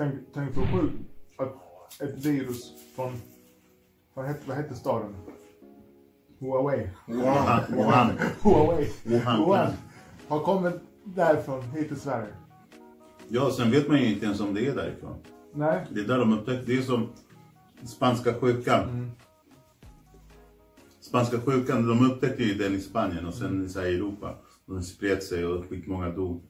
tänk, tänk så sjukt att ett virus från, vad hette, vad hette staden? Huawei. Wuhan. Wuhan. Huawei. Wuhan. Wuhan. Har kommit därifrån hit till Sverige. Ja, sen vet man ju inte ens om det är därifrån. Nej. Det är där de upptäckte. Det är som spanska sjukan. Mm. Spanska sjukan, de upptäckte ju den i Spanien och sen i Europa. Och den spred sig och skitmånga dog.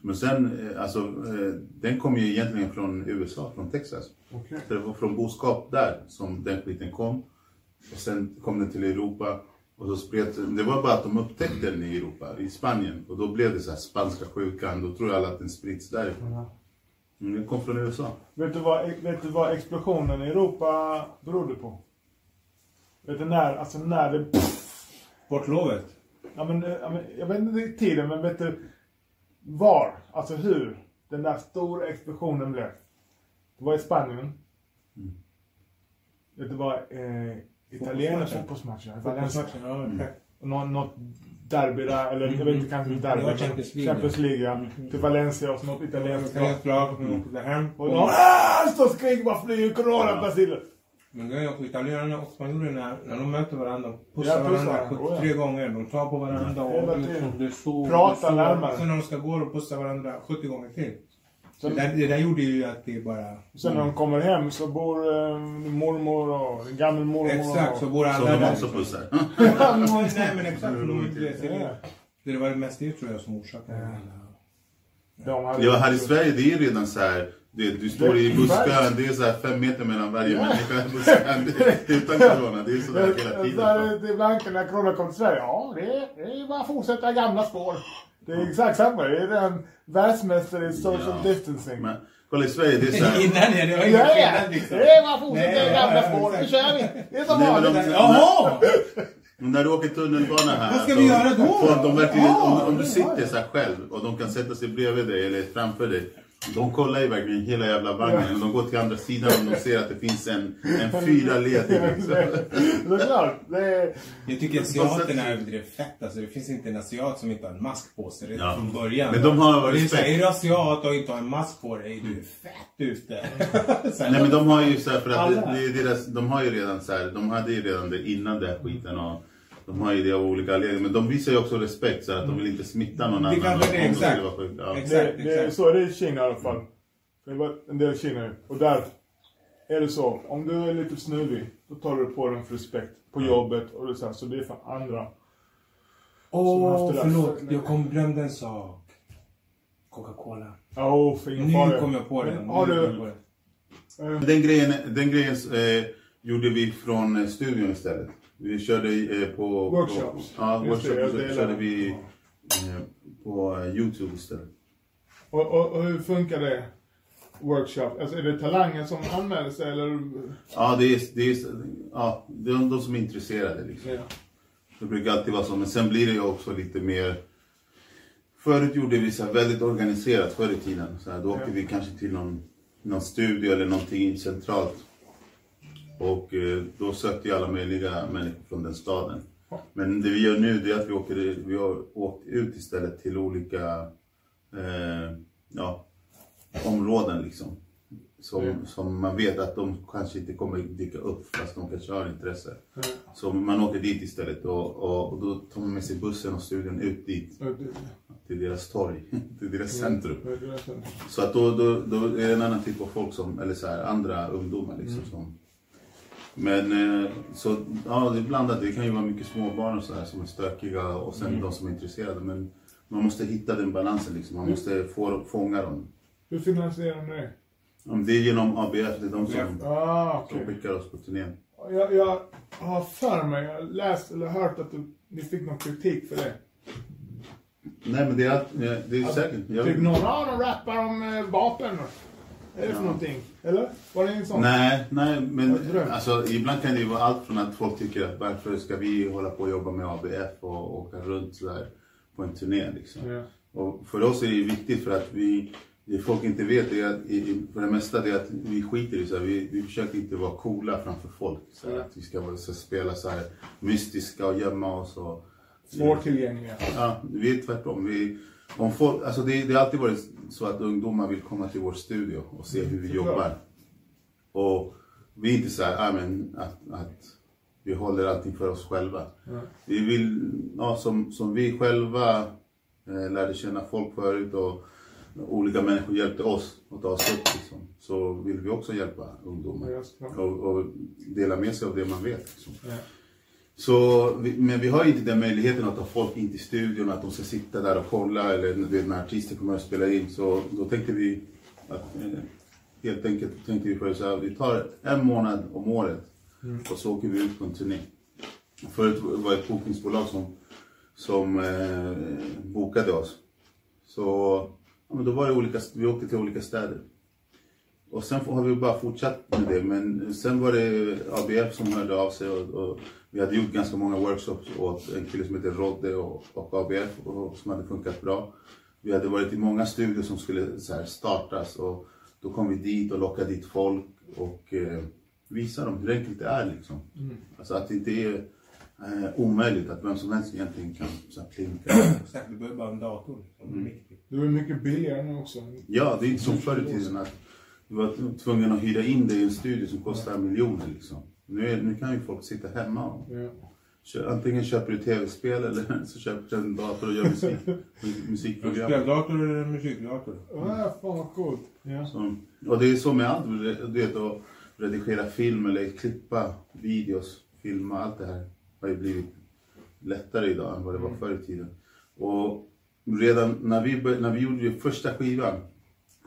Men sen, eh, alltså, eh, den kom ju egentligen från USA, från Texas. Okej. Så det var från boskap där som den skiten kom. Och sen kom den till Europa. Och så spred det var bara att de upptäckte den i Europa, i Spanien. Och då blev det så här spanska sjukan. Då tror alla att den sprids därifrån. Men den kom från USA. Vet du, vad, vet du vad explosionen i Europa berodde på? Vet du när, alltså när det... Men, eh, ja, men, jag vet inte tiden, men vet du var? Alltså hur den där stora explosionen blev? Det var i Spanien. Vet du vad? Eh, italienska Fotbollsmatchen. fotbollsmatcher. Valencia. Fotbollsmatchen, ja. Och Nå, något derby där, eller jag vet inte, kanske inte derby. Det var men Champions League. Champions League, ja. Till Valencia och så något italienskt lag. Italienskt lag, mm. Och de ah, står och skriker bara flyger corona Brasilien. Men grejen är också italienarna och spanjorerna, när de möter varandra, pussar Ja, pussar, varandra oh ja. 73 gånger. De tar på varandra och det, så... Pratar närmare. Sen när de ska gå och pussa varandra 70 gånger till. Sen- det, där, det där gjorde ju att det bara... Sen när de kommer hem så bor eh, mormor och gammelmormor Exakt, så och... bor Som alla de där. också pussar. Nej men exakt, de, det, det, det var mest det tror jag som orsakade det hela. De hade- Ja, här i Sverige det är redan så här. Det, du står i busskön, det är så här fem meter mellan varje människa i busskön. Det- Utan corona, det är så där hela Det tiden. är till banken när corona kom till Sverige. Ja, det är, det är bara att fortsätta gamla spår. Det är exakt samma. Det är en världsmästare i social Ja. distancing. Men kolla i Sverige, det är så här. Innan ja, det var Ja, ingen ja. skillnad liksom. Det är bara att fortsätta Nej, i gamla ja, spår. Nu kör vi. Det är som Nej, men de- vanligt. Jaha! Men När du åker tunnelbana här. Vad ska vi göra då? De verkligen, Ja, om, om du det sitter så här själv och de kan sätta sig bredvid dig eller framför dig. De kollar ju verkligen hela jävla vagnen och de går till andra sidan och de ser att det finns en, en fyra led. Liksom. Det är klart. Det är... Jag tycker asiaterna överdrev fett. Alltså, det finns inte en asiat som inte har en mask på sig redan Ja. från början. Men de har Och det är så här, respekt. är du asiat och inte har en mask på dig, du är fett ute. Här, Nej men de har ju så här, för att det, det är deras, de har ju redan så här, de hade ju redan det innan den här skiten och de har ju det av olika anledningar. Men de visar ju också respekt så att de vill inte smitta någon Det annan. kanske det exakt. vara sjuka. Ja. Exakt. Det, det, är- så är det i Kina i alla fall. Det var en del Kina. Och där är det så. Om du är lite snuvig, då tar du på dig för respekt på jobbet och det så, här, så det är för andra. Åh, det. förlåt. Jag kom glömde en sak. Coca-Cola. Oh, för ingen Nu kom jag på det. Men Har du... på det. Den grejen, den grejen eh, gjorde vi från eh, studion istället. Vi körde eh, på... Workshops. På, ja, Just det, workshops. delar. körde vi eh, på eh, Youtube istället. Och, och, och hur funkar det? Workshop? Alltså är det talanger som anmäler sig eller? Ja, det är, det är, ja, det är de som är intresserade liksom. Ja. Det brukar alltid vara så, men sen blir det ju också lite mer... Förut gjorde vi så väldigt organiserat förr i tiden. Så här, då åkte Ja. vi kanske till någon, någon studio eller någonting centralt. Och eh, då sökte ju alla möjliga människor från den staden. Men det vi gör nu är att vi åker, vi har åkt ut istället till olika eh, ja, områden liksom. Som, Mm. som man vet att de kanske inte kommer dyka upp fast de kanske har intresse. Ja. Så man åker dit istället och, och, och då tar man med sig bussen och studion ut dit. Det- Till deras torg, till deras centrum. Så att då, då, då är det en annan typ av folk som, eller så här, andra ungdomar liksom som men eh, så, ja det är blandat. Det kan ju vara mycket småbarn och så här som är stökiga och sen de som är intresserade. Men man måste hitta den balansen liksom. Man måste få, fånga dem. Hur finansierar ni det? Det är genom ABF, det är de som, Ah, okej. som skickar oss på turnén. Jag, jag har för mig, jag har läst eller hört att du, ni fick någon kritik för det. Nej men det är, det är säkert. Jag, Typ någon, ja de rappar om eh, vapen. Är det för någonting? Eller? Var det en sån? Nej, nej, men alltså, ibland kan det ju vara allt från att folk tycker att varför ska vi hålla på och jobba med ABF och åka runt sådär på en turné liksom. Ja. Och för oss är det viktigt för att vi, det folk inte vet är att, för det mesta det är att vi skiter i så vi, vi försöker inte vara coola framför folk. Så Ja. Att vi ska vara, så spela så här mystiska och gömma oss och... Svårtillgängliga. Ja, vi är tvärtom. Vi, Om folk, alltså det, det har alltid varit så att ungdomar vill komma till vår studio och se hur vi jobbar. Och vi är inte så här, ah, men, att, att vi håller allting för oss själva. Vi vill, ja, som, som vi själva eh, lärde känna folk förut och olika människor hjälpte oss att ta oss upp liksom, så vill vi också hjälpa ungdomar. Och, och dela med sig av det man vet. Liksom. Ja. Så, men vi har inte den möjligheten att ta folk in till studion, att de ska sitta där och kolla eller du när artister kommer att spela in. Så då tänkte vi att eh, helt enkelt tänkte vi så här, vi tar en månad om året och så åker vi ut på en turné. Förut var det ett bokningsbolag som, som eh, bokade oss. Så ja, men då var det olika, vi åkte till olika städer. Och sen har vi bara fortsatt med det. Men sen var det ABF som hörde av sig och, och vi hade gjort ganska många workshops åt en kille som heter Rodde och, och ABF och, som hade funkat bra. Vi hade varit i många studier som skulle så här, startas och då kom vi dit och lockade dit folk och eh, visade dem hur enkelt det är liksom. Alltså att det inte är eh, omöjligt att vem som helst egentligen kan så här. Exakt, vi behöver bara en dator. Liksom. Mm. Det är mycket billigare nu också. Ja, det är inte som förr i tiden att du var tvungen att hyra in dig i en studio som kostar miljoner liksom. Nu, är, nu kan ju folk sitta hemma och Ja. kö, antingen köper du tv-spel eller så köper du en dator och gör musik, musikprogram. Speldator eller musikdator? Ja, fan vad coolt. Ja. Så, och det är så med allt, du vet att redigera film eller klippa videos, filma, allt det här har ju blivit lättare idag än vad det var förr i tiden. Och redan när vi, när vi gjorde första skivan,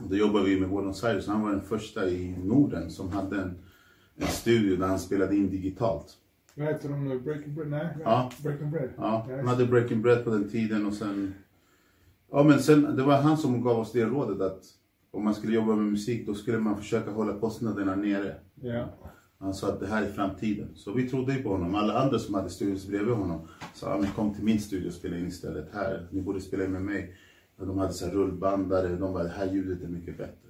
då jobbade vi med Buenos Aires, han var den första i Norden som hade en, en studio där han spelade in digitalt. Vad heter de nu? Breaking Bread? Nej, Ja. Breaking Bread. Ja, han hade Breaking Bread på den tiden och sen... Ja men sen, det var han som gav oss det rådet att om man skulle jobba med musik då skulle man försöka hålla kostnaderna nere. Ja. Han sa att det här är framtiden. Så vi trodde ju på honom. Alla andra som hade studios bredvid honom sa att kom till min studio och spela in istället här. Ni borde spela in med mig. Och de hade så här rullbandare. De bara, det här ljudet är mycket bättre.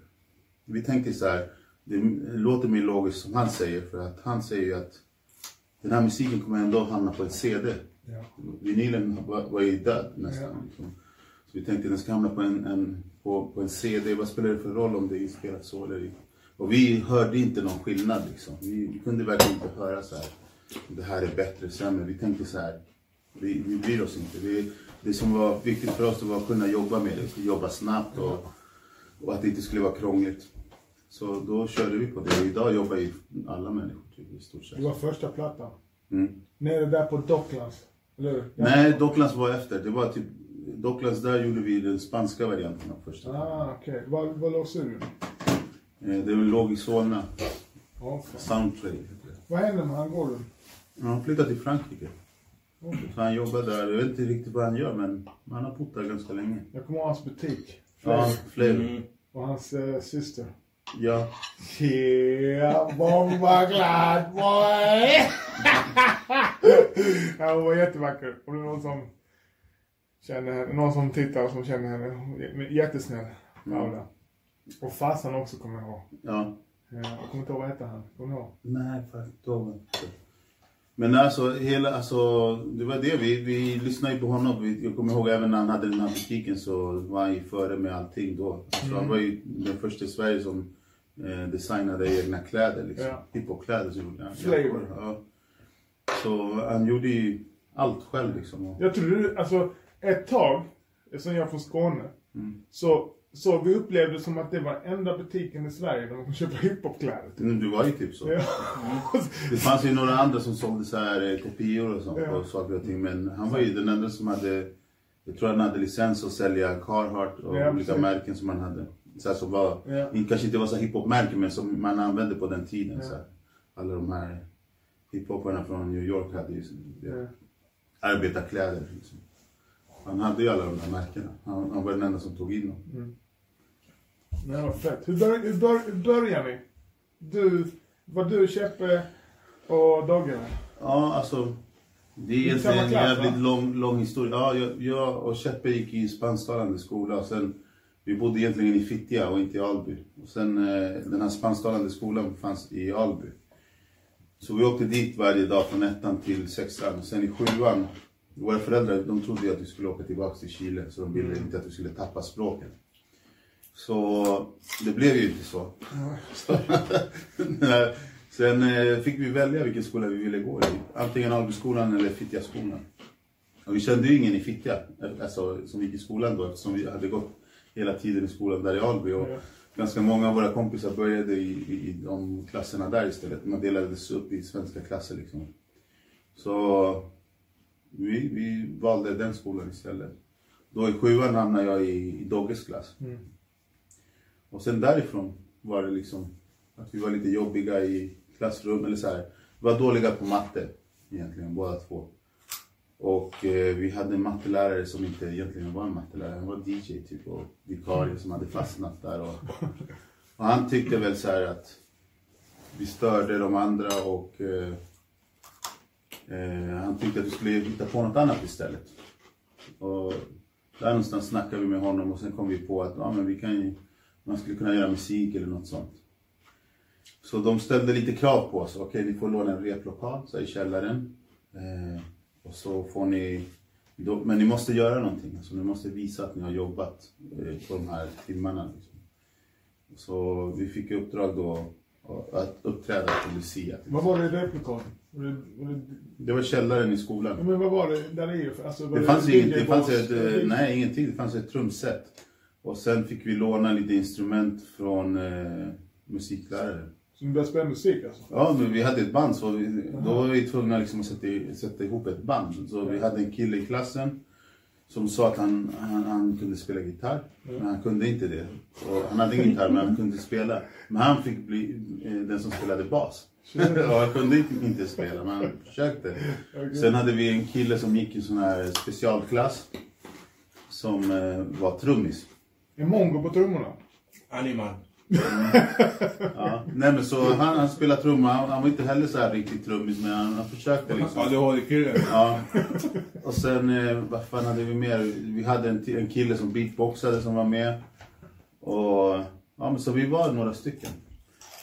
Vi tänkte så här, det låter mer logiskt som han säger. För att han säger ju att den här musiken kommer ändå hamna på ett CD. Ja. Vinylen var, var ju död nästan. Ja. Liksom. Så vi tänkte att den ska hamna på en, en, på, på en CD. Vad spelar det för roll om det är inspelat så eller inte? Och vi hörde inte någon skillnad liksom. Vi, vi kunde verkligen inte höra så här. Det här är bättre, sämre. Vi tänkte så här. Vi, vi bryr oss inte. Vi, det som var viktigt för oss var att kunna jobba med det. Jobba snabbt och, och att det inte skulle vara krångligt. Så då körde vi på det. Idag jobbar ju alla människor typ, i stort sett. Det var första plattan. Mm. Nere där på Docklands. Eller hur? Nej, Docklands var efter. Det var typ, Docklands där gjorde vi den spanska varianten av första. Ah, okej. Var, var låg studion? Eh, Det låg i Solna. Heter det. Vad hände med han Gordon? Han flyttade till Frankrike. Okej. Så han jobbar där. Jag vet inte riktigt vad han gör men han har bott där ganska länge. Jag kommer ihåg hans butik. Ja, Flavor. Mm. Och hans eh, syster. Ja. Yeah, bomba glad boy! ja, hon var jättevacker. Och det är någon som känner henne, någon som tittar och som känner henne. Jättesnäll, Paula. Och farsan också kommer jag ihåg. Ja. Ja, jag kommer inte ihåg vad hette han. Kommer du ihåg? Nej, faktiskt inte. Men alltså, hela, alltså, det var det. Vi, vi lyssnade ju på honom. Vi- Jag kommer ihåg även när han hade den här butiken så var han ju före med allting då. Så han var ju den första i Sverige som eh, designade egna kläder. Liksom. Ja. Hiphop-kläder. Flavor. Ja. Så han gjorde ju allt själv liksom. Jag tror du, alltså ett tag, eftersom jag är från Skåne, Mm. så, så vi upplevde som att det var enda butiken i Sverige där man kunde köpa hiphopkläder. Typ. Men du var ju typ så. Ja. Det fanns ju några andra som sålde så här eh, kopior och sånt Ja. och saker och ting. Men han var ju den enda som hade, jag tror han hade licens att sälja Carhartt och Ja, olika precis. märken som han hade. Så här, som var, Ja. kanske inte var så hiphop-märken men som man använde på den tiden. Ja. Så här. Alla de här hiphoparna från New York hade ju ja, arbetarkläder. Liksom. Han hade ju alla de där märkena. Han, han var den enda som tog in dem. Nej, vad fett. Hur, bör, hur, bör, hur börjar ni? Du, var du, Käppe och Dogge? Ja, alltså. Det är egentligen en jävligt lång, lång historia. Ja, jag, jag och Cheppe gick i spansktalande skola. Och sen, vi bodde egentligen i Fittja och inte i Alby. Och sen eh, den här spansktalande skolan fanns i Alby. Så vi åkte dit varje dag från ettan till sexan. Och sen i sjuan våra föräldrar de trodde att vi skulle åka tillbaka till Chile så de ville inte att vi skulle tappa språket. Så det blev ju inte så. så sen eh, fick vi välja vilken skola vi ville gå i. Antingen Albyskolan eller Fittjaskolan. Och vi kände ju ingen i Fittja, alltså, som gick i skolan då eftersom vi hade gått hela tiden i skolan där i Alby. Och. Ganska många av våra kompisar började i, i, i de klasserna där istället. Man delades upp i svenska klasser liksom. Så vi, vi valde den skolan istället. Då i sjuan hamnade jag i, i Dogges klass. Mm. Och sen därifrån var det liksom att vi var lite jobbiga i klassrum eller så här. Vi var dåliga på matte egentligen båda två. Och eh, vi hade en mattelärare som inte egentligen var en mattelärare, han var DJ typ och vikarie som hade fastnat där. Och, och han tyckte väl så här att vi störde de andra och eh, eh, han tyckte att vi skulle hitta på något annat istället. Och där någonstans snackade vi med honom och sen kom vi på att ah, men vi kan ju, man skulle kunna göra musik eller något sånt. Så de ställde lite krav på oss. Okej, ni får låna en replokal så i källaren. Eh, och så får ni, då, men ni måste göra någonting. Alltså, ni måste visa att ni har jobbat eh, på de här timmarna. Liksom. Så vi fick i uppdrag då att uppträda på Lucia. Vad var det i replokalen? Det, var det, Det källaren i skolan. men vad var det där i? Alltså, var Det fanns, inget, det fanns ett, eh, nej ingenting, det fanns ett trumset. Och sen fick vi låna lite instrument från eh, musiklärare. Så ni började spela musik alltså? Ja, men vi hade ett band så vi, då var vi tvungna liksom att sätta, sätta ihop ett band. Så vi hade en kille i klassen som sa att han, han, han kunde spela gitarr, men han kunde inte det. Och han hade ingen gitarr, men han kunde spela. Men han fick bli eh, den som spelade bas. och han kunde inte, spela, men han försökte. Sen hade vi en kille som gick i sån här specialklass som eh, var trummis. En mongo på trummorna? Animal. Ja. Nej men så han, han spelade trumma, han, han var inte heller så här riktigt trummis men han, han försökte liksom. ADHD-kille. Ja. Och sen, eh, vad fan hade vi mer? Vi hade en, en kille som beatboxade som var med. Och, ja men så vi var några stycken.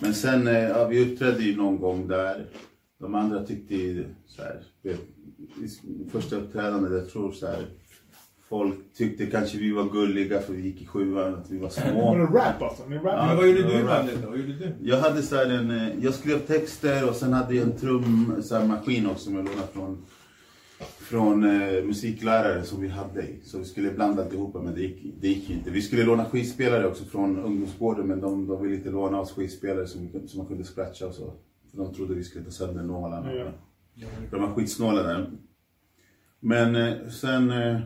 Men sen, eh, ja, vi uppträdde ju någon gång där. De andra tyckte ju så här, vet, i första uppträdandet, jag tror så här. Folk tyckte kanske vi var gulliga för vi gick i sjuan, att vi var Var små. det rap alltså? Ni rap? Men vad gjorde du i Ja, bandet då? Vad gjorde du? Jag hade så här en, eh, jag skrev texter och sen hade jag en trum, så här maskin också som jag lånade från, från eh, musiklärare som vi hade i. Så vi skulle blanda alltihopa men det gick, det gick inte. Vi skulle låna skivspelare också från ungdomsgården men de, de ville inte låna oss skivspelare som, som man kunde scratcha och så. För de trodde vi skulle ta sönder nålarna. Ja. De var skitsnåla där. Men eh, sen, eh,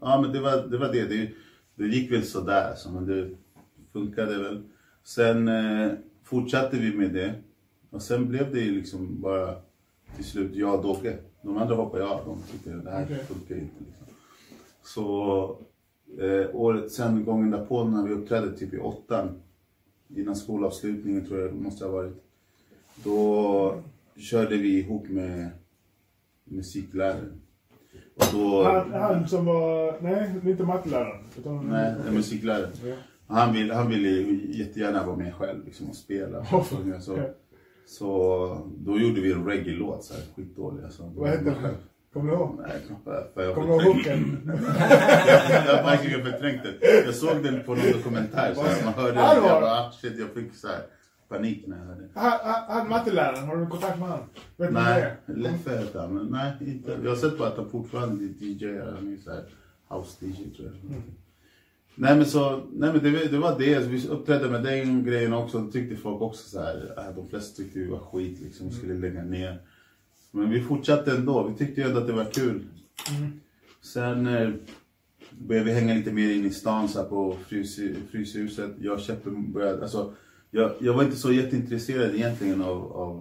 ja men det var det. Var det. det. Det gick väl sådär, så, men det funkade väl. Sen eh, fortsatte vi med det. Och sen blev det ju liksom bara till slut jag och Dogge. De andra hoppade av, de tyckte det här Okej. funkar inte. Liksom. Så eh, året sen, gången därpå när vi uppträdde typ i åttan, innan skolavslutningen tror jag det måste ha varit. Då körde vi ihop med musikläraren. Och då, Han, han som var, nej, inte matteläraren. Utan, nej, en musiklärare. Ja. Han ville han ville ju jättegärna vara med själv liksom, och spela. Oh, så, okej. så då gjorde vi en reggae-låt, så här, skitdålig. Alltså. Vad hette den? Kommer du ihåg? Nej, knappt. Kommer du ihåg hooken? jag har verkligen förträngt det. Jag såg den på någon dokumentär, så här, man hörde den. Jag, bara, shit, jag fick så här, panik när jag hörde det. Han matteläraren, har du kontakt med han? Vet Nej? Leffe hette han, nej, inte. Jag har sett bara att han fortfarande är DJ, han är så här house DJ tror jag. Mm. Nej men så, nej men det, var- det var det, så vi uppträdde med den grejen också, då tyckte folk också så här, äh, de flesta tyckte vi var skit liksom, vi skulle lägga ner. Men vi fortsatte ändå, vi tyckte ju ändå att det var kul. Mm. Sen eh, började vi hänga lite mer in i stan så här, på frys, Fryshuset. Jag och Cheppe började, alltså, jag, jag var inte så jätteintresserad egentligen av, av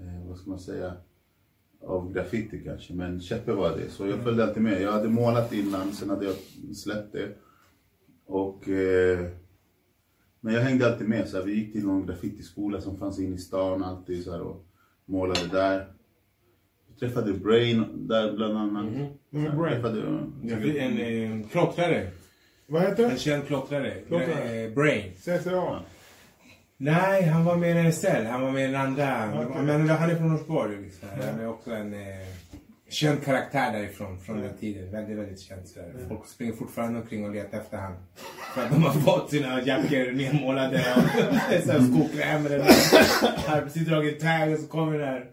eh, vad ska man säga, av graffiti kanske. Men Cheppe var det, så jag följde alltid med. Jag hade målat innan, sen hade jag släppt det. Och, eh, men jag hängde alltid med. Så här, vi gick till någon graffitiskola som fanns inne i stan alltid så här, och målade där. Vi träffade Brain där bland annat. Så här, Brain? Träffade, En, en, en klottrare. Vad heter En det? känd klottrare. Klottrare. Eh, Brain. CCA? Nej, han var med i RSL. Han var med i den andra. Okej. Men han är från Norsborg. Så här. Han är också en... Eh, känd karaktär därifrån, från den tiden. Väldigt, väldigt känd. Sådär. Folk springer fortfarande omkring och letar efter han. För att de har fått sina jackor nedmålade och så skokräm eller Här precis dragit tag och så kommer den här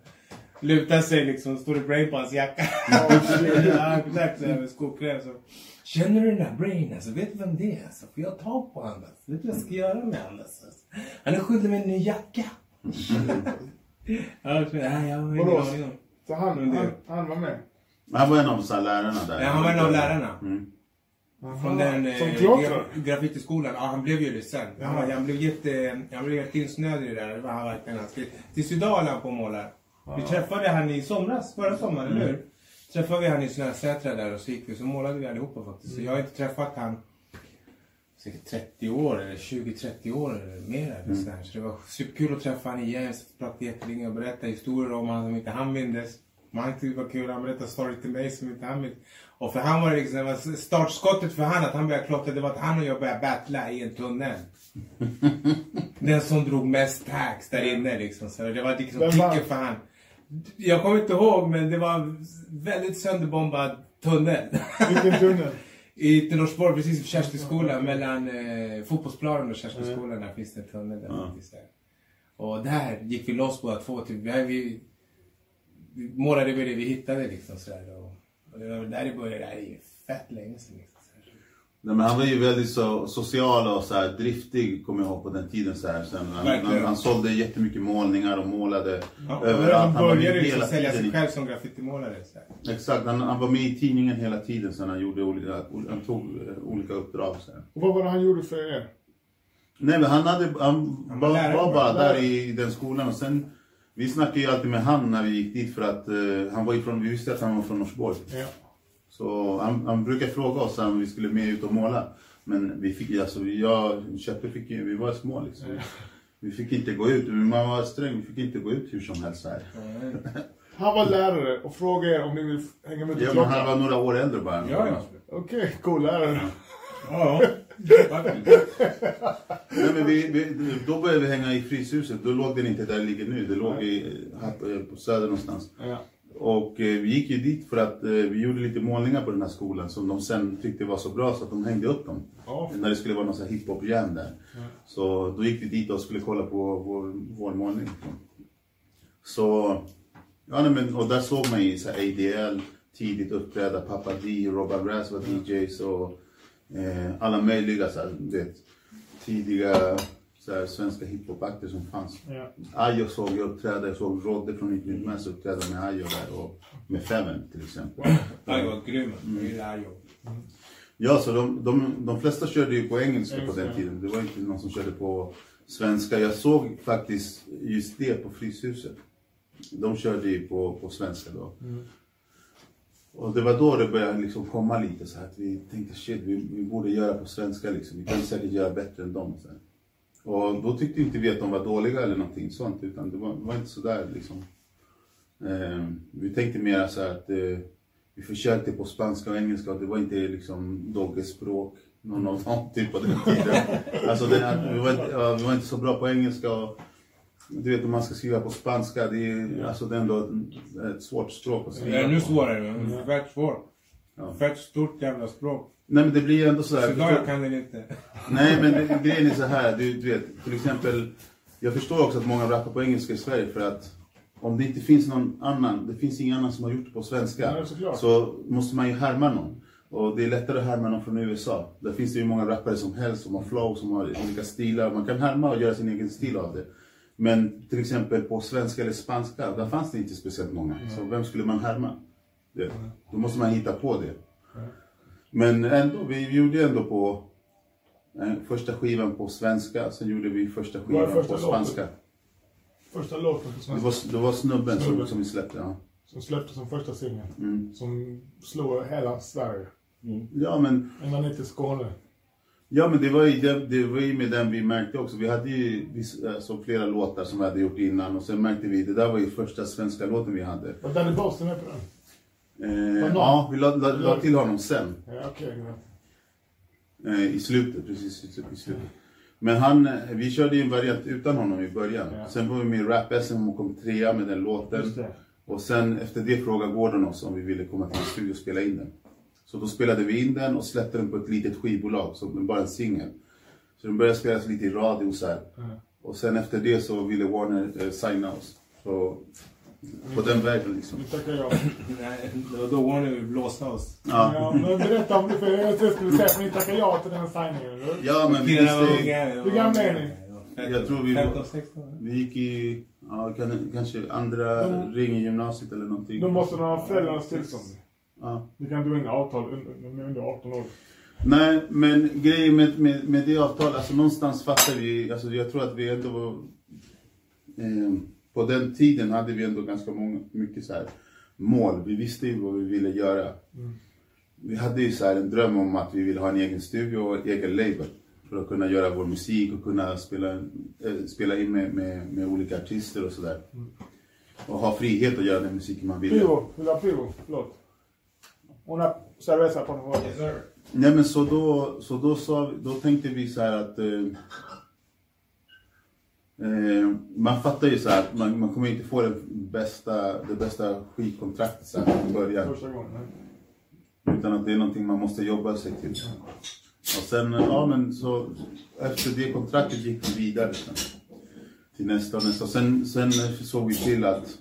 lutar sig liksom, står det brain på hans jacka. ja, exakt, sådär med skokräm. Så. Känner du den där brain alltså? Vet du vem det är? Alltså, får jag ta på honom? Alltså? Vet du vad jag ska göra med honom? Alltså? Han är skyldig mig en ny jacka. ja, så, nej, jag har ingen Vadå? aning om. Så han, han, han var med? Han var en av så här lärarna där. Ja, han var en av lärarna. Mm. Från den eh, gra- graffitiskolan. Ja, han blev ju det sen. Han, var- han blev jätte, han blev helt insnöad i det där. Det var han verkligen. Han skrev, tills idag håller han på och målar. Vi träffade han i somras, förra sommaren, eller hur? Träffade vi han i Snösätra där och så gick vi, så målade vi allihopa faktiskt. Så jag har inte träffat han säkert 30 år eller 20-30 år eller mer. Eller så, det var superkul att träffa han igen. Så pratade jättelänge och berättade historier om han som inte han mindes. Men han tyckte det var kul. Han berättade story till mig som inte han mindes. Och för han var liksom, startskottet för han att han började klottra, det var att han och jag började battla i en tunnel. Den som drog mest tax där inne liksom. Så det var liksom kicken för han. Jag kommer inte ihåg men det var en väldigt sönderbombad tunnel. Vilken tunnel? I Norsborg, precis vid Kerstinskolan, mellan eh, fotbollsplanen och Kerstinskolan, där finns det en tunnel. Där, där. Och där gick vi loss båda två. Typ, vi, vi, vi målade med det vi hittade liksom sådär. Och, och det var där det började, det här är ju fett länge sedan. Liksom. Nej, men han var ju väldigt så, social och så här, driftig, kommer jag ihåg på den tiden. Så här. Sen, han, han, han sålde jättemycket målningar och målade Ja, överallt. han var började med hela sälja sig själv som graffitimålare. sådär. Exakt, han, han var med i tidningen hela tiden sen han gjorde olika, han tog eh, olika uppdrag. Så här. Och vad var det han gjorde för er? Nej men han, hade, han, Han var lärare var bara. där i den skolan och sen vi snackade ju alltid med han när vi gick dit för att eh, han var ifrån, vi visste att han var från Norsborg. Ja. Så han, han brukar fråga oss om vi skulle med ut och måla. Men vi fick alltså, jag och Köppe fick ju, vi var små liksom. Vi fick inte gå ut, man var sträng, vi fick inte gå ut hur som helst här. Han var lärare och frågade er om ni vill hänga med till Ja, men han var några år äldre bara. Ja, ja. Okej, cool lärare. Ja, ja. Nej, men vi, vi, då började vi hänga i Fryshuset, då låg den inte där det ligger nu, det låg i, här på, på söder någonstans. Ja. Och eh, vi gick ju dit för att eh, vi gjorde lite målningar på den här skolan som de sen tyckte var så bra så att de hängde upp dem. Ja. När det skulle vara någon sån här hiphop-jam där. Så då gick vi dit och skulle kolla på vår, vår målning. Så, ja nej, men, och där såg man ju så här ADL tidigt uppträda, Papa D, Robban Razz var DJs och eh, alla möjliga så här, vet, tidiga så här, svenska hiphop-akter som fanns. Ja. Ayo såg jag uppträda, jag såg Rodde från Nytt Nytt Mess uppträda med Ayo där och med Feven till exempel. Han var grym. Jag gillar. Ja, så de, de, de flesta körde ju på engelska på den tiden. Det var inte någon som körde på svenska. Jag såg faktiskt just det på Fryshuset. De körde ju på, på svenska då. Och det var då det började liksom komma lite så här att vi tänkte shit, vi, vi borde göra på svenska liksom. Vi kan säkert göra bättre än dem. Så här. Och då tyckte inte vi att de var dåliga eller någonting sånt, utan det var, det var inte sådär liksom. Eh, vi tänkte mer så att eh, vi försökte på spanska och engelska och det var inte liksom doggespråk, någon av dem typ på den tiden. Alltså det, vi, var inte, ja, vi var inte så bra på engelska och du vet om man ska skriva på spanska, det är, alltså, det är ändå ett, svårt språk att Det skriva är ännu på. svårare. Fett svårt. Ja. Fett stort jävla språk. Nej men det blir ju ändå så här. jag kan den inte. Nej men det, grejen är så här, du, du vet till exempel Jag förstår också att många rappar på engelska i Sverige för att Om det inte finns någon annan, det finns ingen annan som har gjort det på svenska Nej. Så måste man ju härma någon Och det är lättare att härma någon från USA Där finns det ju många rappare som helst som har flow, som har olika stilar Man kan härma och göra sin egen stil av det Men till exempel på svenska eller spanska, där fanns det inte speciellt många Så vem skulle man härma? Det, då måste man hitta på det men ändå, vi gjorde ändå på eh, första skivan på svenska, sen gjorde vi första skivan första på låten? spanska. Första låten på Det svenska var, det var snubben som, Snubben. som vi släppte. Ja. som släpptes som första singeln. Mm. Som slog hela Sverige. Ja, men, Ända ner till Skåne. ja, men det, var ju, det, det var ju med den vi märkte också. Vi hade ju alltså, flera låtar som vi hade gjort innan och sen märkte vi, det där var ju första svenska låten vi hade. Var Danny Boston med på den? Eh, ja, vi la, la, la till honom sen. Ja. Okay, Eh, I slutet, precis i slutet. slutet. Men han, eh, vi körde ju en variant utan honom i början. Ja. Sen var vi med i Rap SM och kom trea med den låten. Och sen efter det frågade Gordon oss om vi ville komma till en studio och spela in den. Så då spelade vi in den och släppte den på ett litet skivbolag, som bara en singel. Så den började spelas lite i radio så här. Och sen efter det så ville Warner eh, signa oss. Så på den vägen liksom. Nu tackar jag. Nej, det var då Warner blåste oss. Ja, Ja, men berätta om det, för jag skulle säga att ni tackar ja till den signingen, ja men vi visste, unga. Hur gamla är ni? Jag tror vi var- 15, 16. vi gick i, ja, kan, kanske andra De- ringen gymnasiet eller någonting. Då måste ha föräldrarnas tillstånd. Ja. Ni kan inte under avtal under, under 18 år. Nej, men grejen med, med, med det avtalet, alltså någonstans fattar vi, alltså jag tror att vi ändå var, eh, på den tiden hade vi ändå ganska många, mycket så här mål. Vi visste ju vad vi ville göra. Vi hade ju så här en dröm om att vi ville ha en egen studio och egen label. För att kunna göra vår musik och kunna spela, eh, spela in med, med, med olika artister och sådär. Och ha frihet att göra den musiken man ville. Pivo, vill du ha pivo? Förlåt. Una cerveza på favor. Yes, sir. Nej men så då, så då, sa, vi- då tänkte vi så här att eh, eh, man fattar ju så här att man, man kommer inte få det bästa, det bästa skivkontraktet så här från början. Utan att det är någonting man måste jobba sig till. Och sen, eh, ja men så efter det kontraktet gick vi vidare sen. Till nästa och nästa. Och sen, sen såg vi till att,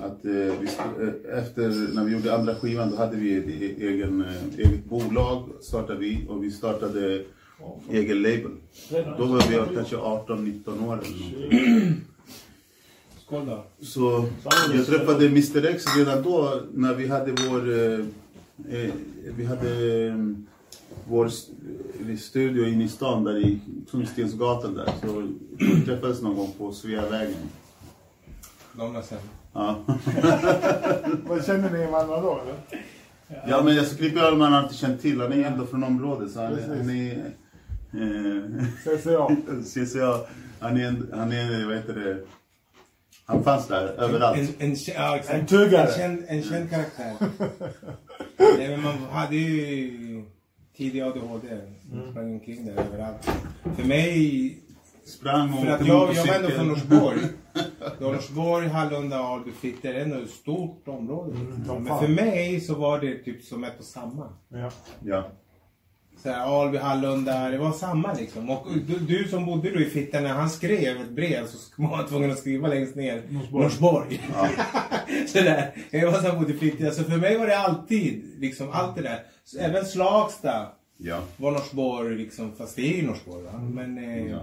att eh, vi, eh, efter när vi gjorde andra skivan då hade vi ett e- egen, eh, eget bolag startade vi och vi startade egen label. Då var vi kanske 18-19 år eller någonting. Så jag träffade Mr X redan då när vi hade vår, eh, eh, vi hade eh, vår eh, studio inne i stan där i Kungstensgatan där. Så vi träffades någon gång på Sveavägen. Gamla sen. Ja. Vad känner ni varandra då eller? ja men alltså Klippe Öhlman har alltid känt till, han är ändå från området så han, han är CCA. CCA, han är, en- han är, vad heter det, han fanns där överallt. En, en, ja. En tuggare. En känd, en känd karaktär. Nej, men man hade ju tidig ADHD. Mm. Sprang omkring där överallt. För mig, Sprang och för att jag, jag var ändå från Norsborg. Norsborg, Hallunda, Alby, Fitter, det är ändå ett stort område. som men för mig så var det typ som ett och samma. Ja. Ja. Så här, Alby, Hallunda, det var samma liksom. Och du, du som bodde då i Fitta, när han skrev ett brev så var han tvungen att skriva längst ner Norsborg. Norsborg. Sådär. Jag var så här bodde i Fitta. Så för mig var det alltid, liksom allt det där. Så även Slagsta Ja. var Norsborg liksom, fast det är ju Norsborg va. Men... Eh, ja.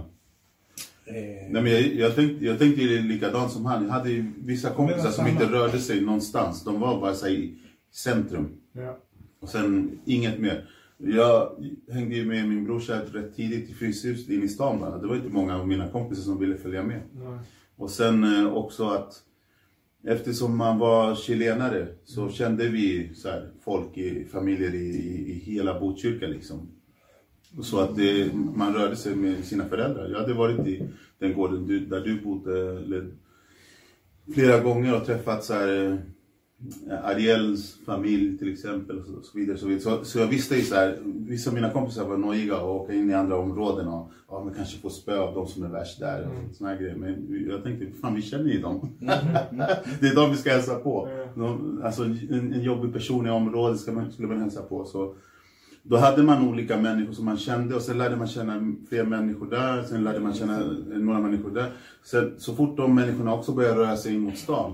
eh, Nej, men jag, jag, tänkte, jag tänkte likadant som han. Jag hade ju vissa kompisar som inte rörde sig någonstans. De var bara så här, i centrum. Ja. Och sen inget mer. Jag hängde ju med min brorsa rätt tidigt i Fryshuset inne i stan bara. Det var inte många av mina kompisar som ville följa med. Nej. Och sen eh, också att eftersom man var chilenare så kände vi så här, folk i familjer i, i, i hela Botkyrka liksom. Så att det, man rörde sig med sina föräldrar. Jag hade varit i den gården du, där du bodde flera gånger och träffat så här, eh, Ariels familj till exempel och så, vidare. Så, vidare. Så, jag visste ju så här, vissa av mina kompisar var nojiga att åka in i andra områden och ja, men kanske få spö av de som är värst där och såna här grejer. Men jag tänkte, fan vi känner ju dem. det är de vi ska hälsa på. De, alltså en, en jobbig person i området ska man, skulle man hälsa på. Så, då hade man olika människor som man kände och sen lärde man känna fler människor där, sen lärde man känna några människor där. Sen, så fort de människorna också började röra sig in mot stan,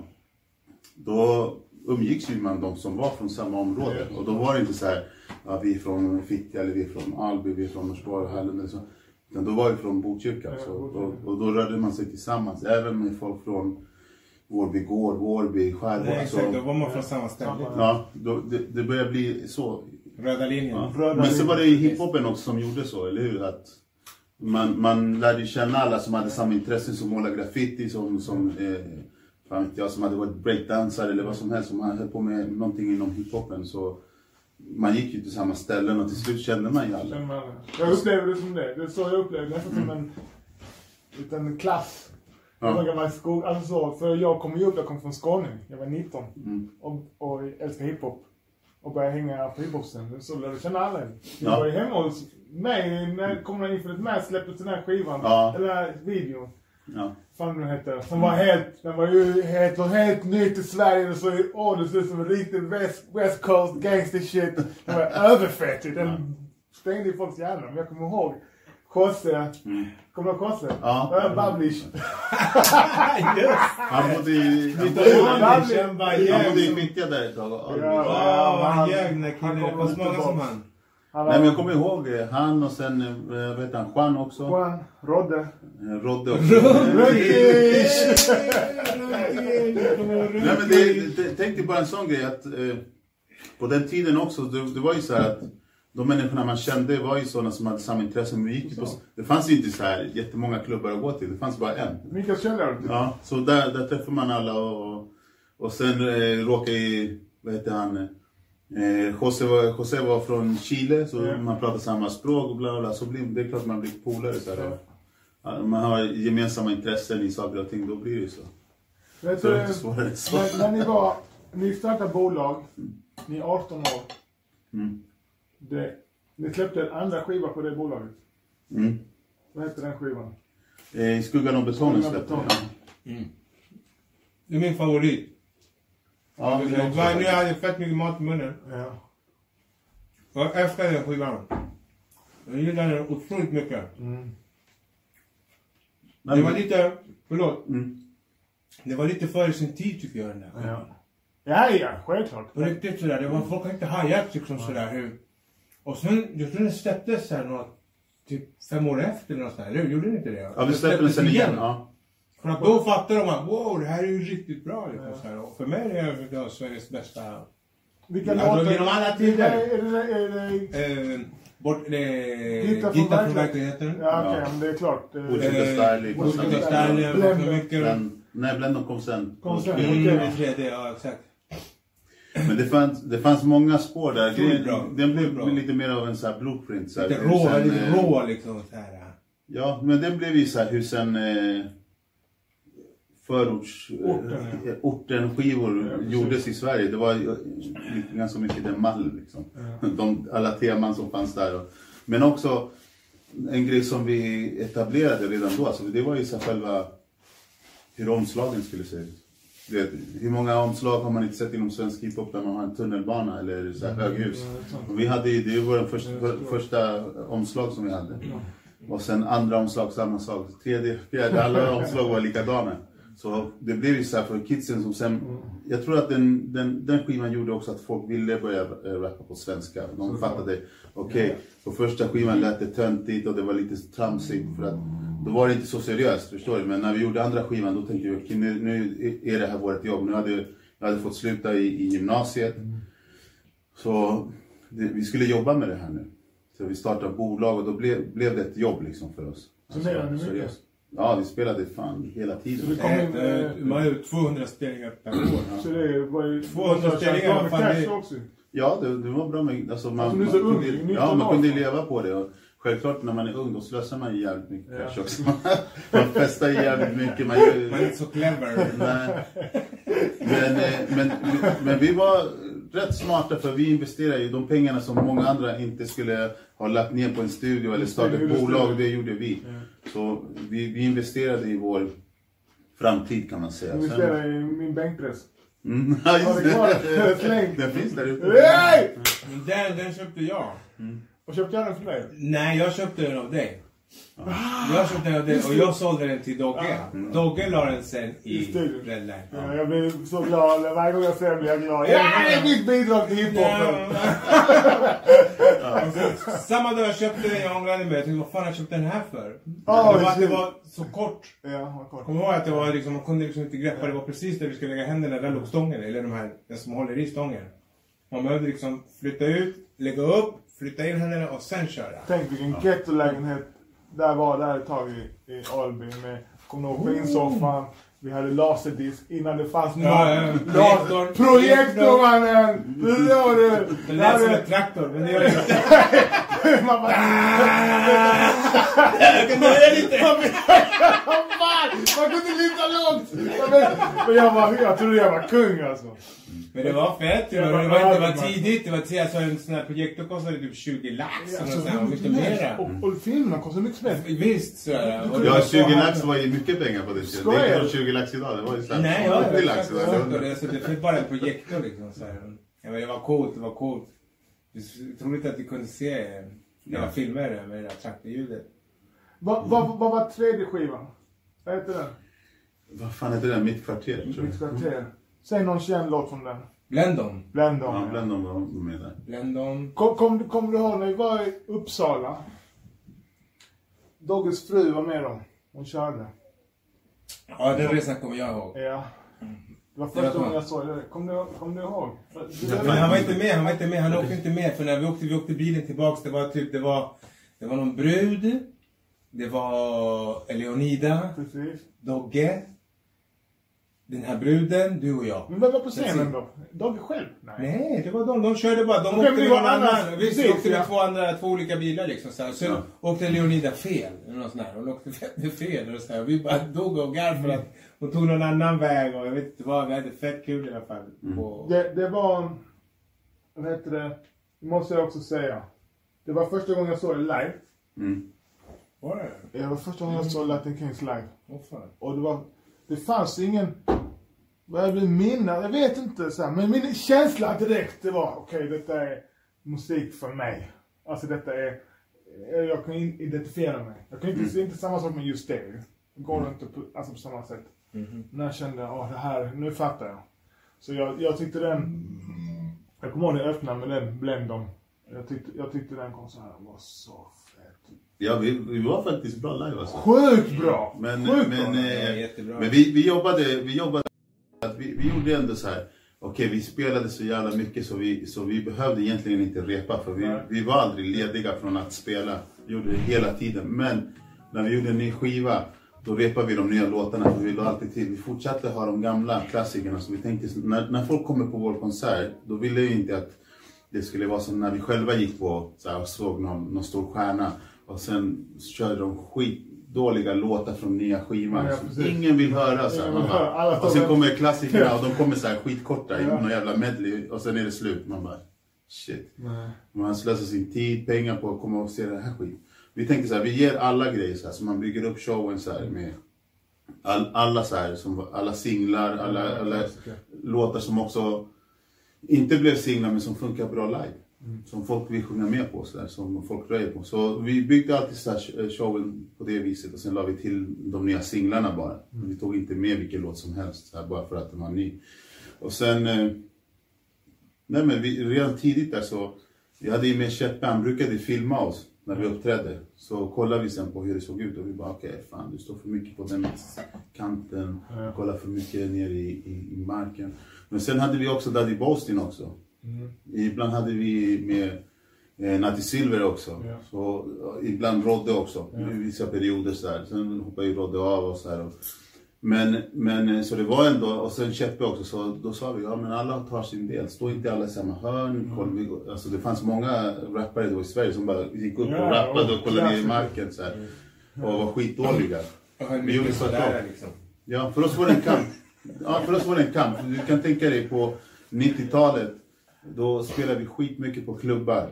då umgicks ju man de som var från samma område. Och då var det inte så här, ja, vi är från Fittja eller vi är från Alby, vi är från Norsborg, Hallen eller så. Utan då var vi från Botkyrka. Så, och, och då rörde man sig tillsammans, även med folk från Vårby gård, Vårby, Skärgård. nej, så, exakt, då var man från samma ställe. ja, då, det, det började bli så Röda linjen. Ja. Röda Men så var det ju hiphopen också som gjorde så, eller hur? Att man, man lärde känna alla som hade samma intressen, som målade graffiti, som, som, eh, fan vet jag, som hade varit breakdansare eller vad som helst, som höll på med någonting inom hiphopen. Så man gick ju till samma ställen och till slut kände man ju alla. Man? Jag upplever det som det. Det är så jag upplever det. Nästan som en liten klass. Ja. Jag var alltså så, för jag kom ju upp, jag kom från Skåne. Jag var 19. Mm. Och, och älskar hiphop. Och började hänga på hiphopscenen. Så lärde jag känna alla. Jag Ja. var ju hemma hos mig när Kommunal Infinite Mass släppte den här skivan. Ja. Eller videon. Ja. Fan den hette, som var helt, den var ju helt, helt ny till Sverige och så, åh det såg ut som en riktig West, West Coast gangster shit. Den var överfett ju. Den stängde ju folks hjärnor. Men jag kommer ihåg Kosse, kommer du ihåg Kosse? Ja. Bablish. Han bodde i... Han bodde, i Fittja där ett tag. Ja. Han- ljög den han killen. Det så många som han. Han Nej men jag kommer ihåg eh, han och sen, eh, heter han, Juan också. Juan, Rodde. Eh, Rodde också. Rökish! Nej men det, det, tänk dig bara en sån grej att eh, på den tiden också, det, det var ju så att de människorna man kände var ju sådana som hade samma intresse. Men vi gick på, det fanns ju inte så här jättemånga klubbar att gå till, det fanns bara en. Mikael Kjellner. Ja, så där, där träffade man alla och, och sen eh, råkade vad heter han, eh, José, var, José var från Chile så Ja. man pratade samma språk och bla bla, bla så blir, det är klart man blir polare så här, och, Man har gemensamma intressen i saker och ting, då blir det ju så. Vet Så du, det är inte svårare än så. när, när ni var, ni startade bolag, ni är 18 år. Mm. Det, ni släppte en andra skiva på det bolaget. Mm. Vad hette den skivan? Eh, I skuggan av betongen släppte jag. Det är min favorit. Ja, Nu min också. har jag fett mycket mat i munnen. Ja. Jag älskar den skivan. Jag gillar den otroligt mycket. Mm. Det var lite, förlåt. Mm. Det var lite före sin tid tycker jag den där. Ja. Ja, ja, självklart. På riktigt sådär. Det var, folk har inte hajat liksom sådär hur. Och sen, jag tror den släpptes såhär något, typ fem år efter eller något sånt Gjorde den inte det? Ja, vi släppte den sen igen. Ja. För att då fattade de att wow, det här är ju riktigt bra. Liksom, så här. Och för mig är det det Sveriges bästa. Vilka Ja, låtar? genom alla Är tider. det, är det, är det, Eh, bort, eh, från verkligheten. ja, okej, Ja. men det är klart. Eh, styling. styling. och så mycket. Bländ, nej, Blendon kom sen. Kom sen. Mm, Okej. det tredje, ja exakt. Men det fanns, det fanns många spår där. Grejen- bra. Den blev bra. lite mer av en så här blueprint. Så här, Lite rå, sen, lite eh, rå liksom. Så här. Ja, men den blev ju så här hur sen eh, förorts... Orten, ja. eh, Ja, gjordes i Sverige. Det var lite ganska mycket den mallen liksom. De, alla teman som fanns där. Men också en grej som vi etablerade redan då. Alltså, det var ju så själva hur omslagen skulle se ut. Vet, hur många omslag har man inte sett inom svensk hiphop där man har en tunnelbana eller så här höghus? Och vi hade ju, det var den första, för, första omslag som vi hade. Och sen andra omslag, samma sak. Tredje, fjärde, alla omslag var likadana. Så det blev ju så här för kidsen som sen... Jag tror att den, den, den skivan gjorde också att folk ville börja eh, rappa på svenska. De fattade, okej, på första skivan lät det töntigt och det var lite tramsigt för att då var det inte så seriöst, förstår du? Men när vi gjorde andra skivan då tänkte vi, okej nu, nu är det här vårt jobb. Nu hade jag hade fått sluta i, i gymnasiet. Så det, vi skulle jobba med det här nu. Så vi startade bolag och då blev, blev det ett jobb liksom för oss. Mycket? seriöst. Ja, vi spelade fan hela Så tiden. det kom in... Eh, Man har ju 200 spelningar per år. Så det var ju... 200 så ställningar, bra vad fan det också. Ja, det, det var bra med, alltså man, Alltså, man, så ung, kunde, 19 ja, man kunde leva på det. Och självklart när man är ung då slösar man ju jävligt mycket Ja. cash också. man festar ju jävligt mycket. Man, Man är inte så clever. Nej. Men, eh, men, men vi var rätt smarta för vi investerade ju de pengarna som många andra inte skulle ha lagt ner på en studio eller startat gjorde ett bolag, det gjorde vi. Så vi, vi investerade i vår framtid kan man säga. Spelar i min bänkpress. Mm, ja, Har just det. Släng. Den finns där ute. Men Den, den köpte jag. Och köpte jag den för mig? Nej, jag köpte den av dig. Jag köpte den av dig och jag sålde den till Dogge. Dogge la den sen I. Red Line. Ja, jag blir så glad. Varje gång jag ser den blir jag glad. Ja, det är mitt bidrag till hiphopen! Samma dag jag köpte den, jag ångrade mig. Jag tänkte, vad fan har jag köpt den här för? Oh, det var att det var så kort. Ja, kort. Kom ihåg att det var liksom, man kunde liksom inte greppa. Det var precis där vi skulle lägga händerna. Där låg stången. Eller de här, den som håller i stången. Man behövde liksom flytta ut, lägga upp, flytta in händerna och sen köra. Tänk vilken gettolägenhet där var där ett tag i, i Alby med, kommer ihåg, skinnsoffan. Vi hade laserdisk innan det fanns någon. Ja, ja. Projektor. Projektor mannen! Det gör du! Det lät som en traktor, men det gör det. Man bara... Jag kan nöja lite. Man kunde lyfta långt! Men, jag, var, jag trodde jag var kung alltså. Men det var fett ju. Ja, Det var, det var ja, tidigt. Det var tidigt. Alltså en sån här projektor kostade typ 20 lax. här, och. Och, och filmerna kostar mycket mer. Visst, sådär. Och det Ja, var 20 så- lax var ju mycket pengar på det tiden. Det Skojar är inte 20 lax idag, det var ju såhär Nej, ja, 80 lax. exakt. Och det, så det finns bara en projektor liksom. Så här. Ja, men det var coolt, det var coolt. Det är troligt att vi kunde se hela Ja. filmer med det där traktorljudet. Vad vad- vad var tredje skivan? Vad heter den? Vad fan heter den? Mitt kvarter, tror Mitt jag. kvarter. Säg någon känd låt från den. Blend dem. Bland Ja, bland dem var med där. Blend dem. Kom, kom, du- kommer du ihåg när vi var i Uppsala? Dogges fru var med då. Hon körde. Ja, den resan kommer jag ihåg. Ja. Det var första gången jag såg det. Kommer du, kom du ihåg? Men han var inte med, han var inte med, han åkte inte med. För när vi åkte, vi åkte bilen tillbaks, det var typ, det var, det var någon brud. Det var Leonida, Precis. Dogge. Den här bruden, du och jag. Men vem var på scenen då? Dogge själv? Nej, det var de. De körde bara. De Okej, åkte med någon annan. Visst, de åkte med ja. två andra, två olika bilar liksom. Så, här. så Ja. åkte Leonida fel. Eller något sånt där. Hon åkte fel. Och så här. Vi bara dog och garv för att hon tog någon annan väg. Och jag vet inte vad. Vi hade fett kul i alla fall. På... Det, det var... Vad heter det? Måste jag också säga. Det var första gången jag såg det live. Mm. Var det? Det var första gången jag såg Latin Kings live. Åh fan. Och det var... Det fanns ingen... Vad jag vill minnas, jag vet inte så här, men min känsla direkt det var okej detta är musik för mig. Alltså detta är... Jag kan identifiera mig. Jag kan inte, inte samma sak med just det. Det går inte på, alltså på samma sätt. När jag kände, åh det här, nu fattar jag. Så jag, jag tyckte den... Jag kommer ihåg när jag öppnade med den Blendon. Jag tyckte, jag tyckte den konserten var så fet. Ja, vi, vi var faktiskt bra live alltså. Sjukt bra! Men, Sjukt men, bra! Ja, eh, jättebra. men vi, vi jobbade, vi jobbade, att vi, vi gjorde ändå så här. Okej, vi spelade så jävla mycket så vi, så vi behövde egentligen inte repa för vi, vi var aldrig lediga från att spela. Vi gjorde det hela tiden. Men när vi gjorde en ny skiva, då repade vi de nya låtarna. Vi la alltid till. Vi fortsatte ha de gamla klassikerna. Så vi tänkte, när, när folk kommer på vår konsert, då ville vi inte att det skulle vara som när vi själva gick på så här, och såg någon, någon stor stjärna. Och sen körde de skitdåliga låtar från nya skivan. Ja, ingen vill höra. Så här, man vill bara, och sen kommer klassikerna och de kommer så här skitkorta i Ja. någon jävla medley. Och sen är det slut. Man bara, shit. Nej. Man slösar sin tid, pengar på att komma och se den här skiten. Vi tänkte så här, vi ger alla grejer så här, så man bygger upp showen så här med all, alla så här, som, alla singlar, alla, alla låtar som också inte blev singlar men som funkar bra live. Som folk vill sjunga med på, så där, som folk röjer på. Så vi byggde alltid så här showen på det viset och sen la vi till de nya singlarna bara. Vi tog inte med vilken låt som helst, så här, bara för att den var ny. Och sen eh, Nej men vi, redan tidigt där så, vi hade ju med han brukade filma oss när vi uppträdde. Så kollade vi sen på hur det såg ut och vi bara okej, fan du står för mycket på den kanten, Ja. kollar för mycket ner i, i, i marken. Men sen hade vi också Daddy Bostin också. Ibland hade vi med eh, Natti Silver också. Ja. Så, ja, ibland Rodde också, Ja. i vissa perioder så här. Sen hoppade ju Rodde av och så här. Och, men, men eh, så det var ändå, och sen Cheppe också, så då sa vi ja men alla tar sin del. Stå inte alla i samma hörn. Vi, alltså det fanns många rappare då i Sverige som bara gick upp Ja, och rappade och kollade ner i marken så här. Och var skitdåliga. Vi gjorde sådär liksom. Ja, för oss var det en kamp. Ja, för oss var det en kamp. Du kan tänka dig på 90-talet. Då spelade vi skitmycket på klubbar.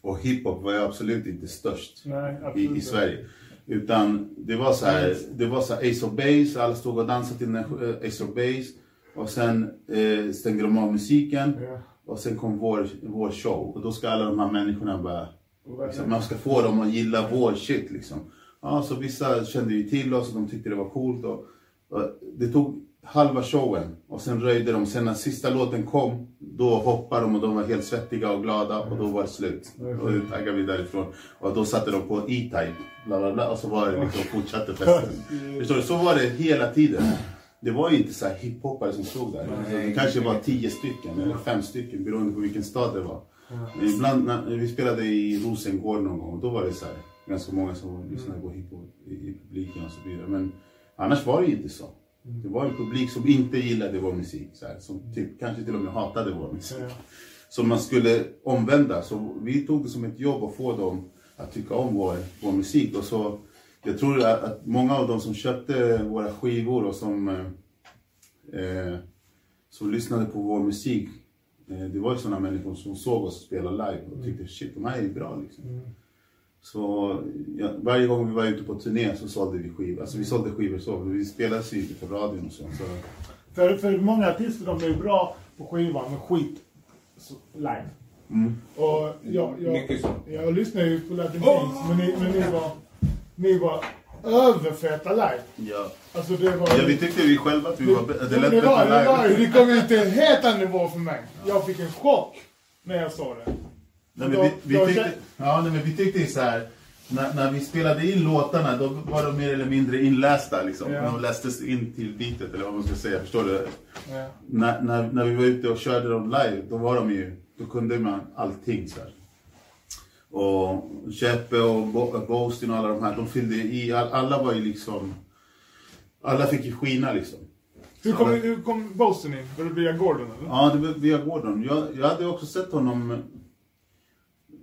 Och hiphop var absolut inte störst Nej, i, absolut i inte. Sverige. Utan det var så här, det var så här Ace of Base, alla stod och dansade till eh, Ace of Base. Och sen eh, stängde de av musiken. Ja. Och sen kom vår, vår show. Och då ska alla de här människorna bara Liksom, man ska få dem att gilla vår shit liksom. Ja, så vissa kände ju till oss och de tyckte det var coolt. Och, och det tog halva showen och sen röjde de. Sen när sista låten kom, då hoppade de och de var helt svettiga och glada och då var det slut. Och då taggade vi därifrån. Och då satte de på E-Type, bla bla bla, och så var det liksom, fortsatte festen. Förstår du? Så var det hela tiden. Det var ju inte så här hiphoppare som stod där. Det kanske var tio stycken eller fem stycken beroende på vilken stad det var. Men Ibland när vi spelade i Rosengård någon gång, då var det så här, ganska många som lyssnade på hiphop i, i publiken och så vidare. Men annars var det ju inte så. Det var en publik som inte gillade vår musik, så här, som typ, kanske till och med hatade vår musik. Ja. Som man skulle omvända. Så vi tog det som ett jobb att få dem att tycka om vår, vår musik. Och så jag tror att, att många av de som köpte våra skivor och som, eh, eh, som lyssnade på vår musik, eh, det var ju sådana människor som såg oss spela live och tyckte shit, de här är bra liksom. Så ja, varje gång vi var ute på turné så sålde vi skivor. Alltså vi sålde skivor så, vi spelades ju inte på radion och så. så För, för många artister de är bra på skivan men skit så, live. mm. Och jag, jag, jag lyssnade ju på Latin Kings men, ni, men ni var, ni var överfeta live. ja. Alltså det var... ja, vi tyckte vi själva att vi var bä- det Ja, lät det, var, bättre det, var, det kom ju till en helt annan nivå för mig. Jag fick en chock när jag såg det. Nej, men vi, vi, tyckte, kän- ja, nej, men vi tyckte ju så här. När, när vi spelade in låtarna då var de mer eller mindre inlästa. Liksom. Ja. De lästes in till beatet eller vad man ska säga. Förstår du? Ja. När, när, när vi var ute och körde dem live, då var de ju, då kunde man allting så här. Och Cheppe och Bo- Boastin och alla de här, de fyllde i, all, alla var ju liksom, alla fick ju skina liksom. Hur kom, hur kom Bosten in? Var det via Gordon eller? Ja, det var via Gordon. Jag, jag hade också sett honom,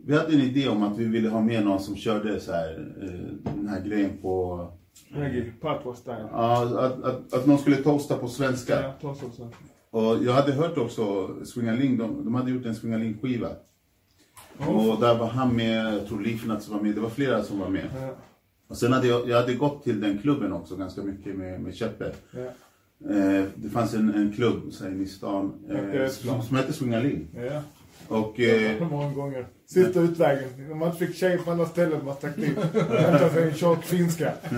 vi hade en idé om att vi ville ha med någon som körde så här, eh, den här grejen på, Reggae, Patois style. ja, att, att, att någon skulle toasta på svenska. Ja, ta så sen. Och jag hade hört också Swingaling, de, de hade gjort en Swingaling-skiva. Oh. Och där var han med, jag tror Leafnuts var med, det var flera som var med. Ja, Och sen hade jag, jag hade gått till den klubben också ganska mycket med, med Cheppe. ja, Eh, det fanns en, en klubb så här, inne i stan eh, som, som hette Swingaling. ja. Och eh, Många gånger. Sista utvägen. Om man inte fick tjejer på andra ställen var taktik. Hämta sig en tjock finska.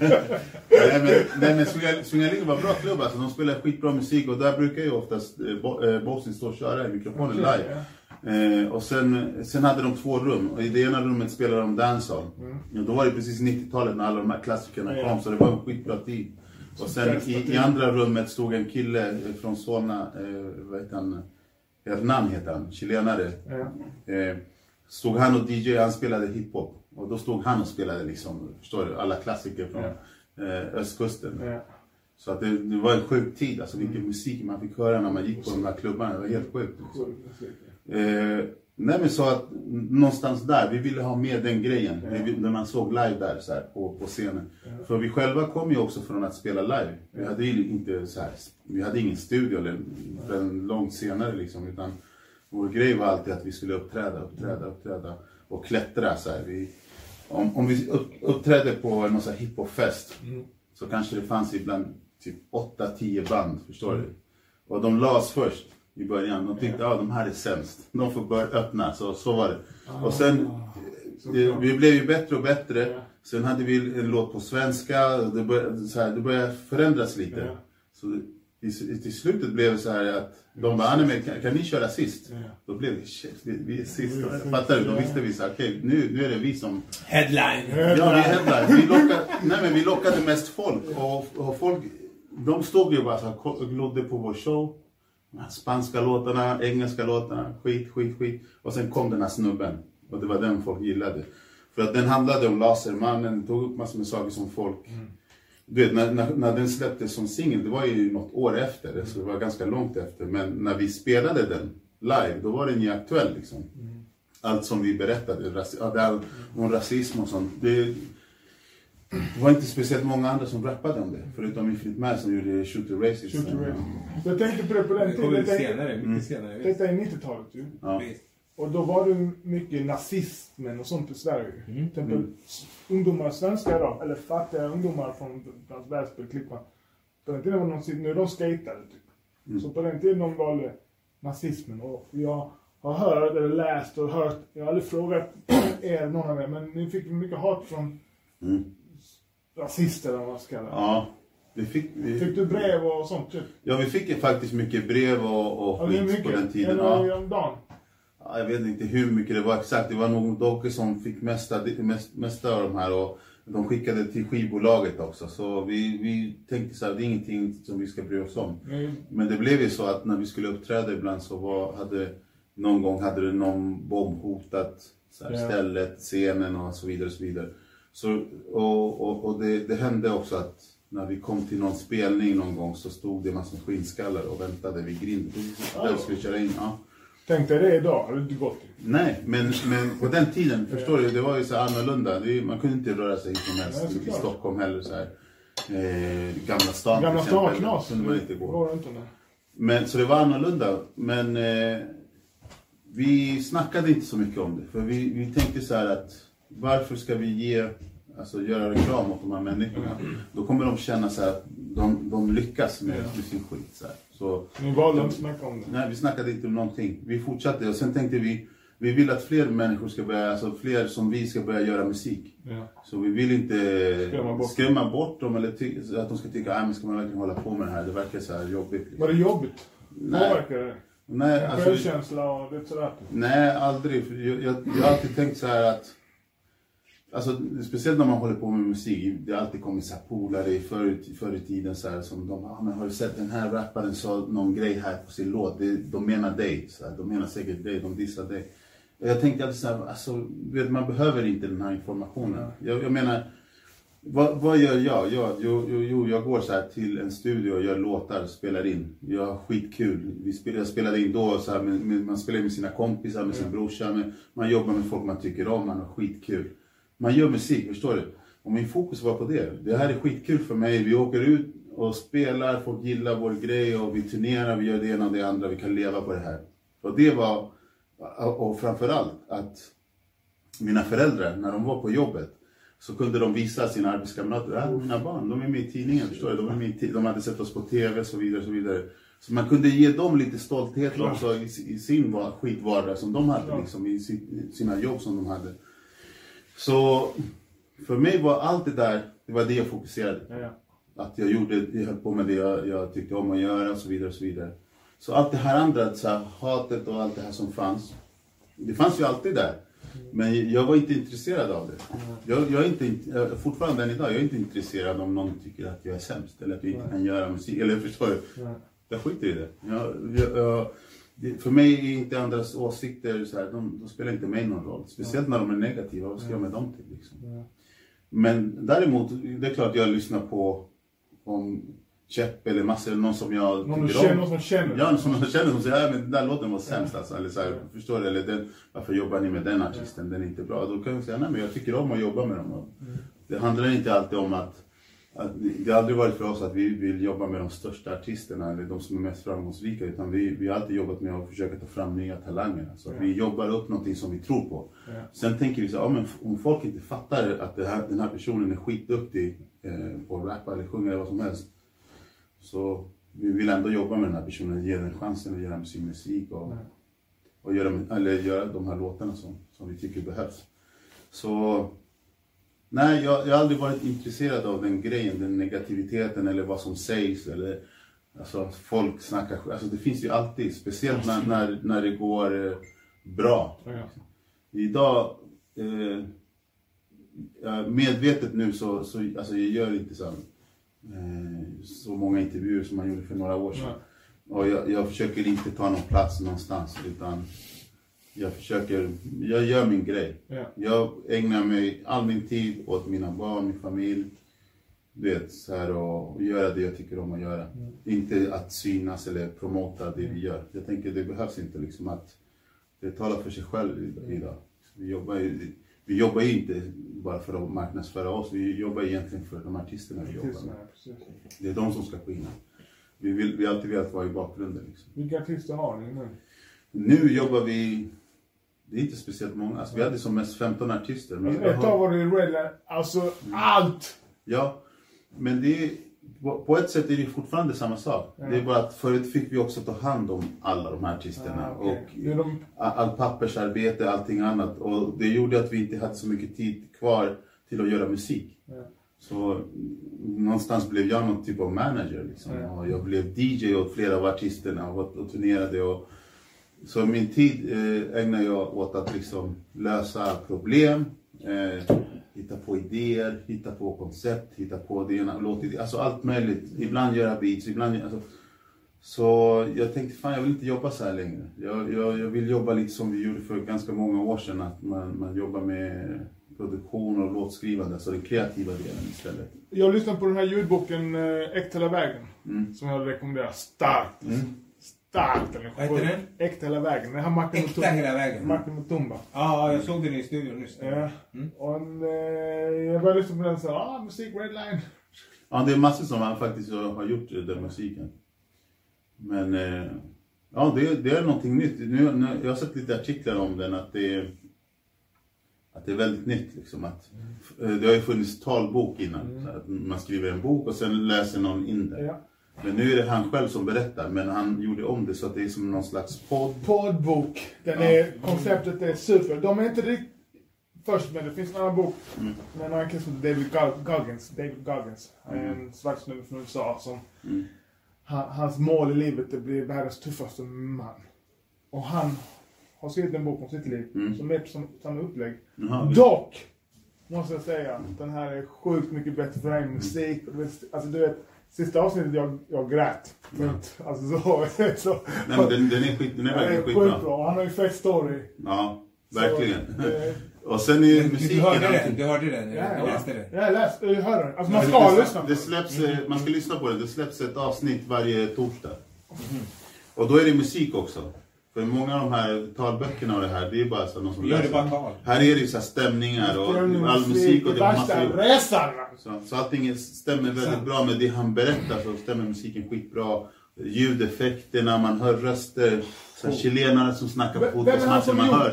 nej, men, nej, men Swingal- Swingaling var bra klubb alltså. De spelade skitbra musik och där brukar ju oftast eh, Bo- eh, Bossen stå och köra i mikrofonen live. Eh, och sen, sen hade de två rum och i det ena rummet spelade de dancehall. Ja, då var det precis 90-talet när alla de här klassikerna Mm. Kom så det var en skitbra tid. Och sen i, i andra rummet stod en kille från Solna, eh, vad heter han? Hernan heter han, chilenare. Ja. Eh, stod han och DJ, han spelade hiphop. Och då stod han och spelade liksom, förstår du, alla klassiker från eh, östkusten. Ja. Så att det, det var en sjuk tid, alltså vilken musik man fick höra när man gick på de här klubbarna. Det var helt sjukt. Liksom. Eh, nej men så att någonstans där, vi ville ha med den grejen. Vi- När man såg live där så här, på, på scenen. För vi själva kom ju också från att spela live. Vi hade ju inte så här, vi hade ingen studio eller förrän långt senare liksom. Utan vår grej var alltid att vi skulle uppträda, uppträda, uppträda. Och klättra så här. Vi, om, om vi upp, uppträdde på någon så här hiphopfest. Så kanske det fanns ibland typ 8-10 band, förstår du? Och de las först i början. De tyckte att ja, de här är sämst. De får börja öppna. Så, så var det. Och sen, eh, vi blev ju bättre och bättre. Ja. Sen hade vi en låt på svenska. Det började, så här, det började förändras lite. Ja. Så i, i, till slutet blev det så här att de bara, "Ah, men kan, kan ni köra sist? Ja. Då blev det, shit, vi, vi är sist. Fattar du? Då visste vi så här, okej, nu, nu är det vi som Headline. Ja, vi headline. Vi lockade, nej, men vi lockade mest folk. Och, och folk, de stod ju bara så här, och glodde på vår show. Spanska låtarna, engelska låtarna, skit, skit, skit. Och sen kom den här snubben. Och det var den folk gillade. För att den handlade om Lasermannen, tog upp massor med saker som folk... Du vet, när, när, när den släpptes som singel, det var ju något år efter, så det var ganska långt efter. Men när vi spelade den live, då var den ju aktuell liksom. Allt som vi berättade, ras, här, om rasism och sånt. Det, det var inte speciellt många andra som rappade om det, förutom Infinite Man som gjorde Shoot the Racist. Shoot the Racist. Jag tänkte på det på den Det kom tiden. ut Detta, senare, mycket senare. visst. detta är 90-talet ju. Ja. Och då var det mycket nazismen och sånt i Sverige. Mm. Till exempel s- ungdomar, svenskar då, eller fattiga ungdomar från bland Väsby, Klippan. På den tiden var de, nu är de skatade typ. Så på den tiden de valde nazismen. Och jag har hört eller läst och hört, jag har aldrig frågat er, någon av er, men ni fick mycket hat från Mm. Rasister eller vad man ska kalla det. Ja, vi fick, vi, Fick du brev och sånt typ? ja, vi fick faktiskt mycket brev och, och Ja, skit mycket. på den tiden. Ja. om dagen. Ja, jag vet inte hur mycket det var exakt. Det var nog Dogge som fick mesta, mest, mesta av de här och de skickade till skivbolaget också. Så vi, vi tänkte så här, det är ingenting som vi ska bry oss om. Men- Men det blev ju så att när vi skulle uppträda ibland så var, hade någon gång hade det någon bomb hotat så här, Ja. stället, scenen och så vidare. Och, så vidare. Så, och, och, och det, det hände också att när vi kom till någon spelning någon gång så stod det en massa skinnskallar och väntade vid grinden. Där vi skulle köra in. Ja. Tänk dig det idag, hade det inte gått. Nej, men, men på den tiden, förstår du, det var ju så annorlunda. Man kunde inte röra sig hur som helst i. Stockholm heller. Så här. Eh, Gamla stan Gamla till stan var exempel, knas. kunde man inte gå. Men, så det var annorlunda. Men eh, vi snackade inte så mycket om det. För vi, vi tänkte så här att varför ska vi ge, alltså göra reklam åt de här människorna? Då kommer de känna så att de, de lyckas med, med sin skit. Så, här. så Ni valde inte snacka om det. Nej, vi snackade inte om någonting. Vi fortsatte och sen tänkte vi, vi vill att fler människor ska börja, alltså fler som vi ska börja göra musik. Ja. Så vi vill inte Skrämma bort skrämma bort dem eller att de ska tycka, att ska man verkligen hålla på med det här? Det verkar så här jobbigt. Var det jobbigt? Nej. Påverkar det? Nej, alltså, Självkänsla och lite sådär? nej, aldrig. Jag, jag, jag har alltid tänkt så här att Alltså, speciellt när man håller på med musik, det har alltid kommit så här polare förr, förr i tiden så här, som de ah, men har du sett den här rapparen sa någon grej här på sin låt, det, de menar dig, så här, de menar säkert dig, de dissar dig. Och Jag tänkte alltid så här, alltså, vet, man behöver inte den här informationen. Jag, jag menar, vad, vad gör jag? jag jo, jo, jo, jag går så här till en studio och gör låtar, spelar in. Jag har skitkul. Vi spel, jag spelade in då, så här, med, med, man spelar med sina kompisar, med sin brorsa, med, man jobbar med folk man tycker om, man har skitkul. Man gör musik, förstår du? Och min fokus var på det. Det här är skitkul för mig. Vi åker ut och spelar, folk gillar vår grej och vi turnerar, vi gör det ena och det andra, vi kan leva på det här. Och det var, och framförallt att mina föräldrar, när de var på jobbet, så kunde de visa sina arbetskamrater, ah, mina barn, de är med i tidningen, förstår du? De, är med de hade sett oss på TV och så vidare, så vidare. Så man kunde ge dem lite stolthet också i, i sin va- skitvardag som de hade, liksom, i si- sina jobb som de hade. Så för mig var allt det där, det var det jag fokuserade på. Ja, ja. Att jag gjorde, jag höll på med det jag, jag tyckte om att göra och så vidare och så vidare. Så allt det här andra, så här, hatet och allt det här som fanns, det fanns ju alltid där. Men jag var inte intresserad av det. Jag, jag är inte, jag- fortfarande än idag, jag är inte intresserad om någon tycker att jag är sämst eller att jag inte kan göra musik. Eller förstår du? Jag skiter i det. Jag, jag, det för mig är inte andras åsikter så här, de, de spelar inte mig någon roll. Speciellt när de är negativa, vad ska jag med dem till liksom? Men däremot, det är klart jag lyssnar på om Chepp eller Masse eller någon som jag Någon tycker känner, om. någon som känner. Ja, någon som jag känner som säger, ja, men den där låten var sämst alltså. Eller så här, förstår du? Eller den, varför jobbar ni med den artisten? Den är inte bra. Då kan jag säga, nej men jag tycker om att jobba med dem. Och Det handlar inte alltid om att, det har aldrig varit för oss att vi vill jobba med de största artisterna eller de som är mest framgångsrika. Utan vi, vi har alltid jobbat med att försöka ta fram nya talanger. Så att vi jobbar upp någonting som vi tror på. Ja. Sen tänker vi så här, ja, men om folk inte fattar att här, den här personen är skitduktig eh, på att rappa eller sjunga eller vad som helst. Så vi vill ändå jobba med den här personen, ge den chansen att göra sin musik och, och göra, eller göra de här låtarna som, som vi tycker behövs. Så nej, jag, jag har aldrig varit intresserad av den grejen, den negativiteten eller vad som sägs eller Alltså folk snackar alltså det finns ju alltid, speciellt när, när, när det går eh, bra. Ja, ja. Idag, eh, ja, medvetet nu så, så alltså jag gör inte så, eh, så många intervjuer som man gjorde för några år sedan. Nej. Och jag, jag försöker inte ta någon plats någonstans utan jag försöker, jag gör min grej. Ja. Jag ägnar mig all min tid åt mina barn, min familj. Du vet, så här, och, och göra det jag tycker om att göra. Inte att synas eller promota det vi gör. Jag tänker det behövs inte liksom att det talar för sig själv i- idag. Vi jobbar, ju, vi jobbar ju inte bara för att marknadsföra oss, vi jobbar egentligen för de artisterna vi jobbar med. Det är de som ska skina. Vi, vill, vi har alltid velat vara i bakgrunden. Liksom. Vilka artister har ni nu? Nu jobbar vi, det är inte speciellt många, alltså, vi hade som mest 15 artister. Men Ett tag var det Redline, alltså allt! Ja, men det är, på ett sätt är det fortfarande samma sak. Ja. Det är bara att förut fick vi också ta hand om alla de här artisterna. Ah, okej. och de- all pappersarbete, allting annat. Och det gjorde att vi inte hade så mycket tid kvar till att göra musik. Ja. Så mm, någonstans blev jag någon typ av manager. Liksom. Och jag blev DJ åt flera av artisterna och, och turnerade. Och, så min tid eh, ägnar jag åt att liksom lösa problem, eh, hitta på idéer, hitta på koncept, hitta på det ena, låt, alltså allt möjligt. Ibland göra beats, ibland... Alltså, så jag tänkte, fan jag vill inte jobba så här längre. Jag, jag, jag vill jobba lite som vi gjorde för ganska många år sedan, att man, man jobbar med produktion och låtskrivande, alltså den kreativa delen istället. Jag lyssnade på den här ljudboken eh, Äktala vägen. Mm. Som jag rekommenderar starkt. stark den är. Vad heter den? Äkta hela vägen. Den har Martin Äkta Mutumba. hela vägen. Martin Mutumba. Ja, jag såg den i studion nyss. Ja. Mm. Och en, eh, jag började lyssna på den och sa, ah musik Redline. Ja, det är massor som han faktiskt har gjort eh, den musiken. Men eh, ja, det, det är någonting nytt. Nu, nu, jag har sett lite artiklar om den att det är, att det är väldigt nytt. Liksom, att, eh, det har ju funnits talbok innan. Så att man skriver en bok och sen läser någon in det. Ja. Men nu är det han själv som berättar. Men han gjorde om det så att det är som någon slags podd. Poddbok. Den är, konceptet är super. De är inte riktigt först med det. finns en annan bok Mm. med en annan kille som David Gog- Goggins. David Goggins. Är en svart snubbe från USA som Mm. han, hans mål i livet är att bli världens tuffaste man. Och han har skrivit en bok om sitt liv Mm. som är på sam- samma upplägg. Det- Dock måste jag säga den här är sjukt mycket bättre för dig musik. Alltså du vet, sista avsnittet jag, jag grät. Punkt. Alltså så. så Nej, men den, den är, skit, den är den är verkligen skitbra. skitbra. Han har ju fett story. Ja, Så, verkligen. eh, Och sen är musiken... du hörde den? Du hörde den? Ja, Du läste den? Ja, jag läste, jag hörde den. Alltså man Ja, ska det, lyssna på det den. släpps, eh, Man ska lyssna på det. Det släpps ett avsnitt varje torsdag. Och då är det musik också. För många av de här talböckerna och det här, det är bara så någon som läser. Här är det ju så här stämningar och all musik och det är resan. så, så allting stämmer väldigt bra med det han berättar så stämmer musiken skitbra. Ljudeffekterna, man hör röster. Så här, chilenare som snackar på fotbollsmatcher, som man hör.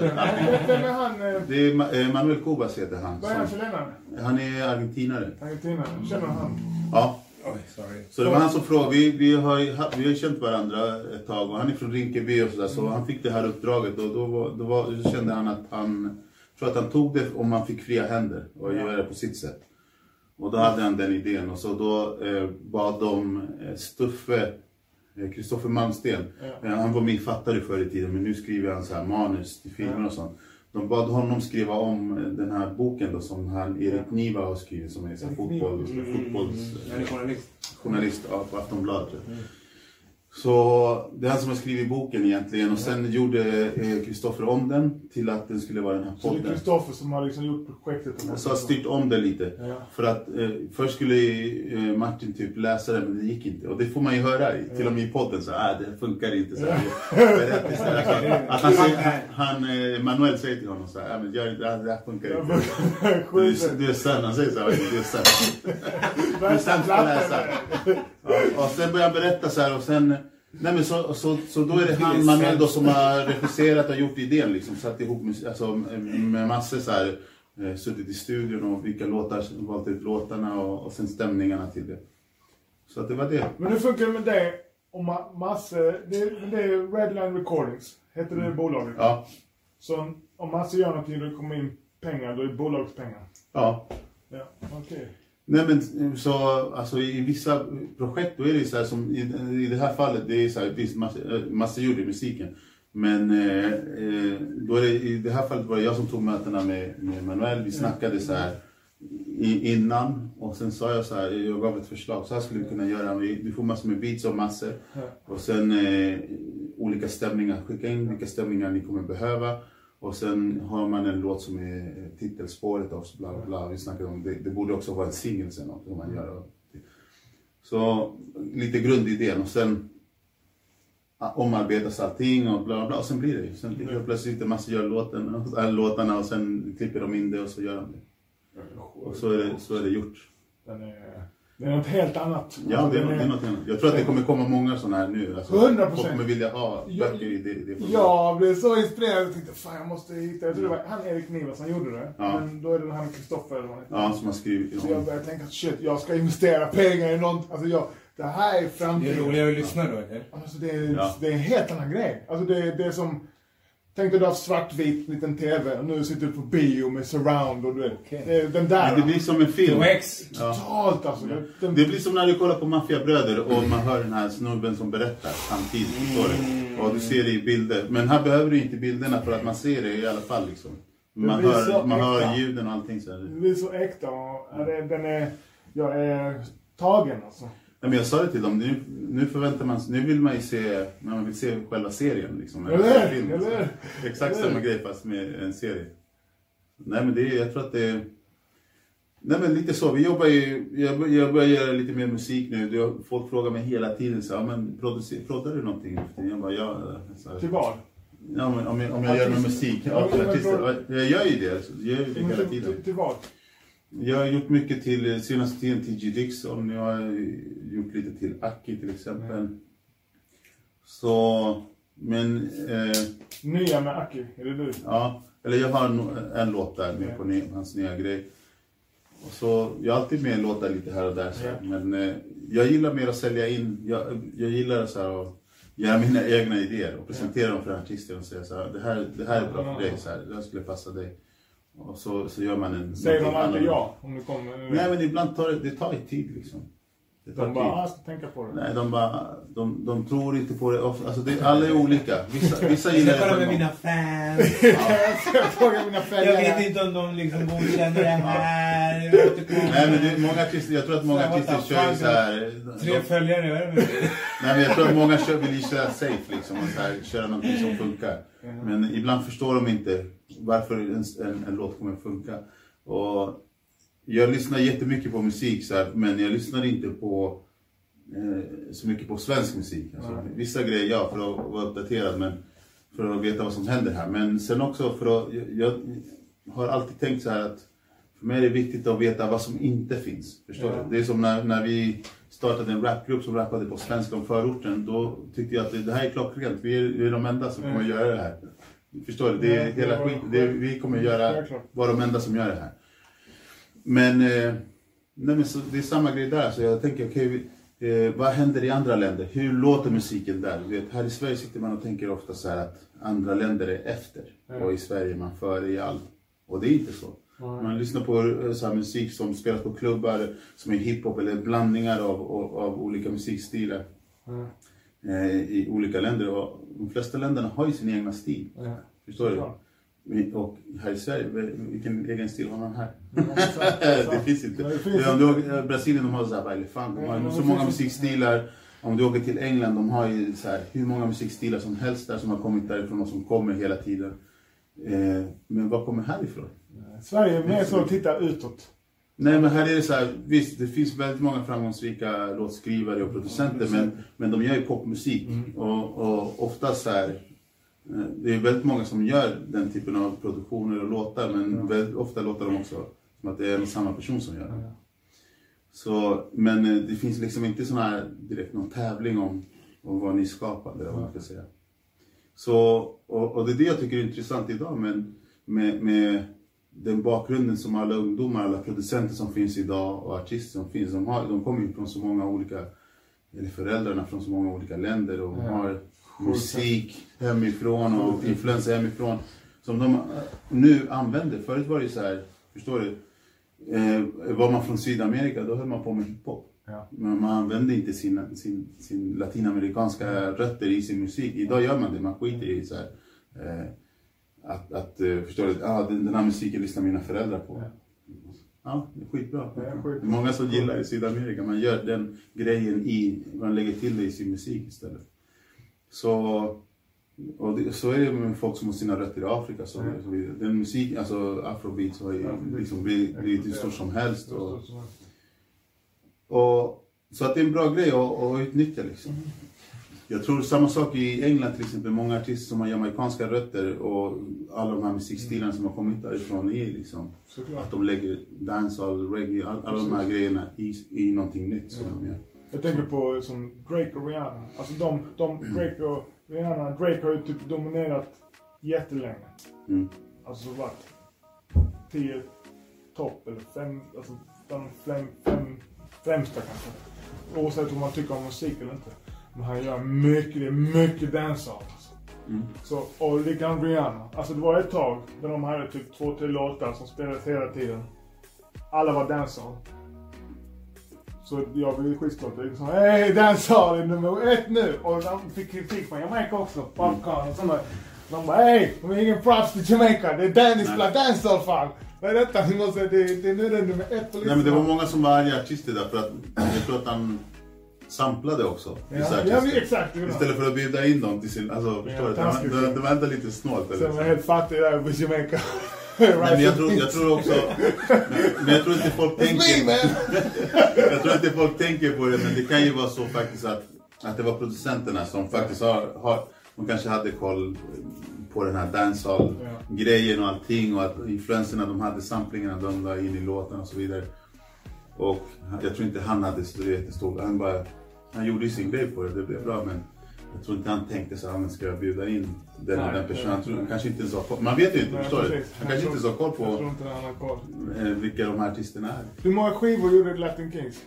Vem- är han? eh, Det är eh, Manuel Cobas heter han. Vad är han chilenare? han är argentinare. Argentina? Känner han? Ja, Oj, sorry. Så det var han som frågade, vi, vi, har, vi har känt varandra ett tag och han är från Rinkeby och sådär så han fick det här uppdraget och då, var, då, var, då kände han att han, tror att han tog det om han fick fria händer och göra det på sitt sätt. Och då hade han den idén och så då eh, bad de eh, Stuffe, Kristoffer Malmsten, Ja. eh, han var min fattare förr i tiden men nu skriver han så här manus till filmer och sånt. De bad honom skriva om eh, den här boken då som han, Erik Niva har skrivit som är så fotboll, Niva. fotbolls är journalist. journalist på Aftonbladet. Så det är han som har skrivit boken egentligen och sen gjorde eh, Kristoffer om den till att den skulle vara den här Så det är podden. Kristoffer som har liksom gjort projektet. Och så har styrt om det lite. Ja. För att eh, först skulle eh, Martin typ läsa det men det gick inte. Och det får man ju höra i, till och med i podden. Så äh, det funkar inte. Så här, Att han, säger, han, eh, Manuel säger till honom så här, äh, men gör, det, här- det här funkar inte. Du, du är sann, han säger så här, du är sann. Du är att läsa. Ja, och sen börjar han berätta så här och sen Nej men så, så, så då är det han, Manuel då, som har regisserat och gjort idén liksom. Satt ihop mus- alltså, med massor så här, eh, suttit i studion och vilka låtar, valt ut låtarna och, och sen stämningarna till det. Så att det var det. Men hur funkar det med det och ma- massor? Det, är- det är Redline Recordings. Heter det bolaget? Ja. Så om Masse gör någonting och det kommer in pengar, då är det bolagspengar? Ja. Ja, okej. Nej men så, alltså i vissa projekt då är det så här som i, i det här fallet, det är så här, visst massa, eh, gjorde musiken. Men eh, eh, då är det, i det här fallet var det jag som tog mötena med, med Manuel. Vi snackade så här i, innan och sen sa jag så här, jag gav ett förslag, så här skulle vi kunna göra. Vi får massor med beats och massor. Och sen eh, olika stämningar, skicka in vilka stämningar ni kommer behöva. Och sen har man en låt som är titelspåret också, bla bla bla. Vi snackade om det, det borde också vara en singel sen också, man gör. Så lite grundidén och sen ah, omarbetas allting och bla bla. Och sen blir det ju. Sen helt plötsligt sitter massa gör låten, äh, låtarna och sen klipper de in det och så gör de det. Och så är det, så är det gjort. Den är, det är något helt annat. Ja, Alltså, det är, den det är något annat. Jag tror att det kommer komma många sådana här nu. Alltså, 100%. Folk kommer vilja ha Ja, böcker i det, det. Jag blev så inspirerad och tänkte fan jag måste hitta. Jag tror det var han Erik Niva som gjorde det. Ja. Men då är det han Kristoffer eller vad han. Ja, som har skrivit. Så jag började tänka shit, jag ska investera pengar i något. Alltså jag, det här är Det är framtiden. roligare att lyssna då, eller? Alltså det är, Ja. det är en helt annan grej. Alltså det, är- det är som, tänk dig du har svartvit liten TV och nu sitter du på bio med surround och du vet, det är den där. Men det blir som en film. Ja. Totalt alltså. Det, den, Det blir som när du kollar på Maffiabröder och man hör den här snubben som berättar samtidigt. Du? Och du ser det i bilder. Men här behöver du inte bilderna för att man ser det i alla fall. Liksom. Man, blir hör, så man hör äkta. ljuden och allting. Så här. det blir så äkta och ja, den är, jag är tagen alltså. Nej, men jag sa det till dem, nu, nu förväntar man nu vill man ju se, man vill se själva serien. Liksom, Eller filmen. Eller? Exakt Eller samma grej fast med en serie. Nej men det är, jag tror att det är, Nej men lite så, vi jobbar ju, jag, jag börjar göra lite mer musik nu. Det- Folk frågar mig hela tiden så, ja, men proddar du någonting? nu för tiden?" Jag bara, ja. Så Till vad? ja men om jag, om jag gör med musik, ja, artister. Jag gör ju det, jag gör ju det Men hela tiden. till, till vad? Jag har gjort mycket till, senaste tiden till G. Dixon, jag har gjort lite till Aki till exempel. Så, men, eh, Nya med Aki, är det du? ja, eller jag har no- en låt där med på ny, hans nya grej. Och så, jag har alltid med låtar lite här och där, så. Ja. men eh, jag gillar mer att sälja in, jag, jag gillar så här att göra mina egna idéer och presentera dem för artister och säga så här, det här, det här är bra för dig, så här, det här skulle passa dig. Och så, så gör man en... Säger de annorlunda. ja? Om du kommer... Nej men ibland tar det, det tar tid liksom. Det tar De bara, tid. ah, jag ska tänka på det. Nej, de bara, de, de tror inte på det. Alltså det, alla är olika. Vissa, vissa gillar Jag det kollar på med en mina fans. jag frågar mina Jag följare. vet inte om de liksom godkänner det här. Jag. Nej men det är många artister, jag tror att många artister kör så här. Tre följare, vad är det med nej men jag tror att många kör, vill köra safe liksom. Och så här, köra någonting som funkar. Men ibland förstår de inte varför en, en, en låt kommer funka. Och jag lyssnar jättemycket på musik så här, men jag lyssnar inte på eh, så mycket på svensk musik. Alltså, vissa grejer ja, för att vara uppdaterad men för att veta vad som händer här. Men sen också för att, jag, jag har alltid tänkt så här att för mig är det viktigt att veta vad som inte finns. Förstår Ja. du? Det är som när, när vi startade en rapgrupp som rappade på svenska om förorten. Då tyckte jag att det, det här är klockrent. Vi är, vi är de enda som kommer att göra det här. Förstår du? Det är hela skit. Det är, vi kommer att göra, vara de enda som gör det här. Men, eh, nej men så, det är samma grej där. Så jag tänker, okej, vi- eh, vad händer i andra länder? Hur låter musiken där? Du vet, här i Sverige sitter man och tänker ofta så här att andra länder är efter. Ja. Och i Sverige är man före i allt. Och det är inte så. Man lyssnar på eh, så här musik som spelas på klubbar, som är hiphop eller blandningar av, av, av olika musikstilar Ja. Eh, i olika länder. Och de flesta länderna har ju sin egna stil. Ja. Förstår du? Och här i Sverige, vilken egen stil har man här? Ja, det finns inte. Det finns Om du åker, eh, Brasilien de har så här, elefant, de har så många musikstilar. Om du åker till England, de har ju så här, hur många musikstilar som helst där som har kommit därifrån och som kommer hela tiden. Eh, men vad kommer härifrån? Sverige är mer så att titta utåt. Nej men här är det så här, visst det finns väldigt många framgångsrika låtskrivare och producenter men, men de gör ju popmusik och, och oftast så här eh, det är väldigt många som gör den typen av produktioner och låtar men väldigt ofta låter de också som att det är samma person som gör det. Så, men eh, det finns liksom inte sån här direkt någon tävling om, om vad ni skapade eller vad man ska säga. Så, och, och det är det jag tycker är intressant idag med, med, med den bakgrunden som alla ungdomar, alla producenter som finns idag och artister som finns, de, har, de kommer ju från så många olika, eller föräldrarna från så många olika länder och de Ja. har musik hemifrån och influenser hemifrån som de eh, nu använder. Förut var det så här, förstår du? Eh, var man från Sydamerika då höll man på med hiphop. Ja. Men man använde inte sina, sin, sin latinamerikanska rötter i sin musik. Idag gör man det, man skiter i så här, eh, att, att eh, förstår du, ah, den, den här musiken lyssnar mina föräldrar på. Ja, det är skitbra. Det är skitbra. Många som gillar i Sydamerika, man gör den grejen i, man lägger till det i sin musik istället. Så, och det, så är det med folk som har sina rötter i Afrika. Så, så vidare. Den musik, alltså afrobeats har ju liksom blivit, blivit hur stort som helst. Och, och, så att det är en bra grej att, att utnyttja liksom. Jag tror samma sak i England till exempel. Många artister som har jamaicanska rötter och alla de här musikstilarna som har kommit därifrån är liksom Såklart. att de lägger dancehall, reggae, all, alla de här grejerna i, i någonting nytt som de gör. Jag tänker på som Drake och Rihanna. Alltså de, de Drake och Rihanna, Drake har ju typ dominerat jättelänge. Mm. Alltså varit tio topp eller fem, alltså de fem, fem främsta kanske. Oavsett om man tycker om musik eller inte. Men han gör mycket, är mycket dancehall alltså. Mm. Så, och likadant Rihanna. Alltså det var ett tag där de hade typ två, tre låtar som spelades hela tiden. Alla var dancehall. Så jag blev skitstolt. Liksom, hej dancehall är nummer ett nu! Och de fick kritik från Jamaica också. Popcorn och sådana. De bara hej, de har ingen props till Jamaica. Det är Danny spelar dancehall fan! Vad är detta? Måste, det, det, nu är det nummer ett på listan. Nej men det var många som var arga artister där för att jag tror att han samplade också. Ja, ja men exakt. det var det. Istället för att bjuda in dem till sin, alltså förstår du? Det var, taskigt. det, det var ändå lite snålt. Eller? var jag helt fattig där på Jamaica. Nej, men jag, tror, jag tror också... Men, jag tror inte folk tänker... jag tror inte folk tänker på det, men det kan ju vara så faktiskt att, att det var producenterna som faktiskt har, har... De kanske hade koll på den här dancehall-grejen och allting och att influenserna de hade, samplingarna de la in i låtarna och så vidare. Och jag tror inte han hade så jättestor... Han bara... Han gjorde ju sin grej på det, det blev bra men jag tror inte han tänkte så här, ska jag bjuda in den och Nej, den personen? Han tror, kanske inte ens har koll. Man vet ju inte, Nej, förstår du? Han kanske inte ens har koll Jag tror på inte han har koll. eh, vilka de här artisterna är. Hur många skivor gjorde Latin Kings?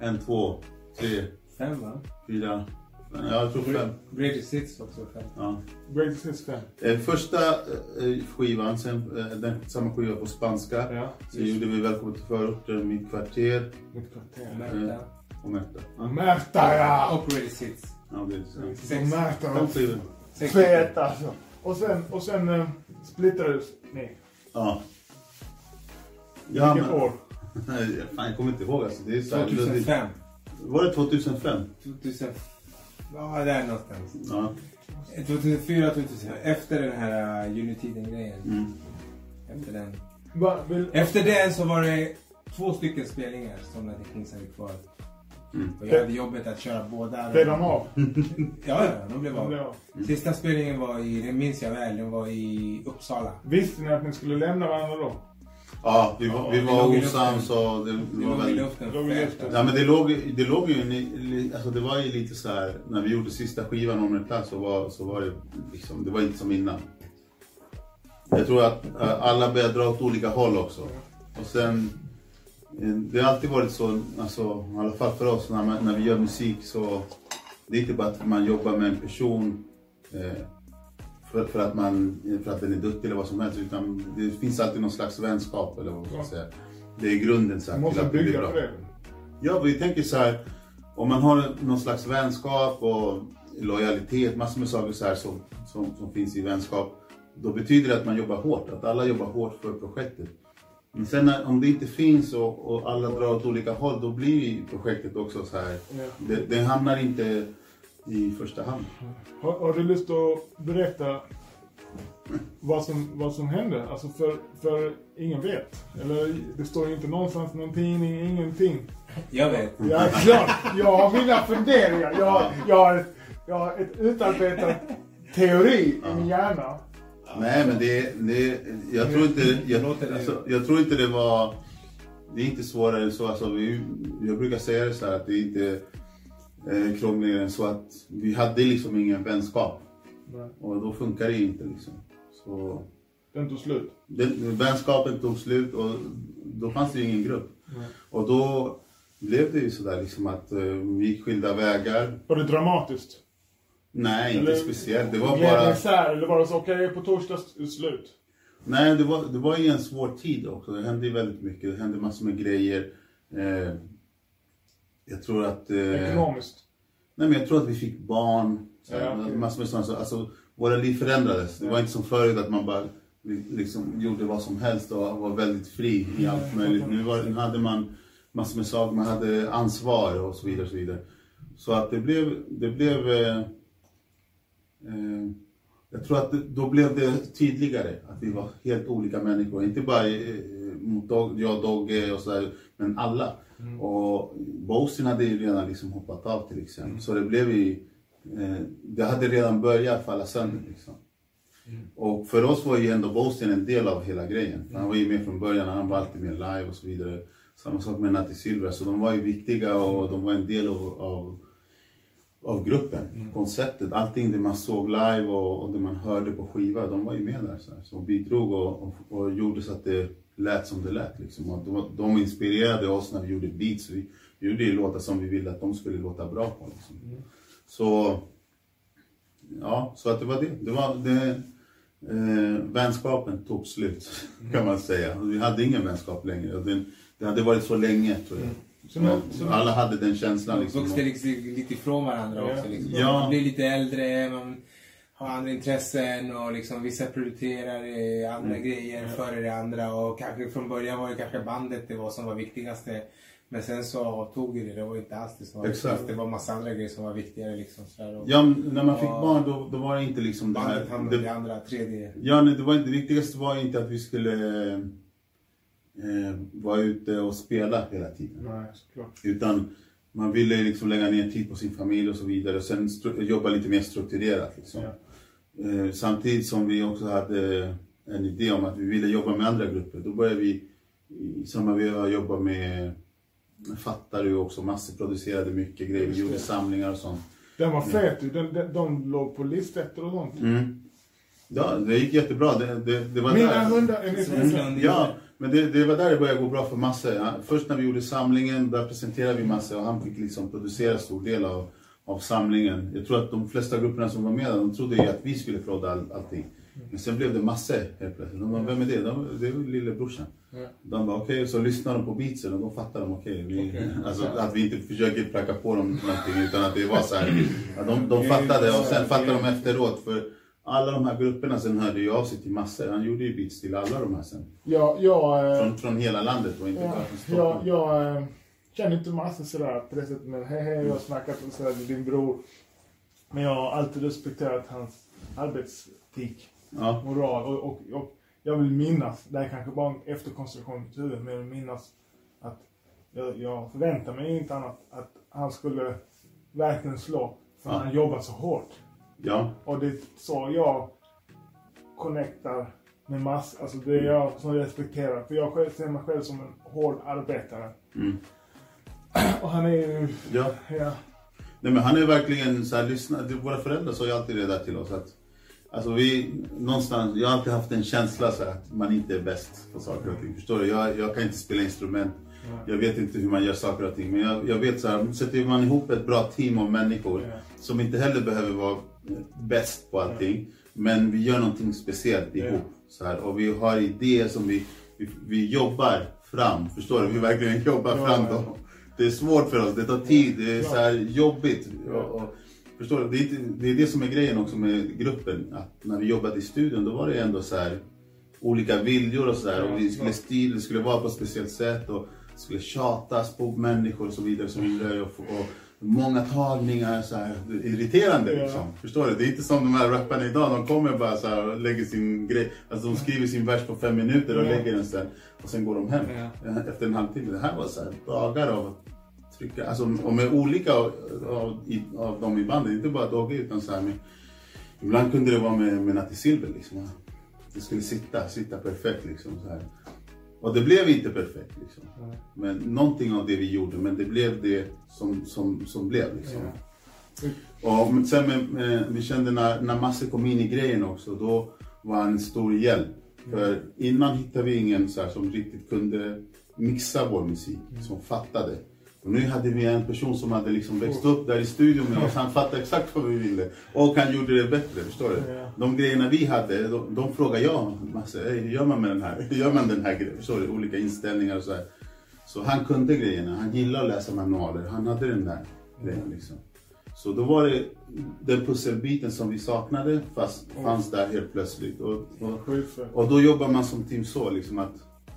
En, två, tre, Fem va? fyra, ja, jag tror fem. Greatest Hits också fem. Ja. Greatest Hits 5. Eh, Första eh, skivan, sen, eh, den, samma skiva på spanska. Ja. Sen gjorde vi Välkommen till förorten, Mitt kvarter Mitt kvarter. Och Märta. Ja, Märta ja! Och Greatest Hits. ja, det är så. Sex. Märta var fet alltså. Och sen, och sen uh, splittrades ni. Ja. Ja, Vilket men, år? fan, jag kommer inte ihåg alltså. Det är så här, 2005. Var det 2005? 2000. Ja, där någonstans. Ja. 2004, 2005. Efter den här uh, Unitiden-grejen. Mm. Efter den. Va, vill, Efter den så var det två stycken spelningar som Latin Kings hade kvar. Mm. Och jag hade jobbet att köra båda. blev de av? Ja, ja, de blev av. av. Sista spelningen var i, det minns jag väl, den var i Uppsala. Visste ni att ni skulle lämna varandra då? Ja, vi Ja, det var osams och det, Det var väldigt... luften. låg i fett, luften. alltså. Ja men det låg, det låg ju, alltså det var ju lite så här när vi gjorde sista skivan om en plats så var, så var det liksom, det var inte som innan. Jag tror att alla började dra åt olika håll också. Och sen, det har alltid varit så, alltså, i alla fall för oss när, man, när vi gör musik så, det är inte bara att man jobbar med en person eh, för, för, att man, för att den är duktig eller vad som helst utan det finns alltid någon slags vänskap eller vad man ska Ja. säga. Det är grunden så här, måste det bygga på det. Ja, vi tänker så här. Om man har någon slags vänskap och lojalitet, massor med saker så här som, som, som finns i vänskap. Då betyder det att man jobbar hårt, att alla jobbar hårt för projektet. Men sen när, om det inte finns och, och alla drar åt olika håll, då blir projektet också så här. Ja. Det, det hamnar inte i första hand. Har, har du lust att berätta vad som, vad som hände? Alltså för, för ingen vet. Eller det står inte någonstans någon tidning, ingenting. Jag vet. Ja, klart. Jag har mina funderingar. Jag, jag, har, jag har ett utarbetat teori i min hjärna. Nej, men det, det jag tror inte, jag, alltså, jag tror inte det var, det är inte svårare än så. Alltså, vi, jag brukar säga det så här att det är inte eh, krångligare än så att vi hade liksom ingen vänskap. Nej, Och då funkar det inte liksom. Så Den tog slut. den, vänskapen tog slut och då fanns det ju ingen grupp. Nej. Och då blev det ju sådär liksom att eh, vi gick skilda vägar. Var det dramatiskt? Nej, inte Eller- speciellt. Det var bara... isär eller var det så okej på torsdag slut? Nej, det var, det var ju en svår tid också. Det hände ju väldigt mycket. Det hände massor med grejer. Eh, jag tror att... Eh, Ekonomiskt? nej, men jag tror att vi fick barn. Så, Ja, okej. Massor med sådana. så- Alltså, våra liv förändrades. Det var inte som förut att man bara li- liksom gjorde vad som helst och var väldigt fri i allt möjligt. Nu, var, nu hade man massor med saker. Man hade ansvar och så vidare. Och så, vidare. så att det blev... Det blev eh, jag tror att då blev det tydligare att vi var helt olika människor. Inte bara eh, mot Dog, jag Dogge och sådär, men alla. Och Bosin hade ju redan liksom hoppat av till exempel. Så det blev ju, eh, det hade redan börjat falla sönder liksom. Och för oss var ju ändå Bosin en del av hela grejen. Han var ju med från början, han var alltid med live och så vidare. Samma sak med Natti Silver, så de var ju viktiga och de var en del av, av av gruppen, konceptet, allting det man såg live och, och det man hörde på skiva, de var ju med där. Så, här. så bidrog och, och, och gjorde så att det lät som det lät. Liksom. Och de, de inspirerade oss när vi gjorde beats. Vi, vi gjorde ju låtar som vi ville att de skulle låta bra på. Liksom. Så, ja, så att det var det. det, var det eh, vänskapen tog slut, kan man säga. Vi hade ingen vänskap längre. Den, det hade varit så länge, tror jag. Så så nu, Alla hade den känslan. Liksom. Vuxit liksom, lite ifrån varandra också. Liksom. Ja. Man blir lite äldre, man har andra intressen och liksom vissa prioriterar andra grejer före det andra. Och kanske från början var det kanske bandet det var som var viktigaste. Men sen så avtog det, det var inte alls det som var Exakt. viktigast. Det var massa andra grejer som var viktigare liksom. Och Ja, när man fick barn då, då var det inte liksom det här... bandet hamnade i Det, andra, tredje. ja, nej, det, var inte, det viktigaste var inte att vi skulle eh, vara ute och spela hela tiden. Nej, såklart. Utan man ville liksom lägga ner tid på sin familj och så vidare. Och sen jobba lite mer strukturerat. Liksom. Ja. Eh, samtidigt som vi också hade en idé om att vi ville jobba med andra grupper. Då började vi i samma veva jobba med Fattar du också, masseproducerade mycket grejer. Vi gjorde samlingar och sånt. Den var fet ju. Den, den, de låg på listor och sånt. Mm. Ja, det gick jättebra. Det, det, det var Mina där. hundar är Mm. Ja, men det, det var där det började gå bra för Masse. Ja, Först när vi gjorde samlingen, där presenterade vi Masse och han fick liksom producera stor del av, av samlingen. Jag tror att de flesta grupperna som var med där, de trodde ju att vi skulle prodda all, allting. Men sen blev det Masse helt plötsligt. De bara, vem är det? De, det är lillebrorsan. De bara, okej, så lyssnade de på beatsen och då fattade de, okej, vi, Okej. alltså, att vi inte försöker pracka på dem någonting utan att det var så här. Ja, de, de fattade och sen fattade de efteråt. För alla de här grupperna sen hörde ju av sig till Masse. Han gjorde ju beats till alla de här sen. Jag, jag, eh, Från, från hela landet och inte ja, bara från jag, Stockholm. jag eh, känner inte massor sådär på det sättet. Men hej, hej, jag har snackat med, sådär, med din bror. Men jag har alltid respekterat hans arbetsetik. Ja, moral. Och, och, och jag vill minnas, det här är kanske bara en efterkonstruktion i men jag vill minnas att jag, jag förväntar mig inte annat att han skulle verkligen slå. För Ja. han jobbar så hårt. Ja, Och det är så jag connectar med mass, alltså det är jag som respekterar. För jag själv ser mig själv som en hård arbetare. mm, Och han är ju, ja. ja, Nej, men han är verkligen så här, lyssna. Våra föräldrar sa ju alltid det där till oss att Alltså vi, någonstans, jag har alltid haft en känsla så att man inte är bäst på saker och ting. Förstår du? Jag, jag kan inte spela instrument. Jag vet inte hur man gör saker och ting. Men jag, jag vet så här, sätter man ihop ett bra team av människor Ja. som inte heller behöver vara bäst på allting. Men vi gör någonting speciellt ihop. Så här, och vi har idéer som vi, vi, vi jobbar fram. Förstår du? Vi verkligen jobbar Ja, fram ja. dem. Det är svårt för oss, det tar tid, det är så här jobbigt. Ja. Och, och, förstår du? Det är, det är det som är grejen också med gruppen. Att när vi jobbade i studion då var det ändå så här olika viljor och sådär. Och vi skulle stil, det skulle vara på ett speciellt sätt. Och skulle tjatas på människor och så vidare. Och, så vidare och, och många tagningar, så här, irriterande Ja. liksom. Förstår du? Det är inte som de här rapparna idag. De kommer bara så här och lägger sin grej. Alltså de skriver sin vers på fem minuter och Ja. lägger den sen. Och sen går de hem Ja. eh, efter en halvtimme. Det här var så här dagar av att trycka. Alltså, och med olika av, av, av dem i bandet. Inte bara Dogge utan så här med, Ibland kunde det vara med, med Natti Silver liksom. Det skulle sitta, sitta perfekt liksom. Så här. Och det blev inte perfekt liksom. Nej. Men någonting av det vi gjorde, men det blev det som, som, som blev liksom. Och men sen med, vi kände när, när Masse kom in i grejen också, då var han en stor hjälp. För innan hittade vi ingen så här, som riktigt kunde mixa vår musik, som fattade. Och nu hade vi en person som hade liksom växt upp där i studion med oss, han fattade exakt vad vi ville. Och han gjorde det bättre, förstår du? Ja. De grejerna vi hade, de, de frågade jag Masse, "Ey, hur gör man med den här? Hur gör man den här grejen? Förstår du? Olika inställningar och så här. Så han kunde grejerna, han gillade att läsa manualer, han hade den där grejen liksom. Så då var det den pusselbiten som vi saknade fast fanns där helt plötsligt. Och, och, och då jobbar man som team så liksom att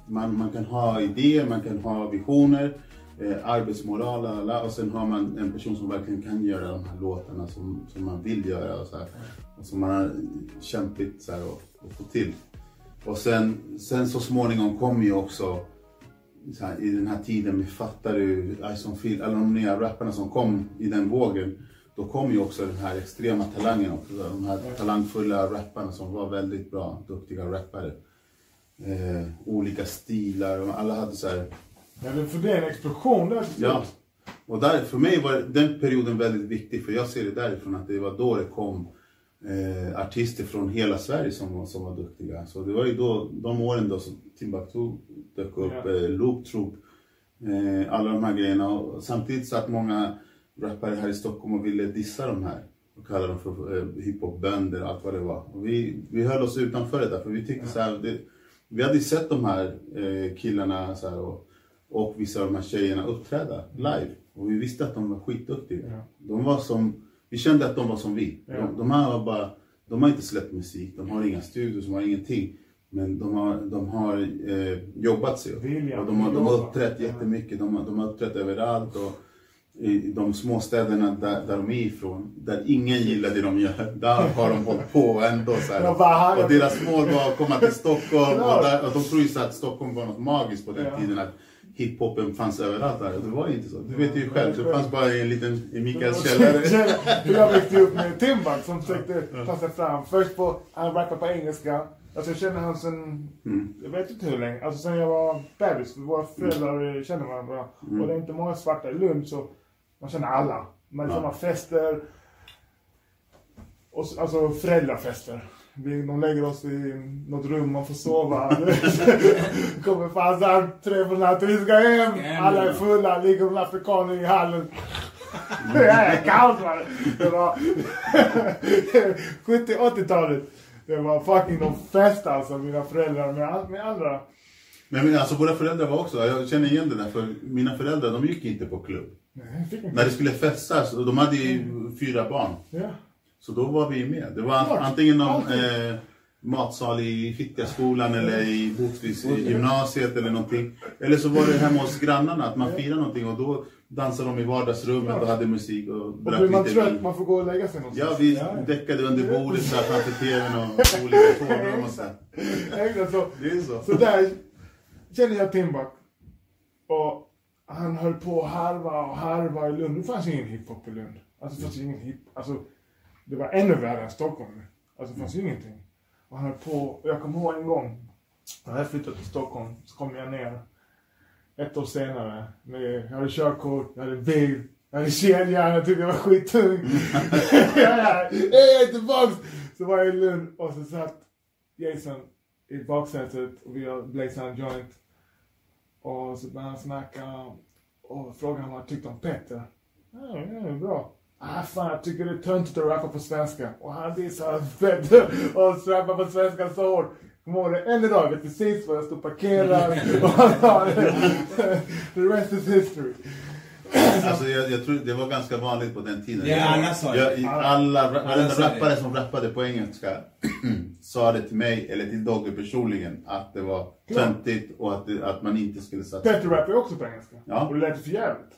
man, man kan ha idéer, man kan ha visioner, eh, arbetsmoral la, och sen har man en person som verkligen kan göra de här låtarna som, som man vill göra och, så här, och som man har kämpigt så här, och, och få till. Och sen, sen så småningom kom ju också så här, i den här tiden med Fattar du, Ison Phil, alla de nya rapparna som kom i den vågen. Då kom ju också den här extrema talangen också. De här talangfulla rapparna som var väldigt bra, duktiga rappare. Eh, olika stilar och alla hade så här, Ja, för det är en explosion där. ja. Och där, för mig var den perioden väldigt viktig för jag ser det därifrån att det var då det kom eh, artister från hela Sverige som, som var duktiga. Så det var ju då, de åren då som Timbuktu dök upp, Ja. eh, Loop Troop, eh, alla de här grejerna. Och samtidigt satt många rappare här i Stockholm och ville dissa de här och kalla dem för eh, hiphopbönder och allt vad det var. Och vi, vi höll oss utanför det där för vi tyckte så här, det, vi hade ju sett de här eh, killarna så här, och, och vissa av de här tjejerna uppträda live. Och vi visste att de var skitduktiga. Ja. De var som, vi kände att de var som vi. Ja. De, de här var bara, de har inte släppt musik, de har inga studios, de har ingenting. Men de har, de har eh, jobbat sig upp. Och de har, de har uppträtt jättemycket. De har, de har uppträtt överallt. Och i de små städerna där, där de är ifrån, där ingen gillar det de gör, där har de hållit på ändå. Så här. Och deras mål var att komma till Stockholm. Och, där, och de tror ju så att Stockholm var något magiskt på den Ja. tiden. Att hiphopen fanns överallt. Och det var ju inte så. Du vet ju själv, det fanns bara i en liten, i Mikaels källare. Jag växte upp med Timbuk som försökte ta sig fram. Först på, han rappade på engelska. Alltså jag känner honom sen, Mm. jag vet inte hur länge, alltså sen jag var bebis. Våra föräldrar känner varandra. Mm. Och det är inte många svarta i Lund så man känner alla. Man Ja. ja. fester. Och, så- alltså föräldrafester. Vi, de lägger oss i något rum, man får sova. kommer farsan tre på natten, vi ska hem. Alla är fulla, ligger en afrikaner i hallen. Det är kaos man. Det var 70-80-talet. Det var fucking de fest alltså, mina föräldrar med, med andra. Men, men alltså våra föräldrar var också, jag känner igen det där, för mina föräldrar de gick inte på klubb. Nej. När det skulle festas, de hade ju fyra barn. Ja. Så då var vi med. Det var Klart. antingen någon eh, matsal i Fittjaskolan eller i Botkvist i gymnasiet eller någonting. Eller så var det hemma hos grannarna, att man firade någonting och då dansade de i vardagsrummet och hade musik och Och drack blir man lite trött, vin. man får gå och lägga sig någonstans. Ja, vi Ja, däckade under bordet så här framför tvn och olika tårnrum och så. Exakt så. Det är så. Så där känner jag Timbuk. Och han höll på att harva och harva i Lund. Det fanns ingen hiphop i Lund. Alltså det fanns ingen hip... Alltså, det var ännu värre än Stockholm. Alltså det fanns ingenting. Och han höll på. Jag kommer ihåg en gång. När jag flyttade till Stockholm så kom jag ner. Ett år senare. Med, jag hade körkort, jag hade bil. Jag hade kedja, jag tyckte jag var skittung. jag är tillbaks! Så var jag i Lund och så satt Jason i baksätet och vi blazade en joint. Och så började han snacka och frågade vad han tyckte om Petter. Ja, ja, det är bra. Ah, fan, jag tycker det är töntigt att rappa på svenska. Och han dissade och rappade på svenska så hårt. Kommer ihåg det än idag, vet precis var jag stod parkerad. och han sa The rest is history. Alltså jag, jag tror det var ganska vanligt på den tiden. Ja, alla sa. Jag, alla, det. rappare som rappade på engelska sa det till mig, eller till Dogge personligen, att det var töntigt och att, det, att man inte skulle satsa. Petter rappar ju också på engelska. Ja. Och det lät för jävligt.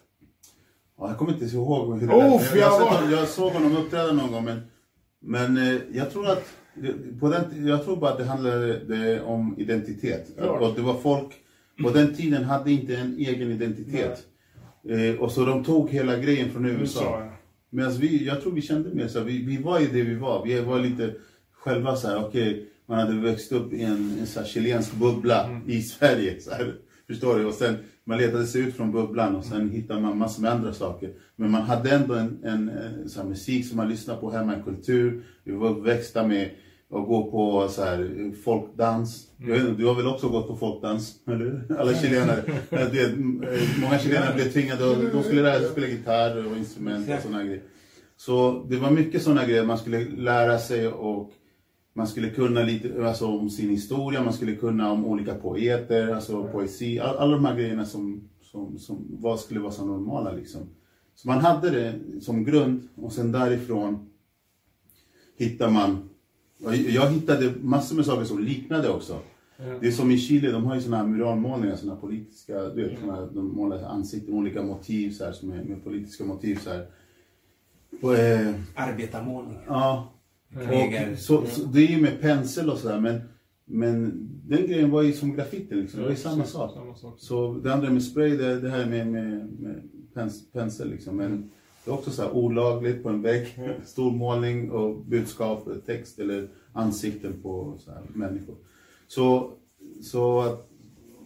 Ja, jag kommer inte ihåg hur det Oh, jag, jag var- jag såg honom uppträda någon gång, men, men eh, jag tror att på den, jag tror bara att det handlade om identitet. Klart. Och det var folk på den tiden hade inte en egen identitet. Eh, och så de tog hela grejen från USA. USA, ja. Medan vi, jag tror vi kände mer så vi, vi var ju det vi var. Vi var lite själva så här, okej, man hade växt upp i en, en så chilensk bubbla i Sverige. Så här, förstår du? Och sen man letade sig ut från bubblan och sen hittade man massor med andra saker. Men man hade ändå en, en, en så här, musik som man lyssnade på hemma, en kultur. Vi var uppväxta med att gå på så här, folkdans. Jag vet inte, Du har väl också gått på folkdans? Eller? Alla chilenare. Eh, det, eh, många chilenare blev tvingade att de skulle lära sig spela gitarr och instrument och sådana grejer. Så det var mycket sådana grejer man skulle lära sig och man skulle kunna lite alltså, om sin historia, man skulle kunna om olika poeter, alltså poesi, all, alla de här grejerna som, som, som var, skulle vara så normala liksom. Så man hade det som grund och sen därifrån hittar man, jag hittade massor med saker som liknade också. Det är som i Chile, de har ju såna här muralmålningar, här politiska, du vet, såna här, de målar ansikten, olika motiv så här, som är med politiska motiv så här. Eh, Arbetarmålning. ja. Och så, så, det är ju med pensel och sådär men, men den grejen var ju som graffiti liksom, det var ju samma sak. samma sak. Så det andra med spray, det, det här med, med, med pens, pensel liksom. Men det är också så här olagligt på en vägg, stor målning och budskap, text eller ansikten på så här, människor. Så, så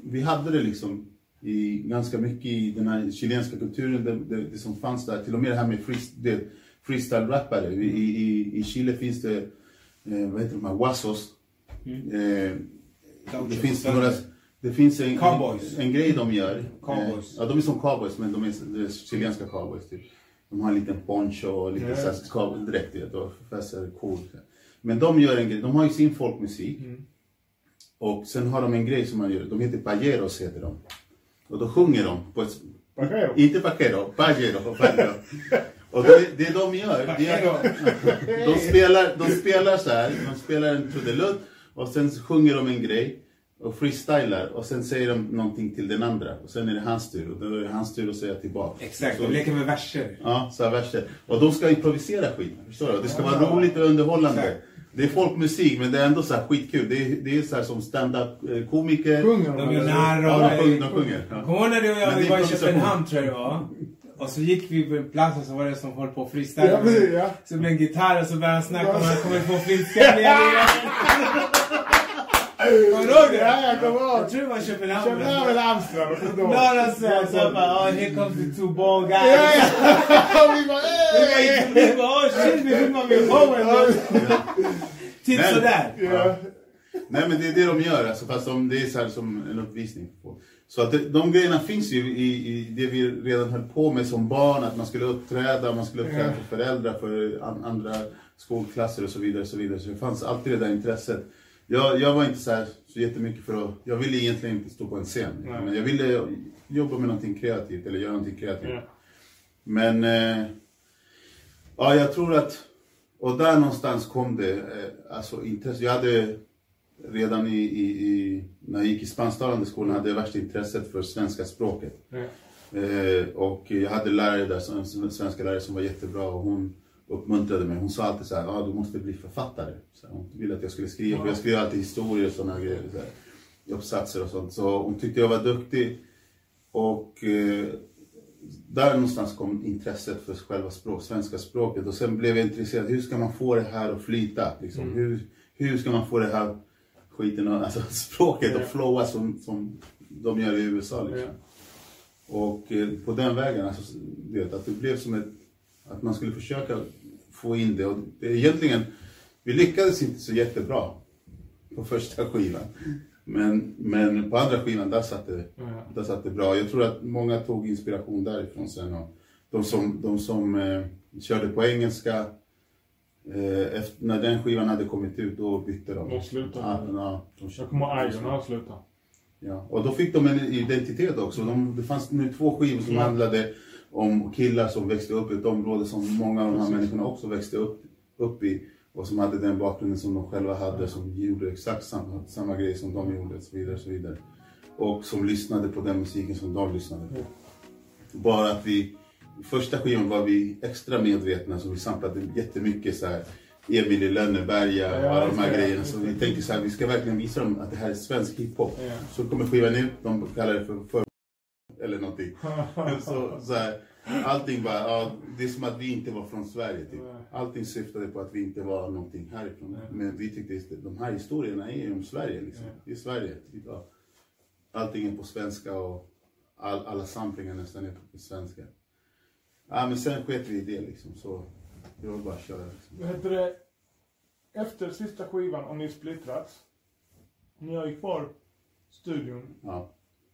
vi hade det liksom i, ganska mycket i den här chilenska kulturen, det, det, det som fanns där. Till och med det här med freest- det- freestyle-rappare. I, i, I Chile finns det, eh, vad heter de här, wassos. Eh, det finns några, det finns en, Cowboys. en, en grej de gör. Cowboys. Eh, ja, de är som cowboys, men de är, är chilenska cowboys typ. De har en liten poncho och lite yeah. cowboydräkt, fäster cool. Men de gör en grej, de har ju sin folkmusik. Och sen har de en grej som man gör, de heter pajeros heter de. Och då sjunger de på ett... Pajero. Inte pajero, pajero. pajero. Och det, det de gör, det är de, de, spelar, de spelar så här, de spelar en trudelutt Och sen sjunger de en grej och freestylar och sen säger de någonting till den andra. Och sen är det hans tur och då är det hans tur att säga tillbaka. Exakt, Så- de leker med verser. Ja, så här verser. Och de ska improvisera skiten, förstår du? Det ska vara roligt och underhållande. Exakt. Det är folkmusik men det är ändå så här skitkul. Det är, det är så här som stand-up eh, komiker. Sjunger De gör eller? narr Ja, de och... sjunger. De sjunger ja. Kommer när du och jag vi var i. Köpenhamn tror jag det var? Och så gick vi på en plats och så var det som höll på att Ja, freestyla. precis, ja. Så blev en gitarr och så började han snacka om att han kommer få flintskalliga Kommer du ihåg det? Ja, jag kommer ihåg. Jag tror det var Köpenhamn. Köpenhamn eller Amsterdam. Några så bara, oh, here comes the two ball guys. Ja, ja. Vi bara, Vi "Ey!" bara, vi bara, oh shit, vi filmar med showen. Typ sådär. Ja. Nej men det är det de gör alltså, fast de, det är så här som en uppvisning. På. Så att det, de grejerna finns ju i, i det vi redan höll på med som barn, att man skulle uppträda, man skulle uppträda för föräldrar, för an, andra skolklasser och så vidare. Så, vidare. så det fanns alltid det där intresset. Jag, jag var inte så, här, så jättemycket för att, jag ville egentligen inte stå på en scen. Nej. Men jag ville jobba med någonting kreativt, eller göra någonting kreativt. Ja. Men eh, ja, jag tror att, och där någonstans kom det, eh, alltså intresse. Jag hade redan i, i, i när jag gick i spansktalande skolan hade jag värsta intresset för svenska språket. Ja. Eh, och jag hade lärare där, som, svenska lärare som var jättebra och hon uppmuntrade mig. Hon sa alltid så här, ah, du måste bli författare. Så hon ville att jag skulle skriva, för jag skrev alltid historier och sådana grejer. Så här, uppsatser och sånt. Så hon tyckte jag var duktig. Och eh, där någonstans kom intresset för själva språk, svenska språket. Och sen blev jag intresserad, hur ska man få det här att flyta? Liksom? Hur, hur ska man få det här skiten, alltså språket Ja. flowa som, som de gör i USA. Liksom. Och eh, på den vägen, alltså, vet, att det blev som ett, att man skulle försöka få in det. Och det egentligen, vi lyckades inte så jättebra på första skivan. Men, men på andra skivan, där satt, det, där satt det bra. Jag tror att många tog inspiration därifrån sen. Och de som, de som eh, körde på engelska, efter, när den skivan hade kommit ut, då bytte de. De slutade. Ja, ja, de Jag kommer ihåg han slutade. Ja, och då fick de en identitet också. De, det fanns nu två skivor som Mm. handlade om killar som växte upp i ett område som många av de här människorna också växte upp, upp i. Och som hade den bakgrunden som de själva hade, som gjorde exakt samma, samma grej som de gjorde och så vidare. Och, så vidare. och som lyssnade på den musiken som de lyssnade på. Bara att vi, första skivan var vi extra medvetna, så vi samplade jättemycket så här Emil i Lönneberga och Ja, alla de här grejerna. Så vi tänkte så här, vi ska verkligen visa dem att det här är svensk hiphop. Ja. Så kommer skivan ut, de kallar det för, för eller någonting. så, så här, allting bara, ja, det är som att vi inte var från Sverige typ. Allting syftade på att vi inte var någonting härifrån. Men vi tyckte att de här historierna är om Sverige liksom. Det är Sverige. Typ, ja. Allting är på svenska och all, alla samplingar nästan är på svenska. Ja men sen sket vi i det liksom så det var bara köra liksom. Vad heter det? Efter sista skivan och ni splittrats. Ni har ju kvar studion Ja.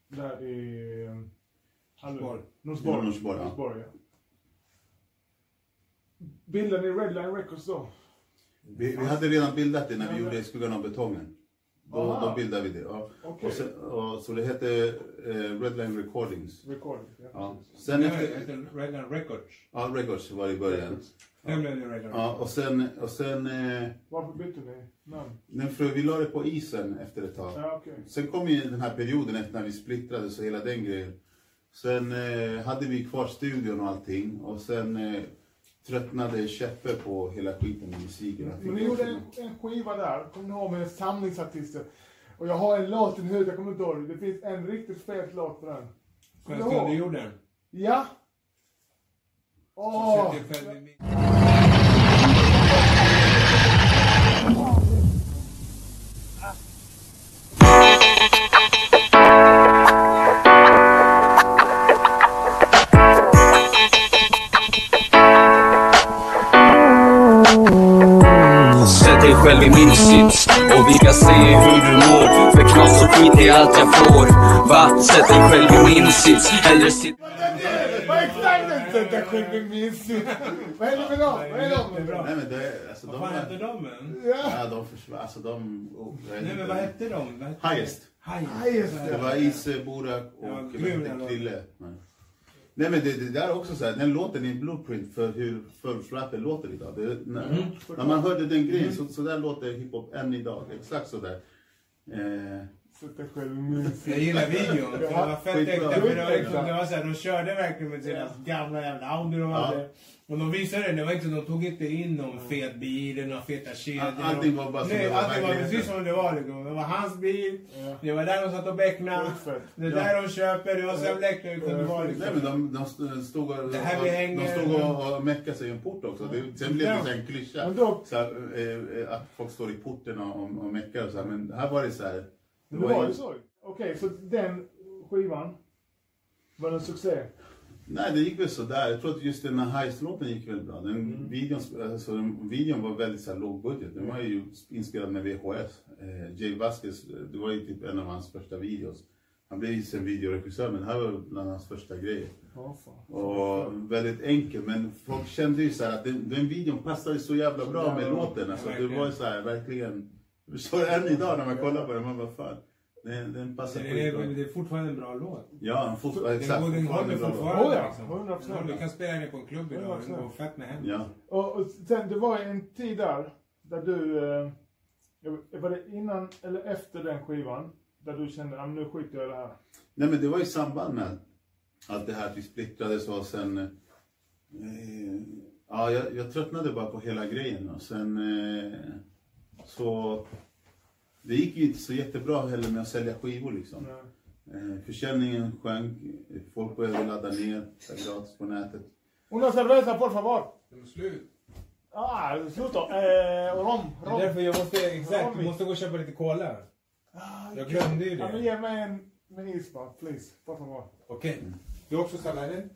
där i... um, Norsborg. Norsborg. Ja, Norsborg, ja. Norsborg, ja. Bildade ni Redline Records då? Vi, vi hade redan bildat det när vi gjorde Skuggan av betongen. Då, då bildade vi det. Ja. Okej. Och sen, och, så det hette eh, Redline Recordings. Recording. Ja. Ja. Sen Nej, efter, Redline Records. ja, Records var i början. Blev Redline Ja, och sen, och sen eh, Varför bytte ni namn? nej, för vi la det på isen efter ett tag. Ja, okej. Sen kom ju den här perioden efter när vi splittrades och hela den grejen. Sen eh, hade vi kvar studion och allting och sen eh, tröttnade Käppe på hela skiten med musiken. Men ni gjorde en, en skiva där, kommer ni ihåg, med samlingsartister. Och jag har en låt i huvudet, jag kommer inte ihåg det. Finns en riktigt fet låt på den. Svenska ni under ihåg? jorden. Ja! Åh! min- Sätt dig själv i min sits och vi ska se hur du mår För knas och skit är allt jag får Va? Sätt dig själv i min sits Hellre sitt Vad sätter själv i min sits. Vad är det med dem? Vad är de? Jättebra. Nej men det, alltså, Vad de, fan hette de än? Ja! de försvann. Alltså de... Oh, Nej men vad hette de? Vad Highest. Highest. Det var Ise, Borak och vad Krille. Nej. Men det, det där är också så här, den låten är en blueprint för hur förortsrappen låter idag. Det, när, när man hörde den grejen, så, så där låter hiphop än idag. Exakt så där. Eh, Jag gillar videon. Det var fett äkta. Det var, liksom, det var så här, de körde verkligen med sina gamla jävla Audi de hade. Och de visade det, det var inte, de tog inte in någon fet bil, några feta kedjor. All- allting var bara som Nej, det var allting var precis som det var. Liksom. Det var hans bil, Ja. det var där de satt och becknade. Det är där de köper, det var vara. nej Liksom. men de, de st- stod och, Det här vi hänger- de stod och, och meckade sig i en port också. Det, sen blev det en klyscha. Då- Så här, eh, att folk står i porten och, och, och meckar och så här. Men här var det så här. Det var ju så. Okej, så den skivan var en succé? Nej, det gick väl sådär. Jag tror att just den här Heist-låten gick väldigt bra. Den videon, alltså, den, videon var väldigt så här, låg budget. Den var ju inspelad med VHS. Eh, Jay Vasquez, eh, det var ju typ en av hans första videos. Han blev ju sen videoregissör, men det här var bland hans första grejer. Fan. Och väldigt enkel, men folk kände ju så här att den, den videon passade så jävla bra med låten. Alltså, det var ju så här, verkligen. Förstår än idag när man kollar på den, man bara fan. Den, den passar Det är, skitbra. det är fortfarande en bra låt. Ja, fort, Den, exakt. den håller fortfarande. Oh ja, liksom. 100%. Du kan spela den på en klubb idag, den 100%. går fett med hem. Ja. Och, och sen, det var en tid där, där du... Eh, var det innan eller efter den skivan? Där du kände, att nu skiter jag i det här. Nej men det var i samband med allt det här att vi splittrades och sen... Eh, ja, jag, jag tröttnade bara på hela grejen och sen eh, så... Det gick ju inte så jättebra heller med att sälja skivor liksom. Eh, försäljningen sjönk, folk började ladda ner gratis på nätet. Una cerveza, por favor! Den är slut. Ah, sluta! Eh, rom, Det är rom. därför jag måste, exakt, Rom. du måste gå och köpa lite cola. Ah, Jag glömde ju Ja, men det. ge mig en med is bara, please. Por favor. Okej. Du har också sallad eller?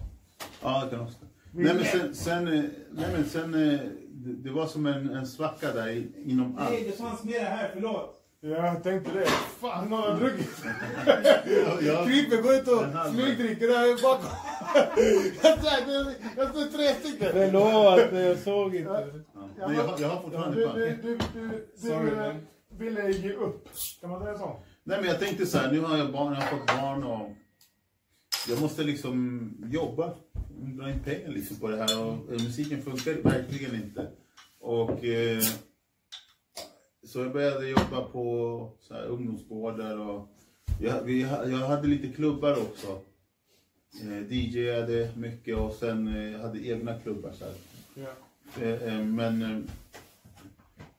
Ja, det kan också. Nej men sen, sen, eh, nej, men sen eh, det, det var som en, en svacka där i- inom allt. Nej, det fanns mer här, förlåt. Ja, jag tänkte det. Fan, någon har druckit. Ja, ja. Kryper, går ut och smygdricker där bakom. Jag såg- jag såg tre stycken. Förlåt, jag såg inte. Ja. Men jag, har- jag har fortfarande du, kvar. du, du, du, du ville ge upp. Kan man säga så? Nej men jag tänkte så här, nu har jag barn, jag har fått barn och jag måste liksom jobba, dra in pengar liksom på det här och musiken funkar verkligen inte. Och eh, så jag började jobba på så här, ungdomsgårdar och jag, vi, jag hade lite klubbar också. Eh, DJade mycket och sen eh, hade egna klubbar så här. Ja. Eh, Men eh,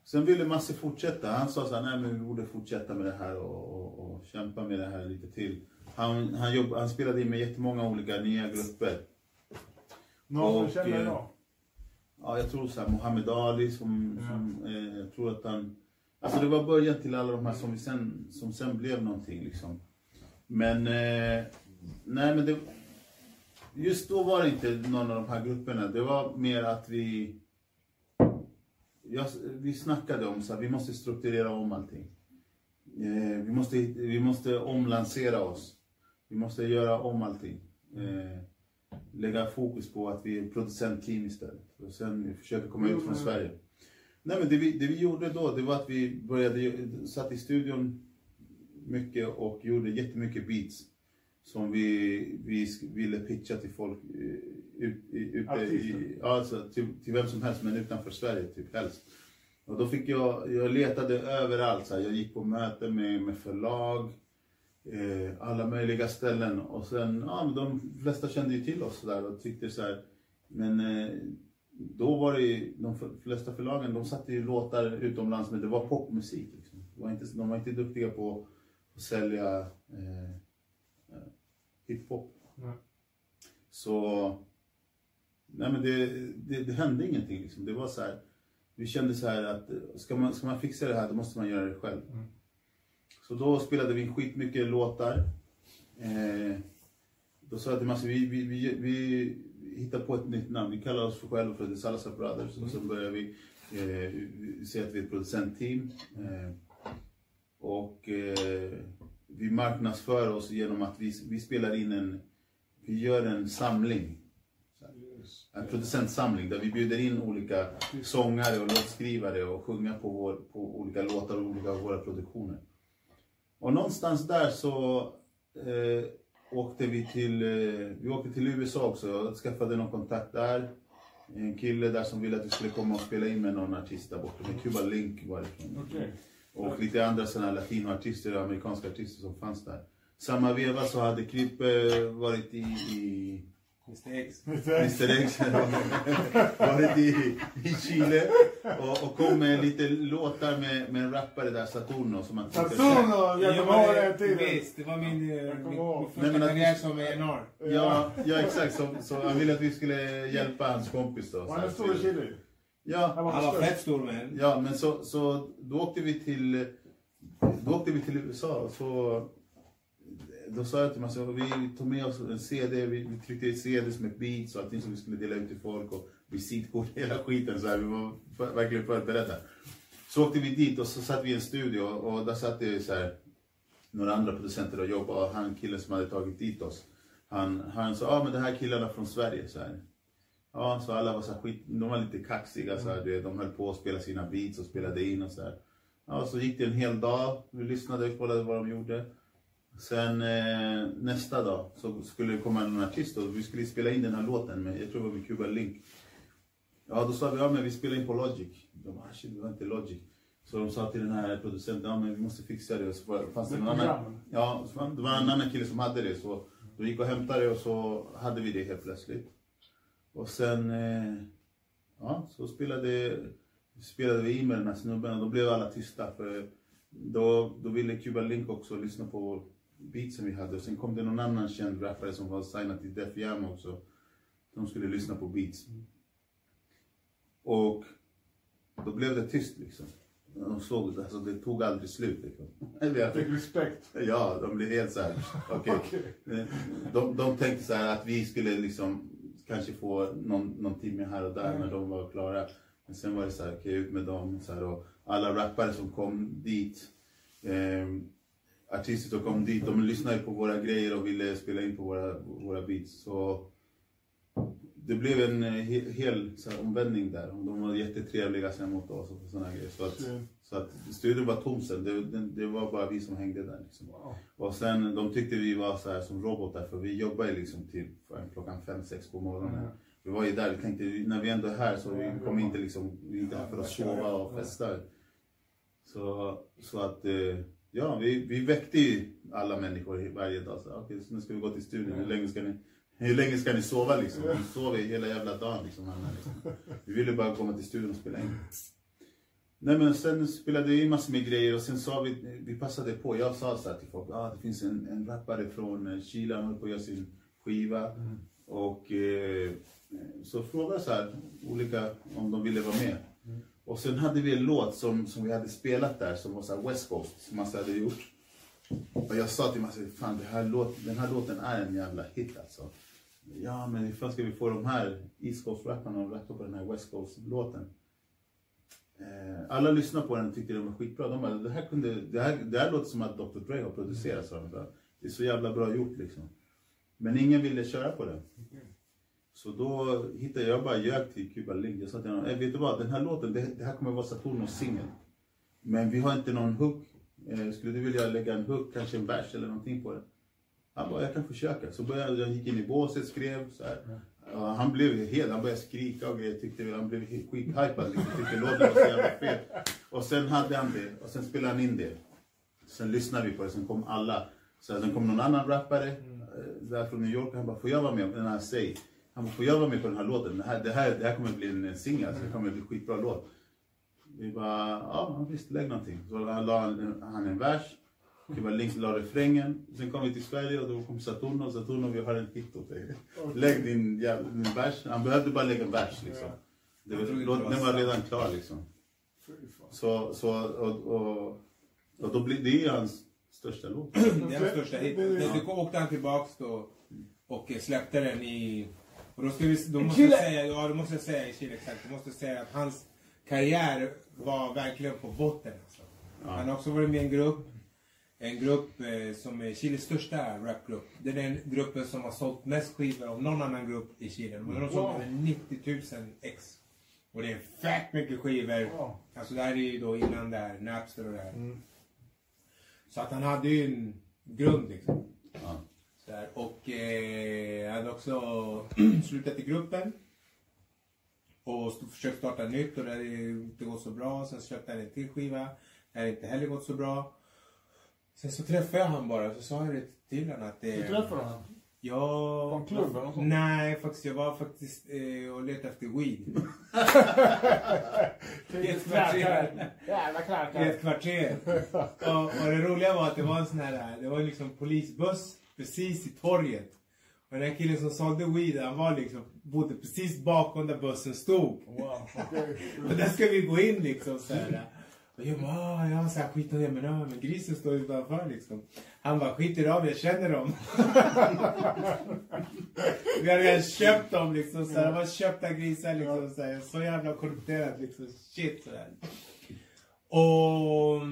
sen ville Masse fortsätta. Han sa så här, nej men vi borde fortsätta med det här och, och, och kämpa med det här lite till. Han, han, jobb, han spelade in med jättemånga olika nya grupper. Någon som Och, känner eh, idag? Ja, jag tror så här, Muhammed Ali som, som eh, jag tror att han... Alltså det var början till alla de här som, sen, som sen blev någonting liksom. Men, eh, nej men det... Just då var det inte någon av de här grupperna. Det var mer att vi... Jag, vi snackade om så här, vi måste strukturera om allting. Eh, vi, måste, vi måste omlansera oss. Vi måste göra om allting. Eh, lägga fokus på att vi är producentteam istället. Och sen försöka komma ut från Sverige. Nej men det vi, det vi gjorde då, det var att vi började, satt i studion mycket och gjorde jättemycket beats. Som vi, vi ville pitcha till folk eh, ut, i- ute i, alltså, till, till vem som helst men utanför Sverige typ helst. Och då fick jag, jag letade överallt. Så här. Jag gick på möten med, med förlag, eh, alla möjliga ställen. Och sen, ja de flesta kände ju till oss så där och tyckte så här. Men eh, då var det ju, de flesta förlagen, de satte ju låtar utomlands men det var popmusik. Liksom. Det var inte, de var inte duktiga på att sälja eh, eh, hiphop. Nej. Så, nej men det, det, det hände ingenting liksom. Det var så här, vi kände så här att ska man, ska man fixa det här då måste man göra det själv. Mm. Så då spelade vi skitmycket låtar. Eh, då sa jag till Mats, vi, vi, vi, vi hittar på ett nytt namn. Vi kallar oss för själva för The Salazar Brothers. Och sen börjar vi eh, säga att vi är ett producentteam. Eh, och eh, vi marknadsför oss genom att vi, vi spelar in en, vi gör en samling. En producentsamling där vi bjuder in olika sångare och låtskrivare och sjunga på, vår, på olika låtar och olika av våra produktioner. Och någonstans där så, eh, åkte vi till, eh, vi åkte till USA också. Jag skaffade någon kontakt där. En kille där som ville att vi skulle komma och spela in med någon artist där borta. Med Cuba Link var det. Okej. Och lite andra sådana latinoartister, amerikanska artister som fanns där. Samma veva så hade Krippe varit i, i Mr X. Mr X varit i, i Chile och, och kom med lite låtar med, med en rappare där, Saturno. Som man Saturno! Jag kommer ihåg den tiden. Visst, det var min, eh, min, första karriär som A&R. Ja, ja exakt. Så, så han ville att vi skulle hjälpa hans kompis då. Var han stor i Chile? Ja, Han var fett stor men. Ja, men så, så då åkte vi till, då åkte vi till USA. Så, då sa jag till mig, att vi tog med oss en CD, vi, vi tryckte i som med beats och allting som vi skulle dela ut till folk och visitkort, hela skiten. Så här, vi var för, verkligen förberedda. Så åkte vi dit och så satt vi i en studio och där satt det så här, några andra producenter och jobbade och han killen som hade tagit dit oss. Han, han sa, ja ah, men det här är killarna från Sverige. Så här. Ja, så alla var så här skit, de var lite kaxiga så här, de höll på att spela sina beats och spelade in och så här. Ja, så gick det en hel dag, vi lyssnade och kollade vad de gjorde. Sen eh, nästa dag så skulle det komma en artist och vi skulle spela in den här låten med, jag tror det var med Cuba Link. Ja, då sa vi, ja men vi spelar in på Logic. De bara, "Ah, shit, det var inte Logic. Så de sa till den här producenten, ja men vi måste fixa det. Och så fanns det någon annan, ja, det var en annan kille som hade det. Så då gick och hämtade det och så hade vi det helt plötsligt. Och sen, eh, ja, så spelade, spelade vi in med den här snubben och då blev alla tysta. För då, då ville Cuba Link också lyssna på beatsen vi hade. Och sen kom det någon annan känd rappare som var signad till Def Jam också. De skulle lyssna på beats. Och då blev det tyst liksom. De såg, alltså det tog aldrig slut liksom. Jag Fick respekt. Ja, de blev helt såhär, okej. Okej. De, de tänkte så här att vi skulle liksom kanske få någon, någon timme här och där när de var klara. Men sen var det så här, okej ut med dem. Så här, och alla rappare som kom dit, eh, artister som kom dit, de lyssnade på våra grejer och ville spela in på våra, våra beats. Så det blev en eh, he, hel så här, omvändning där. De var jättetrevliga sen mot oss och sådana grejer. Så att, Mm. så att studion var tom sen. Det, det, det var bara vi som hängde där. Liksom. Wow. Och sen, de tyckte vi var så här som robotar för vi jobbar ju liksom till klockan fem sex på morgonen. Mm. Vi var ju där, vi tänkte när vi ändå är här så vi kommer inte liksom, vi är inte här för att sova och festa. Så, så att, eh, ja vi, vi väckte ju alla människor varje dag. Så, okej, så nu ska vi gå till studion, hur länge ska ni, hur länge ska ni sova liksom? Vi sov ju hela jävla dagen liksom. här, liksom. Vi ville bara komma till studion och spela in. Nej men sen spelade vi massor med grejer och sen sa vi, vi passade på, jag sa så här till folk, ah, det finns en, en rappare från Chile, han håller på att göra sin skiva. Och eh, så frågade så här, olika, om de ville vara med. Och sen hade vi en låt som, som vi hade spelat där som var så här West Coast, som Massa hade gjort. Och jag sa till Massa, alltså, fan det här låt, den här låten är en jävla hit alltså. Ja men hur fan ska vi få de här East Coast-rapparna att rappa på den här West Coast-låten? Eh, alla lyssnade på den och tyckte den var skitbra. De bara, det här, kunde, det här, det här låter som att Dr Dre har producerat. sa de. Bara, Det är så jävla bra gjort liksom. Men ingen ville köra på den. Mm. Så då hittade jag bara ljög till Cuba Link. Jag sa till honom, "Eh, vet du vad, den här låten, det, det här kommer vara Saturnos singel. Men vi har inte någon hook. Eh, skulle du vilja lägga en hook, kanske en vers eller någonting på den? Han bara, jag kan försöka. Så började jag, gick in i båset, skrev så här. Han blev helt, han började skrika och grejer, tyckte, han blev skithypad. Liksom, tyckte låten var så jävla fet. Och sen hade han det, och sen spelade han in det. Sen lyssnade vi på det, sen kom alla. Så sen kom någon annan rappare eh, där från New York, han bara, får jag vara med den här Say? Han bara, får jag vara med på den här låten? Det här, det här, det här kommer bli en singel, alltså, det kommer bli en skitbra låt. Vi bara, ja visst, lägg någonting. Så han la han, han en vers, Cuba Links la refrängen. Sen kom vi till Sverige och då kom Saturno. Saturno, vi har en hit åt dig. Lägg din, jävla, din vers. Han behövde bara lägga en vers liksom. Det var, Jag trodde låt- det var den var sant. redan klar liksom. Så, så och, och, och då blir det ju hans största låt. Det är den största. Ja. Då åkte han tillbaks då och släppte den i... Och då, ska vi, då måste jag säga, ja då måste jag säga i Chile exakt. Jag måste säga att hans karriär var verkligen på botten. Alltså. Han har också varit med i en grupp. En grupp eh, som är Chiles största rapgrupp. Det är den gruppen som har sålt mest skivor av någon annan grupp i Chile. De har sålt över 90 000 ex. Och det är fett mycket skivor. Wow. Alltså det här är ju då innan där, Napster och det här. Mm. Så att han hade ju en grund liksom. Ja. Så här. Och eh, jag hade också slutat i gruppen. Och försökt starta nytt och det hade inte gått så bra. Sen släppte han en till skiva. Det hade inte heller gått så bra. Sen så träffade jag han bara, så sa jag det till honom att det... Du träffade honom? Ja... På en klubb eller något sånt? Nej, faktiskt. Jag var faktiskt eh, och letade efter weed. I ett kvarter. Jävla I knarkare. ett kvarter. Och, och det roliga var att det var en sån här, det var liksom polisbuss precis i torget. Och den här killen som sålde weed, han var liksom, bodde precis bakom där bussen stod. Wow. Och där ska vi gå in liksom så här. Och jag bara, "Ah, ja, så här, skit det, men, men grisen står utanför liksom. Han bara, skit i dem, jag känner dem. vi hade redan köpt dem liksom, så här. Det var köpta grisar liksom, så, här. så jävla korrumperat liksom. Shit sådär. Och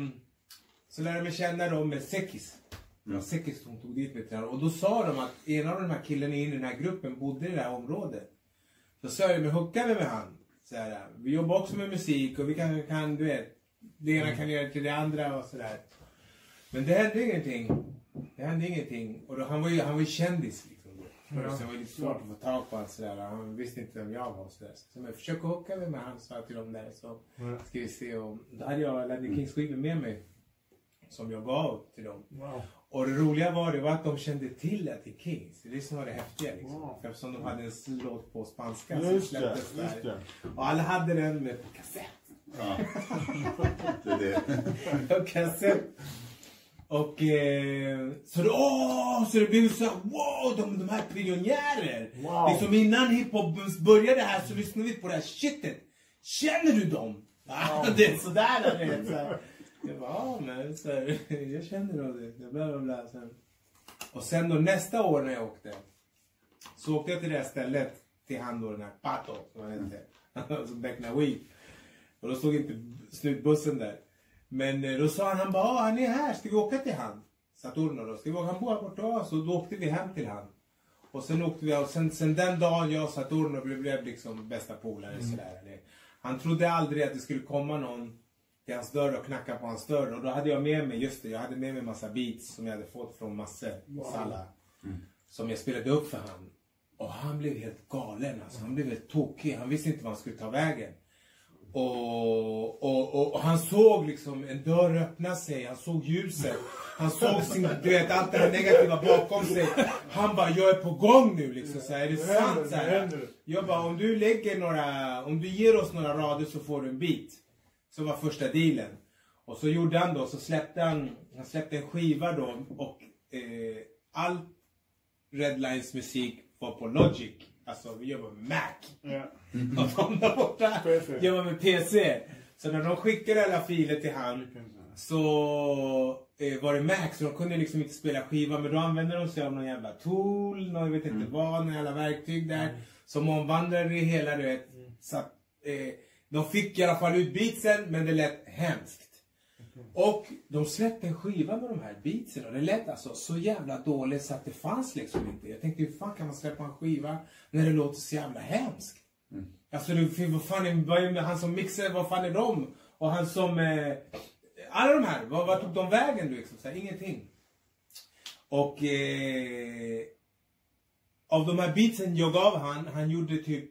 så lärde jag mig känna dem med Sekis. Det var Sekis som tog dit mig till. Och då sa de att en av de här killarna in i den här gruppen bodde i det här området. Så sa jag, men hooka vi med han. Så här, vi jobbar också med musik och vi kan, kan du vet, det ena kan göra till det andra och sådär. Men det hände ingenting. Det hände ingenting. Och då, han var ju, han var ju kändis liksom. då. Ja. Så det var lite svårt att få tag på honom sådär. Han visste inte vem jag var och sådär. Så jag försöker hooka mig med han, sa jag till dem där. Så Ja. ska vi se om... Då hade jag Laddy Kings skivor med mig. Som jag gav till dem. Wow. Och det roliga var, det var att de kände till Kings. Det är det som var det häftiga liksom. Wow. Eftersom de hade en låt på spanska som Just släpptes just där. det. Och alla hade den med på kassett. Ja. Det är det. Kassett. Och eh, så, det, åh, så det blev så här, wow, de, de här pionjärer. Wow. Liksom innan hiphop började här så lyssnade vi på det här shitet. Känner du dem? Ja, det är sådär. Det är, så här. Jag bara, ja men så här, jag känner dem. det. Bla, bla, bla. Sen. Och sen då nästa år när jag åkte. Så åkte jag till det här stället. Till han då den här Pato som han hette. Becknade weed. Och då stod inte snutbussen där. Men eh, då sa han, han bara, han är här, ska vi åka till han? Saturno då, ska vi åka, han bor här borta, så då åkte vi hem till han. Och sen åkte vi, och sen, sen den dagen jag och Saturno blev, blev liksom bästa polare sådär. Det- Han trodde aldrig att det skulle komma någon till hans dörr och knacka på hans dörr. Och då hade jag med mig, just det, jag hade med mig massa beats som jag hade fått från Masse Salla. Som jag spelade upp för han. Och han blev helt galen alltså. Han blev helt tokig. Han visste inte vad han skulle ta vägen. Och, och, och, och han såg liksom en dörr öppna sig, han såg ljuset. Han såg sin, du vet, allt det här negativa bakom sig. Han bara, jag är på gång nu liksom. Så här, är det sant? Så här, jag bara, om du lägger några, om du ger oss några rader så får du en bit. Så var första dealen. Och så gjorde han då, så släppte han, han släppte en skiva då och eh, all Redlines musik var på Logic. Alltså vi jobbar med Mac. Ja. Och de där borta PC. jobbar med PC. Så när de skickade alla filer till han så eh, var det Mac, så de kunde liksom inte spela skiva. Men då använde de sig av någon jävla tool, någon jag vet inte vad, några jävla verktyg där. Som omvandrade det hela, du vet. Så att, eh, de fick i alla fall ut beatsen, men det lät hemskt. Och de släppte en skiva med de här beatsen och det lät alltså så jävla dåligt så att det fanns liksom inte. Jag tänkte hur fan kan man släppa en skiva när det låter så jävla hemskt? Alltså det, vad fan är han som mixar, vad fan är de? Och han som, eh, alla de här, vad, vad tog de vägen liksom? Så här, ingenting. Och eh, av de här beatsen jag gav han, han gjorde typ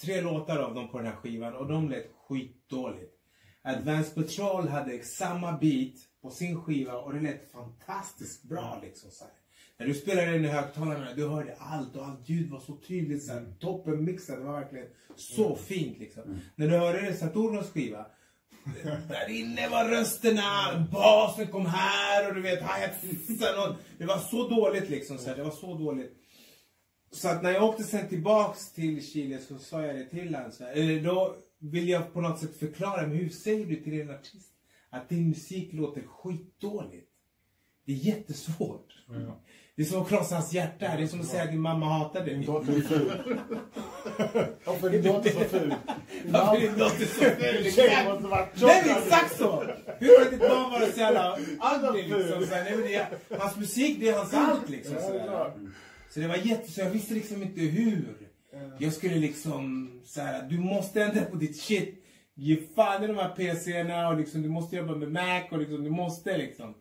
tre låtar av dem på den här skivan och de lät skitdåligt. Advanced Patrol hade samma beat på sin skiva och det lät fantastiskt bra liksom. Så här. När du spelade den i högtalarna, du hörde allt och allt ljud var så tydligt. Så här, toppen mixad, det var verkligen så fint liksom. När du hörde Saturnos skiva, där inne var rösterna, basen kom här och du vet, hi-hatsen och Det var så dåligt liksom. Så här, det var så dåligt. Så att när jag åkte sen tillbaks till Chile så sa jag det till honom. Här, eh, då vill jag på något sätt förklara, men hur säger du till en artist att din musik låter skitdåligt? Det är jättesvårt. Det är som att krossa hans hjärta. Det är som att säga att din mamma hatar dig. Din dotter är ful. Varför är din dotter så ful? Varför är din dotter så ful? Din tjej måste vara tjock. Nej men exakt så! Hur kan ditt barn vara så jävla ugly liksom? Så här, nej, men det är, hans musik det är hans allt liksom. Ja, Så, det var jätte, så jag visste liksom inte hur. Jag skulle liksom så här, du måste ändra på ditt shit. Ge fan i de här PC'erna och liksom, du måste jobba med Mac och liksom, du måste liksom.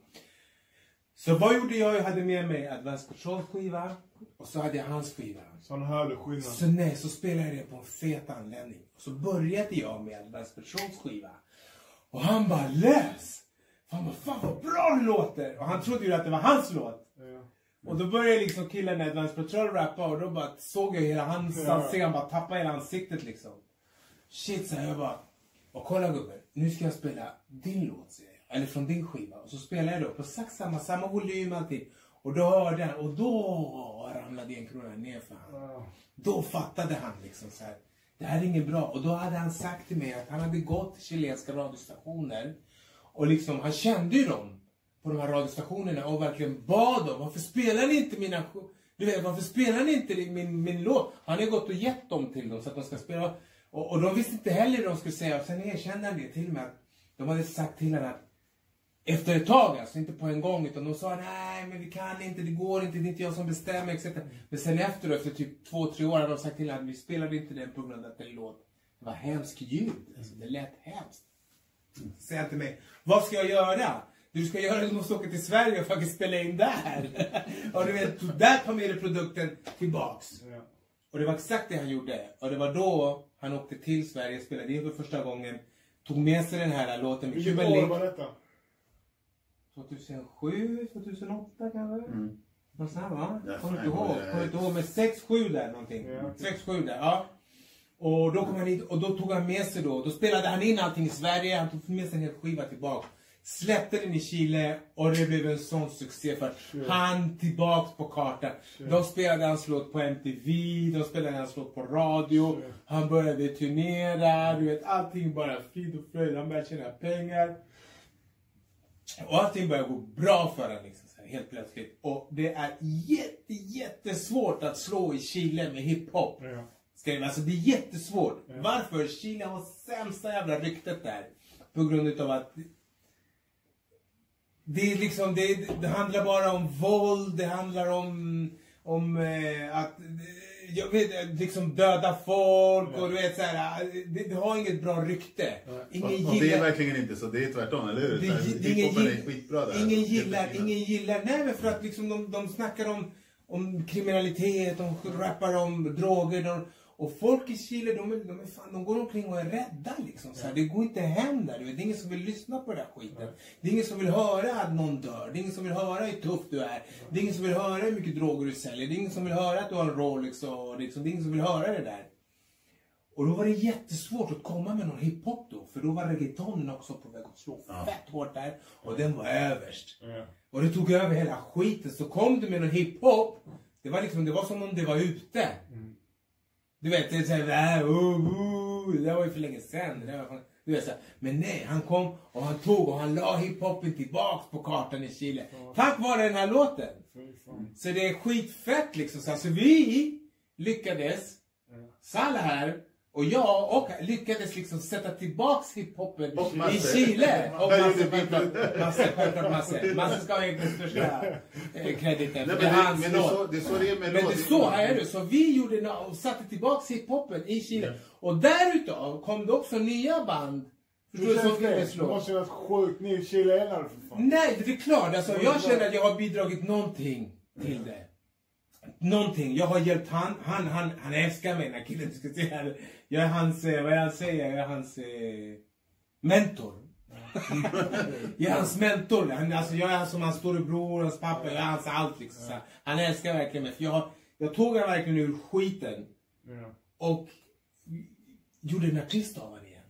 Så vad gjorde jag? Jag hade med mig Advance Control skiva och så hade jag hans skiva. Så han hörde skillnaden. Så nej, så spelade jag det på en fet anläggning. Och så började jag med Advance Patrols skiva. Och han bara lös! Han bara, fan vad bra det låter! Och han trodde ju att det var hans låt. Ja. Och då började liksom killen i Advance Patrol rappa och då bara såg jag hela hans Ja. ansikte, han bara tappade hela ansiktet liksom. Shit, så jag bara, och kolla gubben, nu ska jag spela din låt säger jag. Eller från din skiva. Och så spelar jag då på exakt samma, samma volym allting. Och då hörde han, och då ramlade en krona ner för honom. Ja. Då fattade han liksom så här. Det här är inget bra. Och då hade han sagt till mig att han hade gått till chilenska radiostationer. Och liksom, han kände ju dem på de här radiostationerna och verkligen bad dem. Varför spelar ni inte mina... Du vet, varför spelar ni inte min, min låt? Han har gått och gett dem till dem så att de ska spela. Och, och de visste inte heller hur de skulle säga. Och sen erkände han det till mig de hade sagt till honom att efter ett tag, alltså inte på en gång, utan de sa nej men vi kan inte, det går inte, det är inte jag som bestämmer etc. Men sen efter efter typ två, tre år hade de sagt till honom att vi spelade inte den på grund av att den låt, det var hemskt ljud, alltså det lät hemskt. Säger han till mig, vad ska jag göra? Du ska göra, du måste åka till Sverige och faktiskt spela in där. och du vet, där tar med dig produkten tillbaks. Ja. Och det var exakt det han gjorde. Och det var då han åkte till Sverige, spelade in för första gången, tog med sig den här låten med Vilket år Link. var detta? 2007, 2008 kanske? Mm. Något sånt här va? Kommer inte ihåg. det Kommer inte ihåg. Men 6-7 där någonting. Ja, okej. 6-7 där, ja. Och då kom han hit och då tog han med sig då. Då spelade han in allting i Sverige. Han tog med sig en hel skiva tillbaka. Släppte den i Chile och det blev en sån succé för Shit. han tillbaks på kartan. De spelade hans låt på MTV, de spelade hans låt på radio. Shit. Han började turnera, du vet allting bara frid och fröjd. Han började tjäna pengar. Och allting börjar gå bra för honom liksom, så här, helt plötsligt. Och det är jätte, jättesvårt att slå i Chile med hiphop. Ja. Alltså det är jättesvårt. Ja. Varför? Chile har sämsta jävla ryktet där. På grund utav att det är liksom, det, det handlar bara om våld, det handlar om, om eh, att, jag vet liksom döda folk och du vet såhär, det, det har inget bra rykte. Ingen Och, och det är verkligen inte så, det är tvärtom, eller hur? det, Så det, ingen, gill- ingen gillar, ingen gillar, nej men för att liksom de, de snackar om, om kriminalitet, de rappar om droger, de, och folk i Chile de, är, de, är fan, de går omkring och är rädda liksom. Så här, Det går inte hem där, det är ingen som vill lyssna på den här skiten. Det är ingen som vill höra att någon dör, det är ingen som vill höra hur tuff du är. Det är ingen som vill höra hur mycket droger du säljer, det är ingen som vill höra att du har en Rolex och liksom, det är ingen som vill höra det där. Och då var det jättesvårt att komma med någon hiphop då. För då var reggaetonen också på väg att slå fett hårt där. Och den var överst. Ja. Och det tog över hela skiten. Så kom du med någon hiphop. Det var liksom, det var som om det var ute. Du vet, det är såhär, äh, uh, uh, det var ju för länge sedan. Fan- du vet, så här. Men nej, han kom och han tog och han la hiphopen tillbaks på kartan i Chile. Tack vare den här låten. Så det är skitfett liksom. Så alltså, vi lyckades, Salla här och jag och lyckades liksom sätta tillbaks hiphopen i. Chile. Och Masse, självklart. Masse, självklart Masse. Masse ska ha den största eh, krediten. Nej, för men det är hans men det, låt. så, det är så det är med Men låt. det så här är det. Så vi gjorde nå- och satte tillbaks hiphopen i Chile. Och därutav kom det också nya band. Förstår du? Som det? Det slå. måste kännas sjukt. Ni är chilenare för fan. Nej, det är klart. Alltså, jag känner att jag har bidragit någonting till det. Någonting. Jag har hjälpt han. Han, han, han älskar mig, den här killen diskuterar. Jag är hans, eh, vad han säger? Jag är hans eh, mentor. jag är hans mentor. Han, alltså, jag är som hans storebror, hans pappa. Jag är hans allt liksom. Så här. Han älskar verkligen mig. För jag, har- jag tog honom verkligen ur skiten. Ja. Och gjorde en artist av honom igen.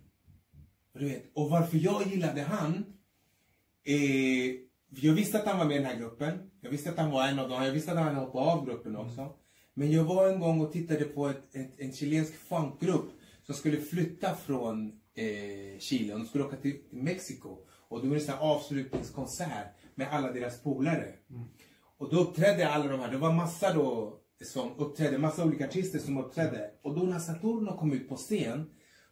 Du vet, och varför jag gillade han. Eh, jag visste att han var med i den här gruppen. Jag visste att han var en av dem. Jag visste att han hoppade av gruppen också. Men jag var en gång och tittade på ett, ett, en chilensk funkgrupp som skulle flytta från eh, Chile. Och de skulle åka till Mexiko. Och det var en avslutningskonsert med alla deras polare. Och då uppträdde alla de här, det var massa då som uppträdde, massa olika artister som uppträdde. Och då när Saturno kom ut på scen,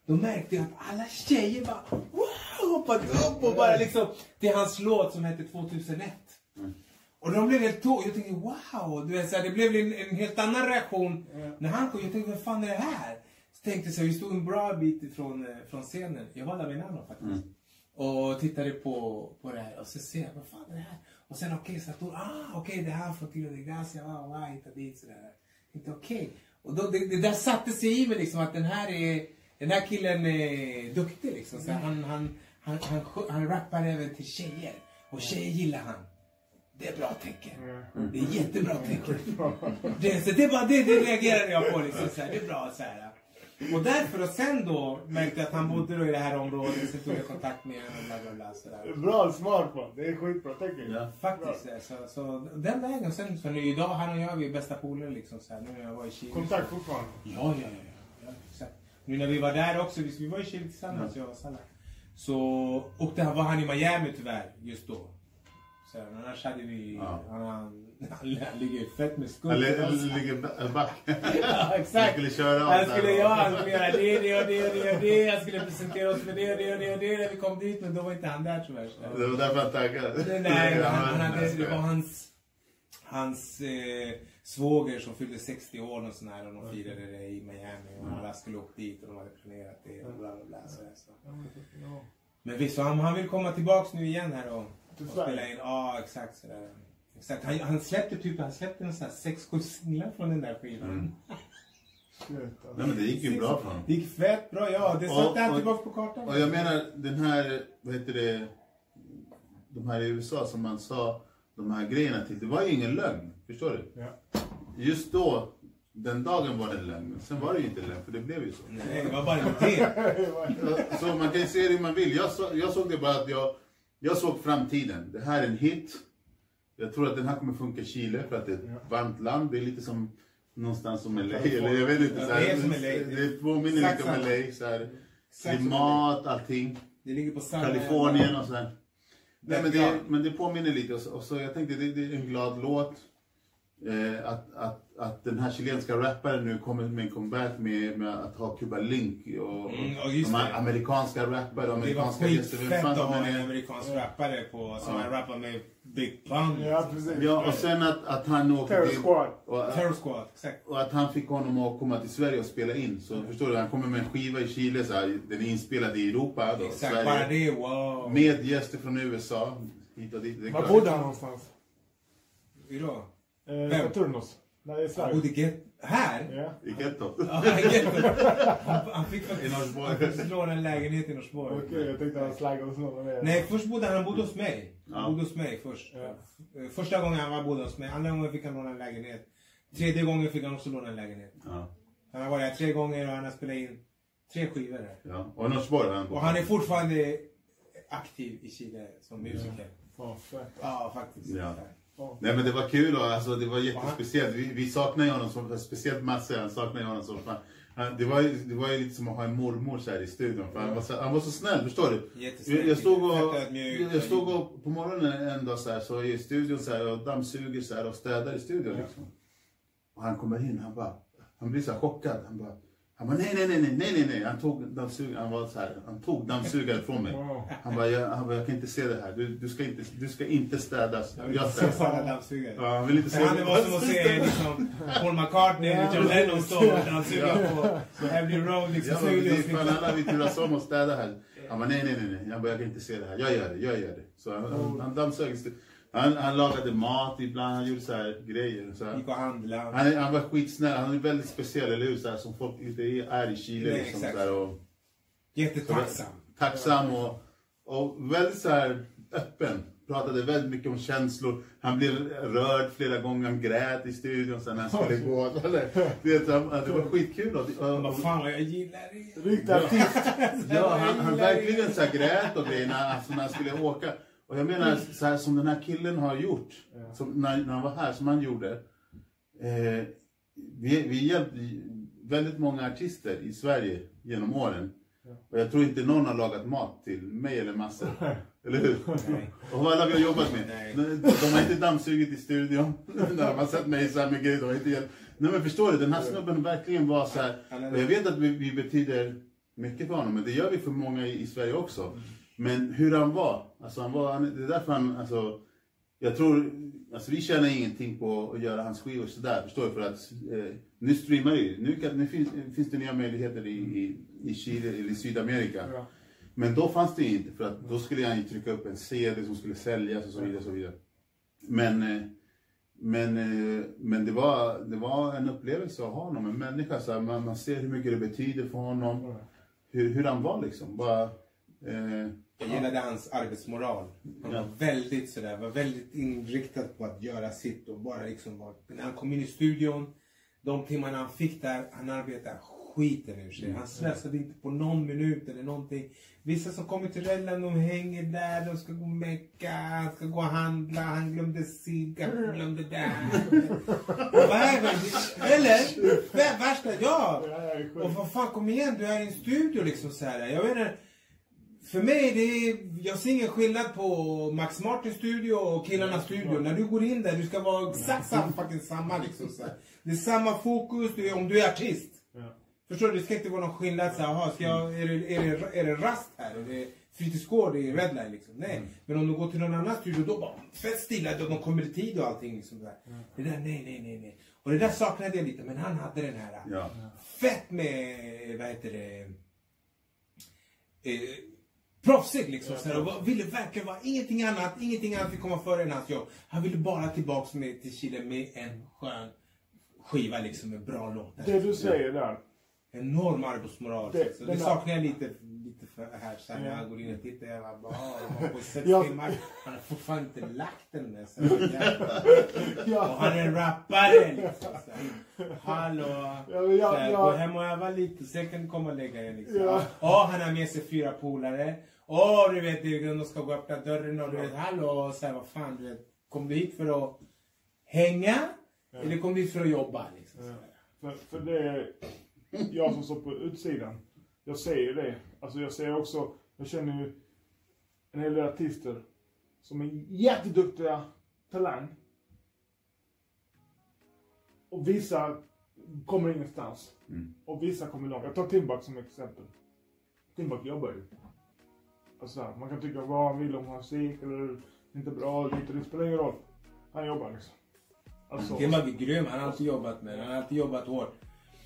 då märkte jag att alla tjejer bara wow, hoppade upp och bara liksom till hans låt som hette 2001. Och de blev helt tog. Jag tänkte wow, du vet, så här, det blev en, en helt annan reaktion när han kom. Jag tänkte vad fan är det här? Så tänkte jag så vi stod en bra bit ifrån eh, från scenen. Jag var där med Nano faktiskt. Och tittade på, på det här och så ser jag, vad fan är det här? Och sen okej, så jag tog, ah okej det här är från Tiro de Gracia, wow, wow, hitta dit sådär. Inte okej. Och då, det, det där satte sig i mig liksom att den här är, den här killen är duktig liksom. Så han, han, han, han, han, han rappar även till tjejer. Och tjejer gillar han. Det är bra tecken. Det är jättebra tecken. Det, så det, bara, det, det reagerade jag på. Liksom, så här, det är bra. Så här. Och därför och sen då märkte jag att han bodde då i det här området. Så tog jag kontakt med honom och bla bla bla. Så där. Bra, smart man. Det är skitbra tecken. Ja. Faktiskt. Så, så den vägen. Sen så nu idag, han och jag vi är bästa polare liksom. Så här, nu när jag var i Chile. Kontakt fortfarande. Ja, ja, ja. ja, ja exakt. Nu när vi var där också, vi, vi var i Chile tillsammans, jag och Salah. Så, och där var han i Miami tyvärr, just då. Så, men annars hade vi, Ja. han, han, han ligger fett med Han skuld. li- ligger ba- back. Ja, Han exakt. skulle köra av Han skulle, ja, han skulle göra det, det och det och det och det. Han skulle presentera oss för det och det och det och det. När vi kom dit, men då var inte han där tyvärr. Så. Det var därför han taggade. Nej, han, han hade, det var hans, hans eh, svåger som fyllde 60 år och sån här, och de firade det i Miami och alla skulle åka dit och de hade planerat det och bla bla bla. Så, så. Men visst, han, han vill komma tillbaks nu igen här och, Till Sverige? spela in. Ja, exakt sådär. Exakt. Han, han släppte typ, han släppte en sån här sex, sju singlar från den där skivan. Mm. Nej men det gick ju bra för honom. Det gick fett bra, ja. Det satte han tillbaks på kartan. Och jag menar den här, vad heter det, de här i USA som man sa de här grejerna till. Det var ju ingen lögn. Förstår du? Ja. Just då, den dagen var det en lögn. Sen var det ju inte en lögn, för det blev ju så. Nej, det var bara en idé. Så man kan ju se det man vill. Jag, så, jag såg det bara att jag, jag såg framtiden. Det här är en hit. Jag tror att den här kommer funka i Chile för att det är ett varmt land. Det är lite som någonstans som LA. Eller jag vet inte. Ja, Så här, det är som LA. Det påminner lite om. LA. Så här, klimat, allting. Det ligger på samma... Kalifornien och sådär. Nej, men, det, Ja. men det påminner lite. Och så, och så jag tänkte det, det är en glad låt. Eh, att, att, att den här chilenska rapparen nu kommer med en comeback med, med att ha Cuba Link och, Mm, och de här det. amerikanska rappare och Det var amerikanska gäster. Vem skitfett fan att ha en amerikansk rappare på, som Ja. rappar med Big Pun. Ja, precis. Ja, och sen att, att han åkte Terror till... Squad. Och, Terror Squad, exakt. och att han fick honom att komma till Sverige och spela in. Så förstår du, han kommer med en skiva i Chile, så här, den är inspelad i Europa. Då, Exakt, Sverige. bara det, wow. Med gäster från USA. Hit och dit. Det Var bodde han någonstans? Då? Eh, Vem? Nej, i Han Sverige. bodde get... Här? Ja. I gettot. Ja, jätte- han, han fick I faktiskt han låna en lägenhet i Norsborg. Okej, jag tänkte han slaggade hos någon. med. Nej, först bodde han, han bodde hos mig. Han Ja. bodde hos mig först. Ja. Eh, Första gången han var bodde hos mig, andra gången fick han låna en lägenhet. Tredje gången fick han också låna en lägenhet. Ja. Han har varit här tre gånger och han har spelat in tre skivor här. Ja. Och Norsborg har han Och han är fortfarande aktiv i Chile som musiker. Fett. Ja, faktiskt. Ja. Nej men det var kul och alltså, det var jättespeciellt. Vi, vi saknar ju honom som, speciellt Masse, han saknar ju honom som fan. Han, det, var, ju- det var ju lite som att ha en mormor så här i studion. För han, var så, han var så snäll, förstår du? Jag, jag stod och, jag stod och på morgonen en dag så här, så i studion så här, och dammsuger så här, och städar i studion liksom. Och han kommer in, han bara, han blir så här chockad. Han bara, han bara, nej, nej, nej, nej, nej, nej. Han tog dammsugaren, han var så här, han tog dammsugaren från mig. Han bara, jag, han bara, jag kan inte se det här. Du, du, ska, inte, du ska inte städas. Jag Se städar. Sanna dammsugare. Ja, han vill inte se Han var som att se liksom, Paul McCartney eller John Lennon stå och dammsuga på Abbey Road liksom. Ja, studion. precis. Fan, alla vi turas om och städa här. Han bara, nej, nej, nej, nej. Jag bara, jag kan inte se det här. Jag gör det, jag gör det. Så han, han, han dammsög. Han, han lagade mat ibland, han gjorde så här grejer. Så Gick här. och handlade. Han, är- han var skitsnäll, han är väldigt speciell, eller hur? Så här, som folk inte är, i Chile. Nej, liksom, exakt. så här, och, Jättetacksam. tacksam och, och väldigt så här öppen. Pratade väldigt mycket om känslor. Han blev rörd flera gånger, han grät i studion sen när han skulle gå. Han, det var skitkul. Vad fan jag gillar det. Riktig artist. Ja, han, han verkligen så här grät och grejer när, alltså, när han skulle åka. Och jag menar, så här, som den här killen har gjort, som, när, när han var här, som han gjorde. Eh, vi, vi hjälpte väldigt många artister i Sverige genom åren. Och jag tror inte någon har lagat mat till mig eller massor. Eller hur? Nej. Och alla vi har jobbat med. Nej. De har inte dammsugit i studion. När de har sett mig så här med grejer. De har inte hjälpt. Nej men förstår du, den här snubben verkligen var så här. Och jag vet att vi, vi betyder mycket för honom, men det gör vi för många i, i Sverige också. Men hur han var, alltså han var, han, det är därför han, alltså. Jag tror, alltså vi tjänar ingenting på att göra hans skivor sådär, förstår du? För att eh, nu streamar ju. Nu, kan, nu finns, finns det nya möjligheter i, i, i Chile eller i Sydamerika. Ja. Men då fanns det inte, för att då skulle han ju trycka upp en CD som skulle säljas och så vidare. Och så vidare. Men, eh, men, eh, men det, var, det var en upplevelse att ha honom, en människa. Så här, man, man ser hur mycket det betyder för honom. Hur, hur han var liksom. Bara, eh, Jag gillade hans arbetsmoral. Han var väldigt sådär, var väldigt inriktad på att göra sitt och bara liksom var, när han kom in i studion, de timmarna han fick där, han arbetade skiten ur sig. Han slösade inte på någon minut eller någonting. Vissa som kommer till Rellan, de hänger där, de ska gå och mecka, han ska gå och handla, han glömde cigg, han glömde där. Vad är det? Eller? Vä- Värsta, ja! Och vad fan, kom igen, du är i en studio liksom så här. Jag menar, för mig, det är, jag ser ingen skillnad på Max Martins studio och killarnas studio. När du går in där, du ska vara exakt samma, fucking samma liksom så här. Det är samma fokus, är, om du är artist. Ja. Förstår du? Det ska inte vara någon skillnad så här, aha, ska jag, är, det, är, det, är det rast här? Är det fritidsgård i Redline liksom? Nej. Men om du går till någon annan studio, då bara fett stillat och de kommer i tid och allting liksom där. Det där, nej, nej, nej, nej. Och det där saknade jag lite, men han hade den här ja. fett med, vad heter det, eh, proffsig liksom. Så här, och ville verkligen vara ingenting annat, ingenting annat fick komma före än hans jobb. Han ville bara tillbaks med, till Chile med en skön skiva liksom med bra låtar. Det du säger där. Enorm arbetsmoral. Det- Det, så den det saknar jag lite, lite för här. Så när Ja. han går in och tittar. Jag bara, "Ah, de har på i sex Ja. timmar. Han har fortfarande inte lagt den där. Så jävlar. och Ja. han är rappare liksom. Så här. Hallå. Ja, jag- jag- Gå hem och öva lite, sen kan du komma och lägga dig liksom. Ja. Åh, han har med sig fyra polare. Åh, du vet, de ska gå och öppna dörren och du vet, hallå. Så här, vad fan, du vet. Kom du hit för att hänga? Eller kom du hit för att jobba? Liksom, Ja. För, för det är jag som står på utsidan. Jag ser ju det. Alltså jag ser också, jag känner ju en hel del artister som är jätteduktiga talang. Och vissa kommer ingenstans. Mm. Och vissa kommer långt. Jag tar Timbuk som exempel. Timbuk jobbar ju. Alltså, man kan tycka vad han vill om musik eller inte bra, lite, det spelar ingen roll. Han jobbar liksom. Alltså, Timbuk är grym, han har alltid jobbat med. Han har alltid jobbat hårt.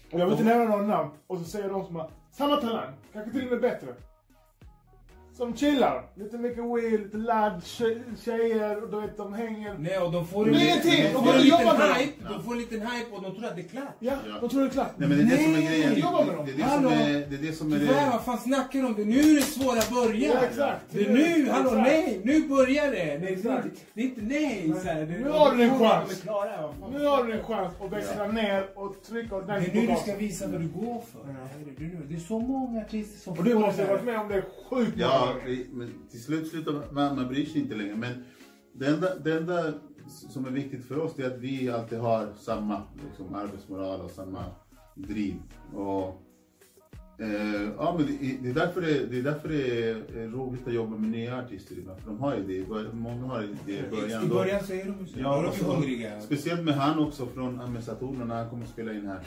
Jag vill inte nämna några namn. Och så säger de som har samma talang, kanske till och med bättre. Som chillar. Lite mycket weed, lite ladd, tje- tjejer, och du vet de hänger. Nej, och de får en, ingenting, de de får en liten hype. De får en liten hype och de tror att det är klart. Ja, Ja. de tror det är klart. Nej men det är det som är Nej, grejen. Det, jobba med dem. det, är det, som Hallå. är, det är det som är Tyvärr, det. vad fan snackar de om? Det nu är det svåra börjar. Ja, exakt. Det är nu, hallå, Exakt. nej, nu börjar det. Det är, det Exakt. inte, det är inte nej. Så här, det, Nu har du en chans. Klara. Nu har du en chans att växla ner och trycka Det är ordentligt nu du ska visa vad du går för. Det är. Det så många artister som Och du får måste det ha varit med om det sjukt många Ja, det- men till slut slutar man, man bryr sig inte längre. Men det enda, det enda som är viktigt för oss är att vi alltid har samma liksom, arbetsmoral och samma driv. Och, eh, ja, men det, det, är därför det, det är därför det är roligt att jobba med nya artister ibland. För de har ju det. Många har det i början. I början så är de så. Ja, är de hungriga. Speciellt med han också från Amesatorerna när han kom och spelade in här.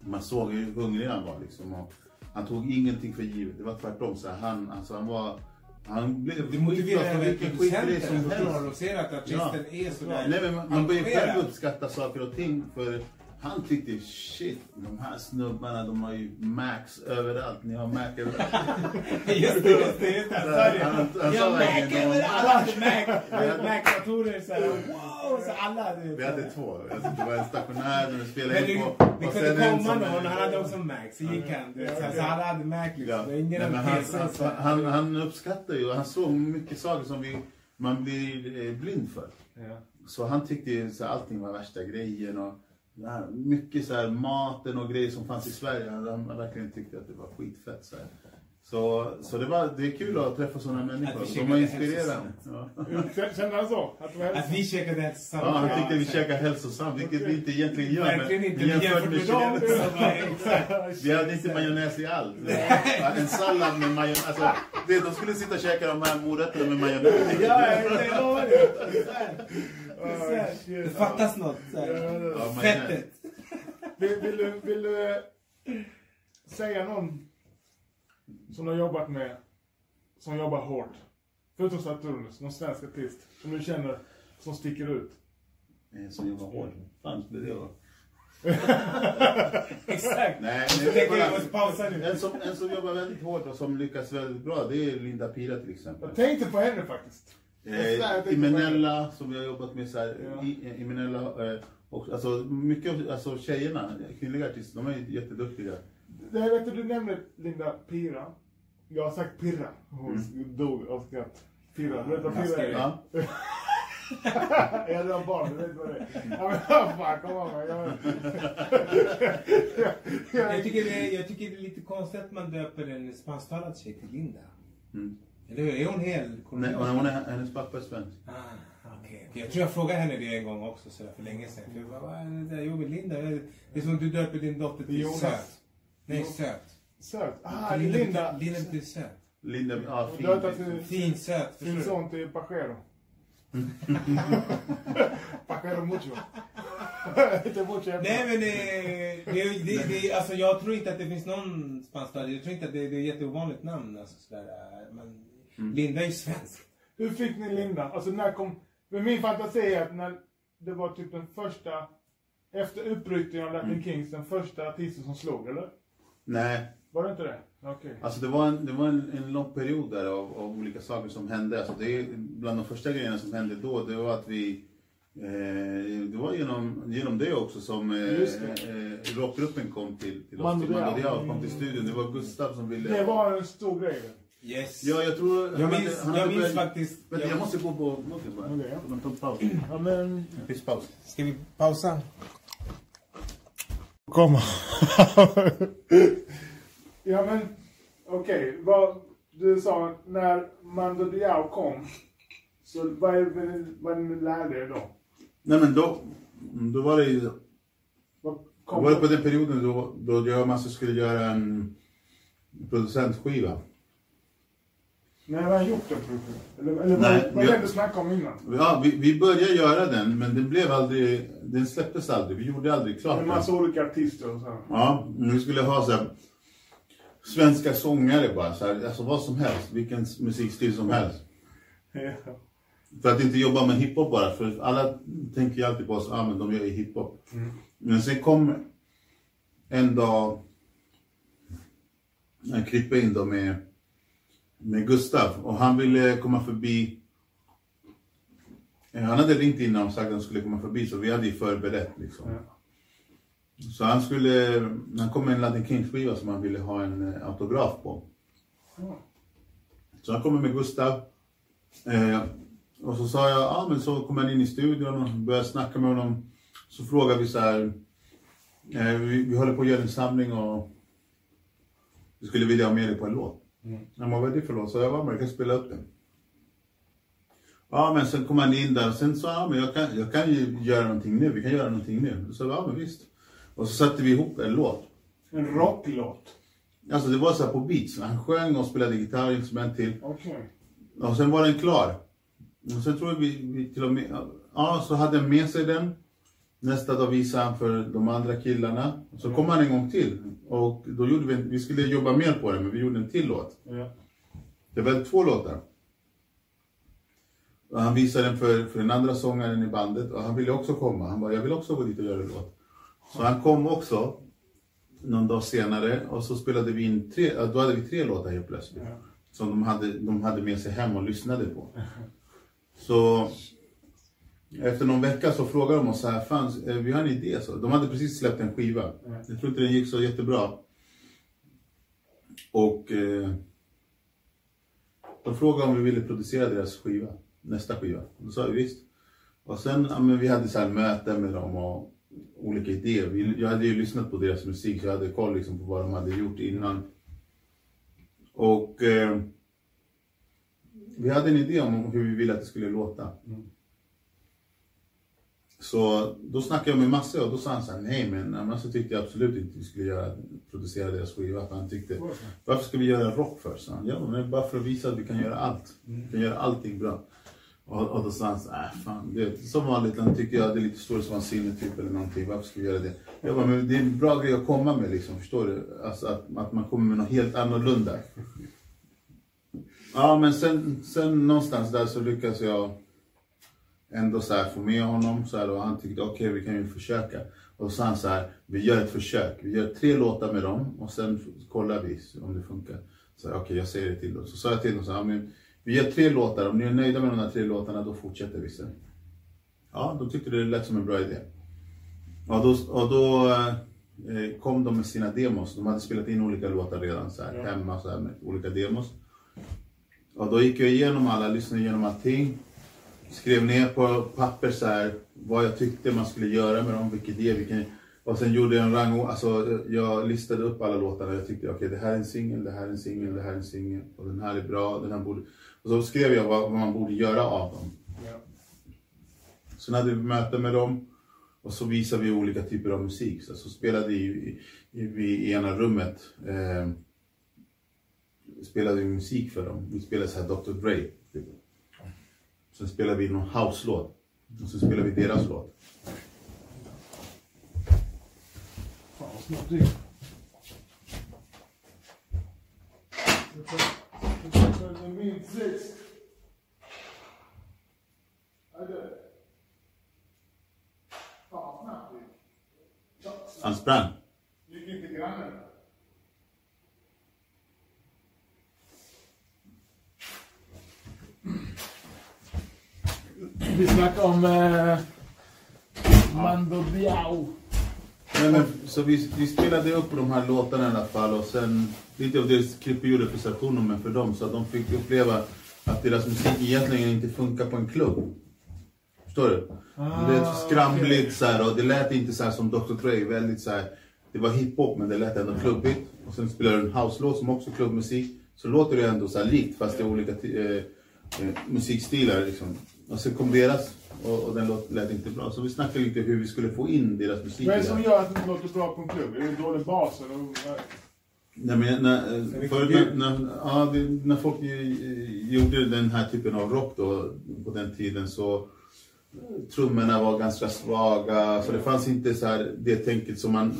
Man såg hur hungrig han var liksom. Och han tog ingenting för givet. Det var tvärtom. Så han, alltså, han var... Han blev Det motiverar för vilken skitgrej som helst. De ser att artisten är sådär Nej, men man, man börjar själv uppskatta saker och ting för han tyckte shit, de här snubbarna de har ju Max överallt. Ni har Mac överallt. Just det, just det. Just det. Han. Han- han Ja, Mac överallt. Mac. Mac-datorer såhär. Wow! Så alla. du vet, Vi hade två. Alltså, det var en stationär när vi spelade in på. det kunde komma någon, han hade också Mac, så gick han. Du vet, så, så alla hade Mac liksom. Ja. Ingen men han, PC. han, så han, han uppskattar ju, han såg mycket saker som vi, man blir eh, blind för. Ja. Så han tyckte ju så allting var värsta grejen och här, mycket så här, maten och grejer som fanns i Sverige. Han, verkligen tyckte att det var skitfett. Så, här. så, så det, var, det är kul att träffa sådana människor. Att vi De var käkade inspirerande. Ja. Kände- han så? Att det Att vi käkade hälsosamt. Ja, han tyckte vi käkade hälsosamt, vilket vi inte egentligen gör. Verkligen inte. Men jämfört med dem. Exakt. Vi hade inte majonnäs i allt. En sallad med majonnäs. Alltså, det, de skulle sitta och käka de här morötterna med majonnäs. Ja, det var det. Det fattas något. så här. Ja, det- Ja, majonnäs. Fettet. Vill, vill, du, vill du säga någon som du har jobbat med, som jobbar hårt? Förutom Saturnus, någon svensk artist som du känner som sticker ut? Eh, Som jobbar hårt. Fan det vara? Exakt. Nej, men. En som, en som jobbar väldigt hårt och som lyckas väldigt bra, det är Linda Pira till exempel. Jag tänkte på henne faktiskt. Eh, Imenella som vi har jobbat med så här, Ja. i, Imenella, eh, och, alltså mycket av alltså, tjejerna, kvinnliga artister, de är jätteduktiga. Det här vet du, du nämnde Linda Pira. Jag har sagt Pirra. Hon dog av skratt. Pirra, du vet vad Pirra är? Ja. Ja, du har barn, du vet vad det är. Ja, fan, kom on. Jag, Jag tycker, det är, jag tycker det är lite konstigt att man döper en spansktalad tjej till Linda. Mm. Eller hur? Är hon hel Nej, hon, hon är, hennes pappa är svensk. Ah, okej. Jag tror jag frågade henne det en gång också sådär för länge sedan. För jag bara, vad är det där? Jo men Linda, det är som du döper din dotter till Jonas. Söt. Nej, Söt. Söt. Ah, Linda, Linda. Linda betyder söt. Linda, ja, Hon fin. till Fin, söt. sin son till Pajero. Pajero mucho. Nej men det, det, det, det, alltså jag tror inte att det finns någon spansktalad. Jag tror inte att det, det är ett jätteovanligt namn. Alltså, sådär. Men Linda är ju svensk. Hur fick ni Linda? Alltså när kom... Men min fantasi är att när det var typ den första... Efter uppbrytningen av Latin Kings, den första artisten som slog, eller? Nej, Var det inte det? Okej. alltså det var en, det var en, en lång period där av, av olika saker som hände. Alltså det är bland de första grejerna som hände då, det var att vi Eh, det var genom, genom det också som eh, eh, rockgruppen kom till, till oss, Mando till. Diao, kom till studion. Det var Gustav som ville... Det var en stor grej. Yes. Ja, jag tror... jag han minns, hade- han jag minns faktiskt. Vänta, jag måste gå på någonting bara. Okej, ja. Man tar en paus. Ja, men... Pisspaus. Ska vi pausa? Komma. ja, men... Okej, vad... Du sa när Mando Diao kom. Så vad är det vad ni lärde er då? Nej men då, då var det ju... Kom var det på den perioden då, då jag och Masse skulle göra en producentskiva. När har han gjort den? Eller, eller Nej, vad, är det du snackade om innan? Ja, vi, vi började göra den, men den blev aldrig... Den släpptes aldrig. Vi gjorde aldrig klart En massa olika artister och så. här. Ja, vi skulle ha så här, svenska sångare bara. Så här, alltså vad som helst. Vilken musikstil som helst. Ja. För att inte jobba med hiphop bara. För alla tänker ju alltid på oss, ah, men de gör ju hiphop. Men sen kom en dag jag klippte in då med, med Gustav och han ville komma förbi. Eh, Han hade ringt innan och sagt att han skulle komma förbi så vi hade ju förberett liksom. Ja. Så han skulle, han kom med en Latin Kings skiva som han ville ha en eh, autograf på. Ja. Så han kommer med Gustav. Eh, och så sa jag, ja men så kom han in i studion och började snacka med honom. Så frågade vi så här, eh, vi, vi håller på att göra en samling och vi skulle vilja ha med dig på en låt. Mm. Han bara, vad är det för låt? Så jag men jag kan spela upp den. Ja men sen kom han in där och sen sa han, men jag kan, jag kan ju göra någonting nu, vi kan göra någonting nu. Så ja men visst. Och så satte vi ihop en låt. En rocklåt. Alltså det var så på beats. Han sjöng och spelade gitarrinstrument till. Okej. Och sen var den klar. Och sen tror jag vi, vi till och med, ja så hade han med sig den. Nästa dag visade han för de andra killarna. Så kom han en gång till. Och då gjorde vi, vi skulle jobba mer på den men vi gjorde en till låt. Ja. Det var två låtar. Och han visade den för, för den andra sångaren i bandet och han ville också komma. Han bara, jag vill också gå dit och göra en låt. Så han kom också någon dag senare och så spelade vi in tre, då hade vi tre låtar helt plötsligt. Ja. Som de hade, de hade med sig hem och lyssnade på. Så efter någon vecka så frågade de oss så här, fan, eh, vi har en idé. Så. De hade precis släppt en skiva. Ja. Jag tror inte den gick så jättebra. Och eh, de frågade om vi ville producera deras skiva, nästa skiva. Och då sa vi visst. Och sen, ja, men vi hade så här möten med dem och olika idéer. Vi, jag hade ju lyssnat på deras musik så jag hade koll liksom på vad de hade gjort innan. Och eh, vi hade en idé om hur vi ville att det skulle låta. Så då snackade jag med Masse och då sa han så här, nej men Masse tyckte absolut inte vi skulle göra, producera deras skiva. För han tyckte, varför ska vi göra rock för? Så han, ja men bara för att visa att vi kan göra allt. Vi kan göra allting bra. Och, och då sa han så här, äh, fan, det, som vanligt, han tycker jag det är lite storhetsvansinne typ eller någonting, varför ska vi göra det? Jag bara, men det är en bra grej att komma med liksom, förstår du? Alltså att, att man kommer med något helt annorlunda. Ja men sen, sen någonstans där så lyckas jag ändå så här få med honom så här, och han tyckte okej vi kan ju försöka. Och så sa han så här, vi gör ett försök. Vi gör tre låtar med dem och sen kollar vi om det funkar. Så okej jag säger det till dem. Så sa jag till dem så här, men vi gör tre låtar, om ni är nöjda med de här tre låtarna då fortsätter vi sen. Ja, de tyckte det lät som en bra idé. Och då, och då eh, kom de med sina demos. De hade spelat in olika låtar redan så här, Ja. hemma så här, med olika demos. Och då gick jag igenom alla, lyssnade igenom allting. Skrev ner på papper så här, vad jag tyckte man skulle göra med dem, vilken idé, vilken... Och sen gjorde jag en rang, alltså jag listade upp alla låtarna. Jag tyckte okej det här är en singel, det här är en singel, det här är en singel. Och den här är bra, den här borde... Och så skrev jag vad, vad man borde göra av dem. Ja. Sen hade vi möte med dem och så visade vi olika typer av musik. Så, så spelade vi i, i, i ena rummet eh, spelade vi musik för dem. Vi spelade så här Dr Dre. Sen spelade vi någon house-låt. Och så spelade vi deras låt. Fan vad snabbt det gick. Han sprang. Gick inte grannen? Vi snackar om eh, Mando Diao. Nej, men, så vi, vi spelade upp de här låtarna i alla fall och sen lite av det för Sartono men för dem så att de fick uppleva att deras musik egentligen inte funkar på en klubb. Förstår du? det är skramligt okej. så här och det lät inte så här som Dr. Dre, väldigt så här. Det var hiphop men det lät ändå klubbigt. Och sen spelar du en house-låt som också är klubbmusik. Så låter det ändå så likt fast det är olika eh, eh, musikstilar liksom. Och sen kom deras och, och den låt, lät inte bra. Så vi snackade lite hur vi skulle få in deras musik. Vad är det som gör att det låter bra på en klubb? Är det dålig bas eller? Nej, men när, det för, ljud? när, när, ja, när folk ju- gjorde den här typen av rock då, på den tiden så eh, trummorna var ganska svaga. Så det fanns inte så här, det tänket som man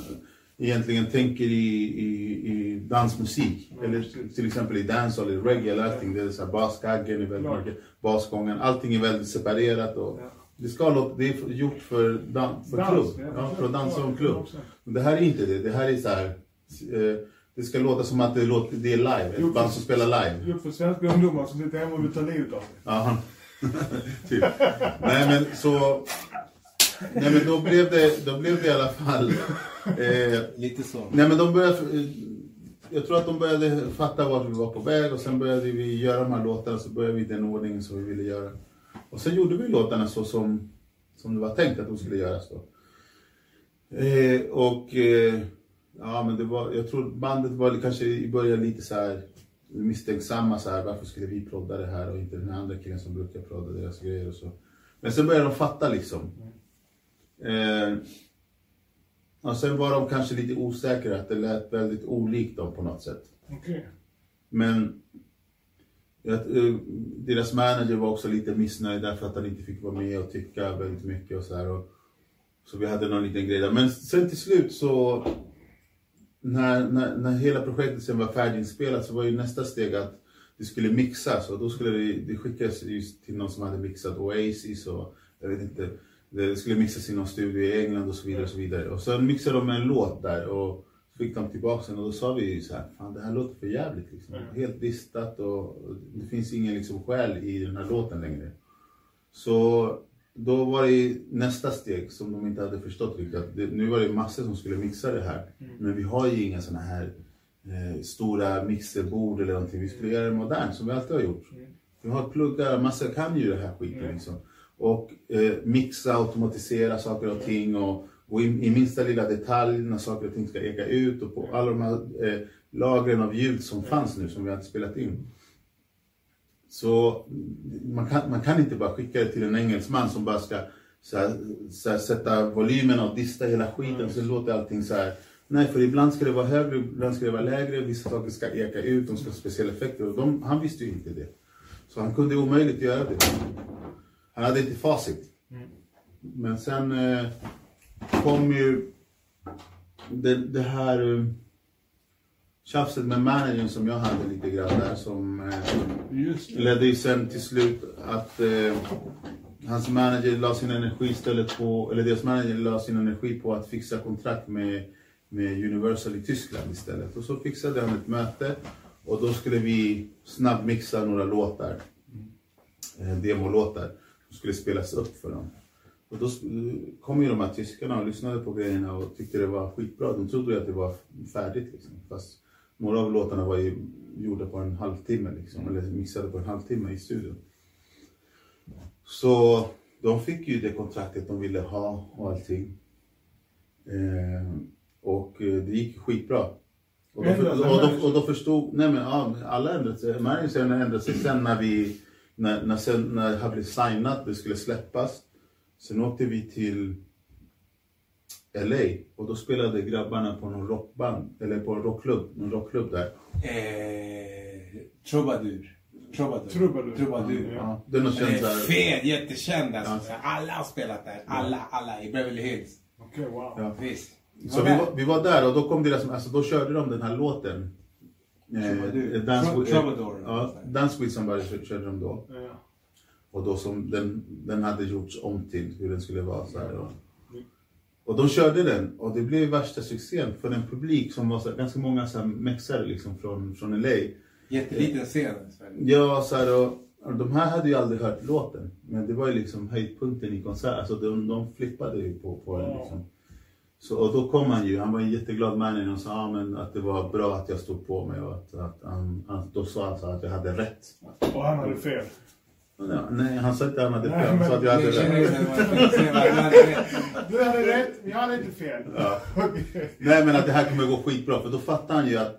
egentligen tänker i, i, i dansmusik. Eller till exempel i dancehall, eller reggae eller allting. Det är så här baskaggen är väldigt mycket, basgången. Allting är väldigt separerat. Och, det, ska låta, det är gjort för, dan, för Dans, klubb. ja, för att dansa om klubb. 100%. Men Det här är inte det. Det här är så här. Eh, det ska låta som att det, låter, det är live. Ett band som spelar live. Gjort för svenska ungdomar som sitter hemma och vill ta livet av. Ja. typ. Nej men så. Nej men då blev det, då blev det i alla fall. Eh, Lite så. nej men de började. eh, Jag tror att de började fatta vart vi var på väg och sen började vi göra de här låtarna så började vi i den ordningen som vi ville göra. Och sen gjorde vi låtarna så som, som det var tänkt att de skulle göras då. Eh, och eh, ja men det var, jag tror bandet var kanske i början lite så här misstänksamma så här, varför skulle vi prodda det här och inte den andra killen som brukar prodda deras grejer och så. Men sen började de fatta liksom. Eh, och sen var de kanske lite osäkra, att det lät väldigt olikt dem på något sätt. Okej. Men jag, eh, deras manager var också lite missnöjd därför att han inte fick vara med och tycka väldigt mycket och så här. Och, så vi hade någon liten grej där. Men sen till slut så när, när, när hela projektet sen var färdiginspelat så var ju nästa steg att det skulle mixas och då skulle det, det skickas just till någon som hade mixat Oasis och jag vet inte. Det skulle mixas i någon studio i England och så vidare. Och så vidare. Och sen mixade de en låt där och så fick de tillbaka den och då sa vi ju så här, fan det här låter för jävligt liksom. Helt distat och det finns ingen liksom själ i den här låten längre. Så då var det nästa steg som de inte hade förstått riktigt. Det, nu var det massor som skulle mixa det här. Men vi har ju inga såna här eh, stora mixerbord eller någonting. Vi skulle göra det modernt som vi alltid har gjort. Vi har pluggar, massor kan ju det här skiten liksom. Och eh, mixa, automatisera saker och ting och, och i, i minsta lilla detalj när saker och ting ska eka ut och på alla de här eh, lagren av ljud som fanns nu som vi hade spelat in. Så man kan, man kan inte bara skicka det till en engelsman som bara ska så här, så här, sätta volymen och dista hela skiten så låter allting så här. Nej, för ibland ska det vara högre, ibland ska det vara lägre, vissa saker ska eka ut, de ska ha speciella effekter och de, han visste ju inte det. Så han kunde omöjligt göra det. Han hade inte facit. Men sen eh, kom ju det, det här eh, tjafset med managern som jag hade lite grann där som eh, ledde ju sen till slut att eh, hans manager la sin energi istället på, eller deras manager la sin energi på att fixa kontrakt med, med Universal i Tyskland istället. Och så fixade han ett möte Och då skulle vi snabbmixa några låtar. Eh, demolåtar. Skulle spelas upp för dem. Och då kom ju de här tyskarna och lyssnade på grejerna och tyckte det var skitbra. De trodde ju att det var färdigt liksom. Fast några av låtarna var ju gjorda på en halvtimme liksom. Eller mixade på en halvtimme i studion. Så de fick ju det kontraktet de ville ha och allting. Eh, och eh, det gick skitbra. Och då, Ändrade och, då, och då förstod, nej men ja, alla ändrade sig. Managern ändrade sig sen när vi, när, när, sen, när här blev signat, det skulle släppas. Sen åkte vi till LA och då spelade grabbarna på någon rockband, eller på en rockklubb, någon rockklubb där. Eh, Troubadour. Troubadour. Troubadour. Troubadour. Ja. Det är något Den känt är där. fet, jättekänd alltså. Alla har spelat där. Alla, alla i Beverly Hills. Okej, wow. Ja. Visst. Så vi var, vi var där och då kom deras, alltså då körde de den här låten. Troubadour. Eh, Dance, with, Troubadour. ja, Dance with somebody kö- körde de då. Ja. Och då som den, den hade gjorts om till hur den skulle vara. Så här, och, och de körde den och det blev värsta succén för en publik som var så här, ganska många så här, mexare liksom från, från LA. Jätteliten scen i Sverige. Ja, så här, och, och de här hade ju aldrig hört låten. Men det var ju liksom höjdpunkten i konserten. Alltså de, de flippade ju på, på den liksom. Så, och då kom han ju, han var en jätteglad manager och sa ah, men att det var bra att jag stod på mig och att, att han, han, då sa han så att jag hade rätt. Och han hade fel. Ja, nej, han sa inte att han hade fel, han sa att jag hade rätt. man man. Du hade rätt, jag hade inte fel. Ja. Nej men att det här kommer gå skitbra, för då fattar han ju att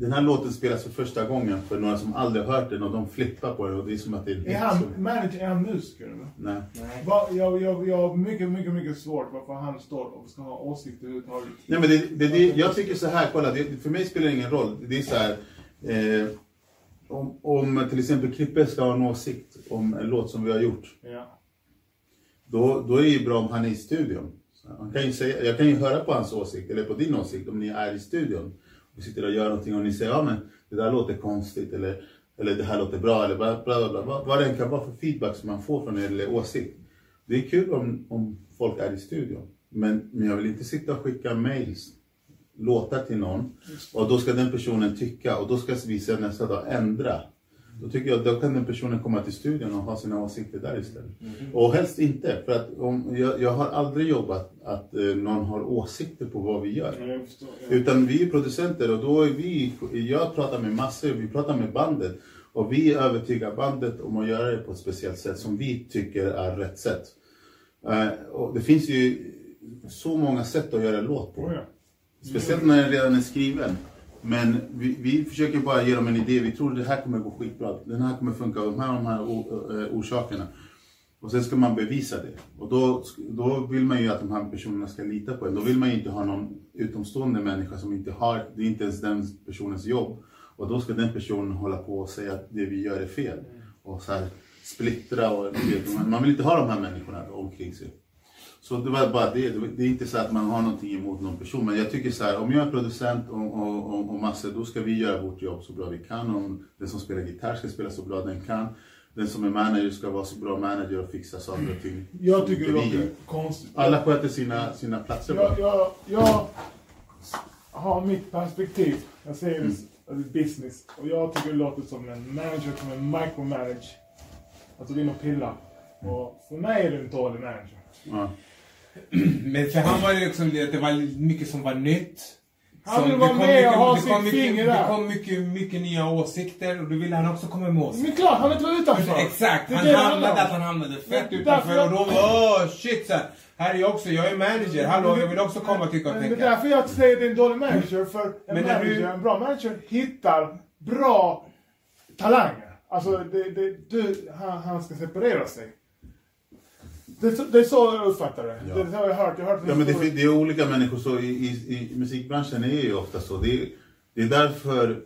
den här låten spelas för första gången för några som aldrig hört den och de flippar på den och det är som att det är Är han som- manager, är han musiker? Nej. Nej. Va, jag, jag, jag har mycket, mycket, mycket svårt varför han står och ska ha åsikter överhuvudtaget. Nej men det, det, det, jag tycker så här, kolla, det, för mig spelar det ingen roll. Det är så här, eh, om, om till exempel Klippe ska ha en åsikt om en låt som vi har gjort, Ja. då, då är det ju bra om han är i studion. Han kan ju säga, jag kan ju höra på hans åsikt, eller på din åsikt, om ni är i studion och sitter och gör någonting och ni säger ja men det där låter konstigt eller, eller det här låter bra eller bla bla bla, bla. Vad, vad det än kan vara för feedback som man får från er eller åsikt. Det är kul om, om folk är i studion. Men, men jag vill inte sitta och skicka mails, låtar till någon och då ska den personen tycka och då ska vi sen nästa dag ändra. Då tycker jag då kan den personen komma till studion och ha sina åsikter där istället. Och helst inte, för att om, jag, jag har aldrig jobbat att eh, någon har åsikter på vad vi gör. Förstår. Ja. Utan vi är producenter och då är vi, jag pratar med massor, vi pratar med bandet. Och vi övertygar bandet om att göra det på ett speciellt sätt som vi tycker är rätt sätt. Eh, och det finns ju så många sätt att göra en låt på. Ja. Speciellt när den redan är skriven. Men vi, vi försöker bara ge dem en idé. Vi tror det här kommer gå skitbra. Den här kommer funka av de här, de här eh, orsakerna. Och sen ska man bevisa det. Och då, då vill man ju att de här personerna ska lita på en. Då vill man ju inte ha någon utomstående människa som inte har, det är inte ens den personens jobb. Och då ska den personen hålla på och säga att det vi gör är fel. Och så här splittra och man vill inte ha de här människorna omkring sig. Så det var bara det. Det Det är inte så att man har någonting emot någon person. Men jag tycker så här, om jag är producent och, och, och, och massor, då ska vi göra vårt jobb så bra vi kan. Om den som spelar gitarr ska spela så bra den kan. Den som är manager ska vara så bra manager och fixa saker och ting. Jag tycker det låter konstigt. Alla sköter sina, sina platser. Jag, jag, jag har mitt perspektiv. Jag ser det som business. Och jag tycker det låter som en manager som en micromanage. Alltså det är något pilla. Och för mig är det en dålig manager. Ja. Men för han var det liksom det, att det var mycket som var nytt. Han vill det vara med och mycket- ha det kom sitt mycket- finger Det där. kom mycket, mycket nya åsikter och då ville han också komma med åsikter. Men klart, han vill inte vara utanför. Exakt, Det är han det det hamnade att han hamnade fett Men utanför och då var åh shit så här, här är jag också, jag är manager, hallå jag vill också komma och tycka och Men Det är tänka. därför jag säger att det är en dålig manager. För en, Men manager, du- en bra manager hittar bra talanger. Alltså, det, det, du, han, han ska separera sig. Det, är så- det är så jag uppfattar det. Ja. Det så jag har hört. Jag har hört Ja, men det, det är olika människor så i, i, i musikbranschen är ju ofta så. Det är, det är därför,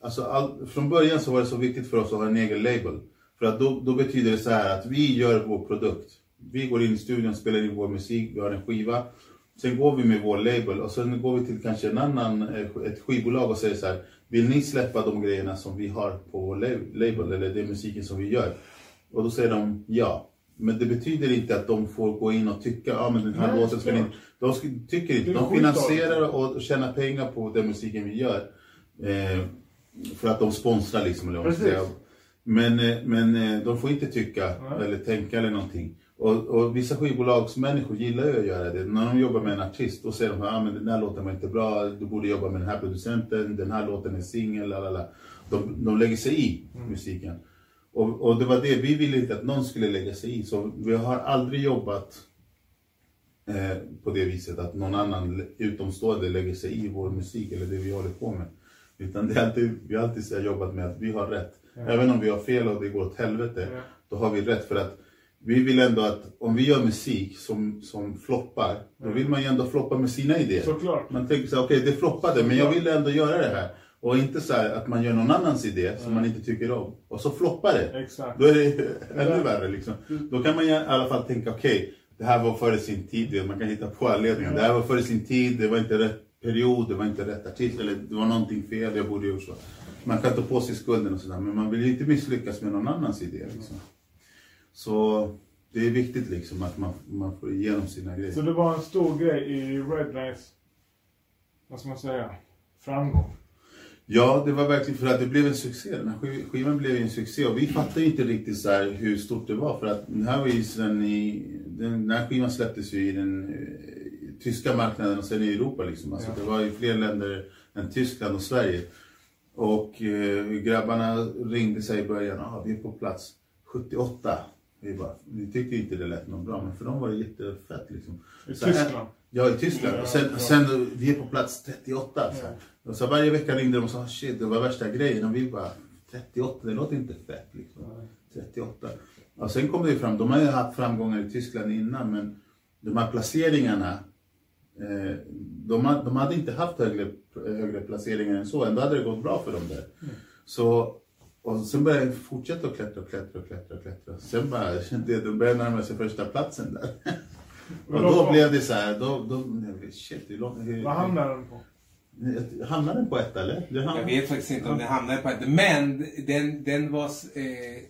alltså all, från början så var det så viktigt för oss att ha en egen label. För att då, då betyder det så här att vi gör vår produkt. Vi går in i studion, spelar in vår musik, vi har en skiva. Sen går vi med vår label och sen går vi till kanske en annan, eh, ett skivbolag och säger så här. Vill ni släppa de grejerna som vi har på vår lab- label eller den musiken som vi gör? Och då säger de ja. Men det betyder inte att de får gå in och tycka, ja ah, men den här låten ska såklart. De tycker inte, de finansierar och tjänar pengar på den musiken vi gör. Eh, för att de sponsrar liksom. Eller vad. Men, eh, men eh, de får inte tycka Nej. eller tänka eller någonting. Och, och vissa skivbolagsmänniskor gillar ju att göra det. När de jobbar med en artist, då säger de att ah, men den här låten var inte bra, du borde jobba med den här producenten, den här låten är singel. De, de lägger sig i musiken. Och, och det var det, vi ville inte att någon skulle lägga sig i. Så vi har aldrig jobbat eh, på det viset att någon annan utomstående lägger sig i vår musik eller det vi håller på med. Utan det är alltid, vi har alltid jobbat med att vi har rätt. Även om vi har fel och det går åt helvete, Ja. då har vi rätt. För att vi vill ändå att om vi gör musik som, som floppar, då vill man ju ändå floppa med sina idéer. Såklart. Man tänker så här, okej det floppade, men jag vill ändå göra det här. Och inte så här att man gör någon annans idé som man inte tycker om. Och så floppar det. Exakt. Då är det ännu värre liksom. Då kan man i alla fall tänka, okej, det här var före sin tid. Man kan hitta på anledningar. Det här var före sin tid, det var inte rätt period, det var inte rätt artist, eller det var någonting fel, jag borde gjort så. Man kan ta på sig skulden och sådär, men man vill ju inte misslyckas med någon annans idé. Liksom. Så det är viktigt liksom att man, man får igenom sina grejer. Så det var en stor grej i Redlines, vad ska man säga, framgång. Ja, det var verkligen för att det blev en succé. Den här skiv- skivan blev en succé och vi fattade inte riktigt så här hur stort det var för att den här var ju sen i, den, här skivan släpptes ju i den eh, tyska marknaden och sen i Europa liksom. Alltså Ja. det var ju fler länder än Tyskland och Sverige. Och eh, grabbarna ringde sig i början, ah, vi är på plats 78. Vi, bara, vi tyckte inte det lät något bra, men för dem var det jättefett liksom. I Så här- Tyskland. Ja, i Tyskland. Ja, och sen, ja. sen, vi är på plats 38. Så här. Och så varje vecka ringde de och sa shit, det var värsta grejen. Och vi bara, 38, det låter inte fett liksom. 38. Och sen kom det ju fram, de har ju haft framgångar i Tyskland innan, men de här placeringarna, eh, de, de hade inte haft högre, högre placeringar än så. Ändå hade det gått bra för dem där. Så, och sen började jag fortsätta att klättra och klättra och klättra och klättra. Sen bara, det, de började närma sig första platsen där. Och då blev det så här, då, då, shit, låter... hur- Vad hamnade den på? Hamnade den på ett eller? Det Jag hamnade... vet faktiskt inte om den hamnade på ett. Men den, den var eh,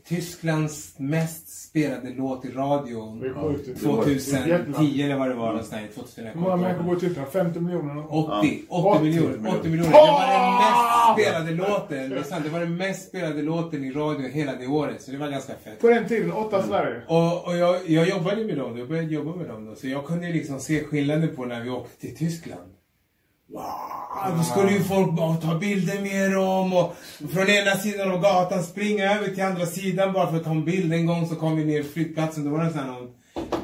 Tysklands mest spelade låt i radion. Det är sjukt. Det var- det är jävla- 2010 eller vad det var någonstans. 2000, jag Hur många människor bor i Tyskland? 50 miljoner? 80, 80 80 miljoner. 80 miljoner. Det var den mest spelade låten. Det var den mest spelade låten i radio hela det året. Så det var ganska fett. På den tiden, åtta Sverige. Och, och jag, jag jobbade med dem, jag började jobba med dem då. Så jag kunde liksom se skillnaden på när vi åkte till Tyskland. Wow, då skulle ju folk bara ta bilder med dem och från ena sidan av gatan springa över till andra sidan bara för att ta en bild. En gång så kom vi ner till flygplatsen, då var det sån här någon,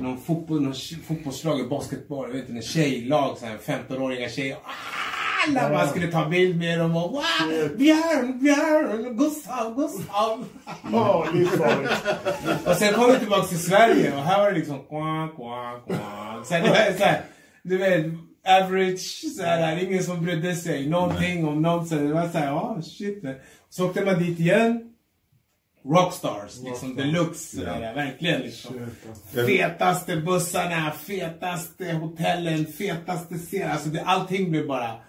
någon fotboll, någon fotbollslag, basketboll, jag vet inte, en tjejlag, så här 15-åriga tjejer. Alla bara skulle ta bild med dem och wow, Björn, Björn, Gustav, Gustav. Livsfarligt. Och sen kom vi tillbaka till Sverige och här var det liksom var så här, du vet, average, så här, ingen som brydde sig någonting om någonting. Det var så här, oh shit. Så åkte man dit igen. Rockstars, liksom deluxe. Ja. sådär, verkligen liksom. Shit, alltså. Fetaste bussarna, fetaste hotellen, fetaste scenen. Alltså det, allting blev bara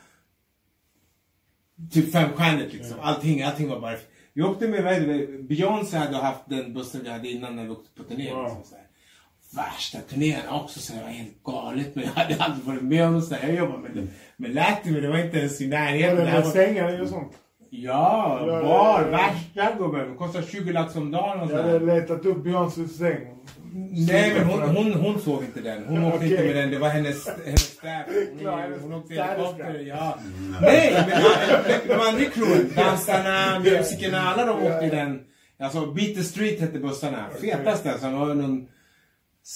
typ femstjärnigt liksom. Allting, allting var bara... Vi åkte med, Beyoncé hade haft den bussen vi hade innan när vi åkte på turné. Wow. Liksom, så här. Värsta turnén också, så det var helt galet. Men jag hade aldrig varit med om så här. Jag jobbade med, med Latin, men det var inte ens i Var närheten. det Det med var- sängar och sånt? Ja, bar, värsta gubben. Kostar 20 lax om dagen och Jag hade letat upp Beyoncés säng. Nej, men hon, hon, hon sov inte den. Hon åkte Okej. inte med den. Det var hennes, hennes. Klar, Hon, hon åkte helikopter. Ja. Nej, men de andra crewen, dansarna, musikerna, alla de åkte i den. Alltså, Beat the Street hette bussarna. Fetaste alltså. Det var någon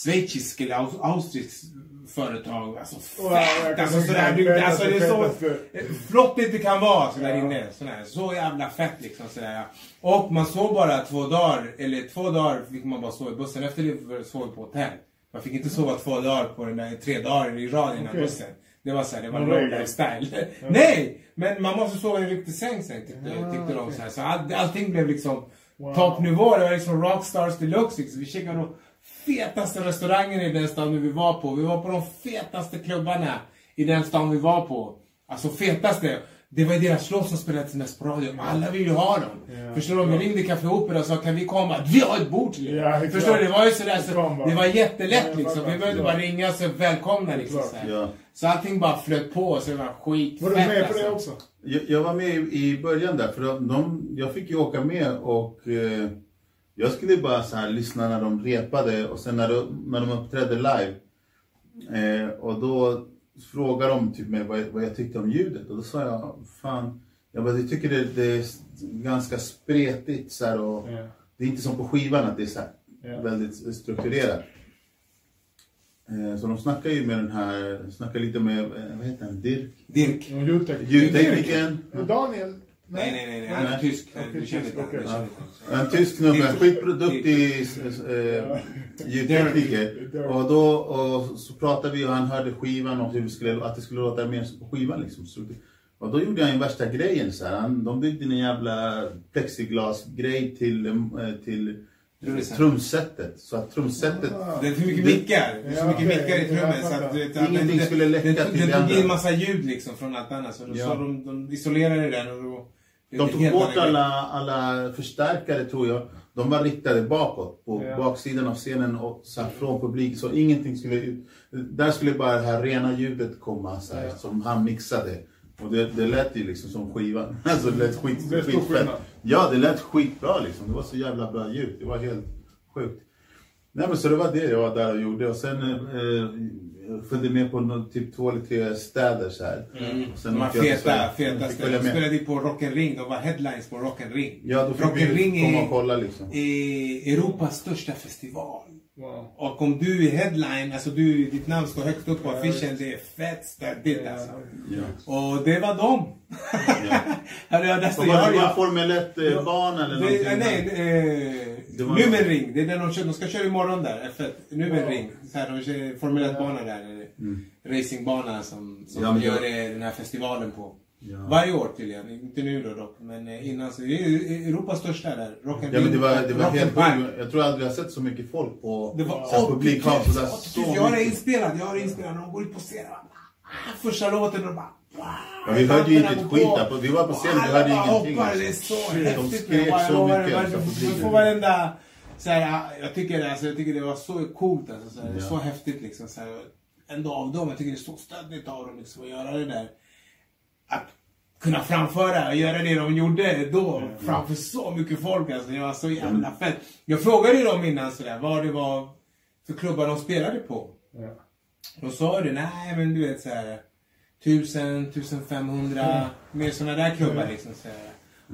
schweizisk eller aus- austrisk företag. Alltså fett! Alltså sådär. Du, alltså det är så fetaste. flott det kan vara så där Ja. inne. Sådär. Så jävla fett liksom. Sådär. Och man sov bara två dagar, eller två dagar fick man bara sova i bussen. Efter det sov vi på hotell. Man fick inte sova två dagar på den där, tre dagar i rad i den här Okej. bussen. Det var såhär, det var regel? lifestyle. Nej! Men man måste sova i en riktig säng sen tyckte, Ja, tyckte de. okej. Såhär. Så all, allting blev liksom Wow. toppnivå. Det var liksom rockstars deluxe. Liksom. Vi käkade de fetaste restaurangen i den stan vi var på. Vi var på de fetaste klubbarna i den stan vi var på. Alltså fetaste. Det var deras låt som spelades mest på radio. Alla ville ju ha dem. Ja. Förstår du? Vi ringde Café Opera och sa kan vi komma? Vi har ett bord till exakt. Förstår du? Det var ju sådär så. Det var jättelätt Ja, liksom. Vi behövde bara ringa och så välkomna liksom. Så, så allting bara flöt på så det var skitfett Var du med på det alltså. också? Jag, jag var med i, i början där, för de, de, jag fick ju åka med och eh, jag skulle bara så här lyssna när de repade och sen när de, när de uppträdde live. Eh, och då frågade de typ mig vad, jag- vad jag tyckte om ljudet och då sa jag, fan, jag, bara, jag tycker det, det är ganska spretigt så här, och Ja. det är inte som på skivan att det är så här, Ja. väldigt strukturerat. Eh, så de snackar ju med den här, snackar lite med, eh, vad heter han, Dirk? Dirk. Ljudteknikern. Daniel? Nej, nej, nej, nej. Han är Nej. tysk. Du känner inte honom. En tysk snubbe, Dirk. skitduktig eh, ljudtekniker. Dirk. Och då och så pratade vi och han hörde skivan och hur det skulle, att det skulle låta mer på skivan. Liksom. Så, och då gjorde han ju värsta grejen. Så här. Han, de byggde en jävla plexiglasgrej till, eh, till Trumset. trumsetet. Så att trumsetet... Det är för mycket Det- mickar. Det är så mycket mickar i trummet Jag så att du vet, Ingenting det- skulle läcka det, till det, det det andra. tog in massa ljud liksom från allt annat. Så, Ja. så de, de isolerade den och De tog bort alla, alla förstärkare tror jag. De var riktade bakåt på Ja. baksidan av scenen och så här, från publiken. Så ingenting skulle ut. Där skulle bara det här rena ljudet komma så här, Ja. som han mixade. Och det, det lät ju liksom som skivan. Alltså det lät skit, Det skitfett. Ja, det lät skitbra liksom. Det var så jävla bra ljud. Det var helt sjukt. Nej men så det var det jag var där och gjorde. Och sen eh, jag följde med på nå- typ två eller tre städer så här. Och sen De till feta, feta ställen. De spelade på Rock Ring. De var headlines på Rock Ring. Ja, då fick Rock vi komma och kolla liksom. är Europas största festival. Wow. Och om du är headline, alltså du, ditt namn står högt upp på affischen, det är fett stöddigt alltså. Ja. Och det var dem. Nästan... Och var jag- det bara Formel 1-bana eller Det, någonting? nej, nej, eh, Det var- Numenring. Det är den de kör. De ska köra imorgon där. F1. Numenring. Så här, de kör Formel 1-bana där. Mm. Racingbana som, som Ja, de gör det- det, den här festivalen på. Ja. Varje år tydligen. Inte nu då dock. Men eh, innan så. Det är Europas största där. Rock and Ja men det var, det var helt sjukt. Jag tror aldrig jag sett så mycket folk på Det var så publikhav. Så så Jag har det inspelat. Jag har det inspelat. De går ut på scenen. Ah, Första låten och bara... Ja, vi hörde ju inte ett skit där. Vi var på scen, vi hörde ingenting. hoppar, Det är alltså. så De skrek så mycket. alltså, Du får varenda... Så här, jag, tycker, alltså, jag tycker det var så coolt. Alltså, så, här, Ja. så häftigt liksom. Så här, ändå av dem. Jag tycker det är så stöddigt av dem liksom, att göra det där. Att kunna framföra och göra det de gjorde då framför så mycket folk. Alltså, det var så jävla fett. Jag frågade ju dem innan sådär, vad det var för klubbar de spelade på. Ja. De sa det, nej men du vet så här. 1000, 1500, mer sådana där klubbar liksom. Så här.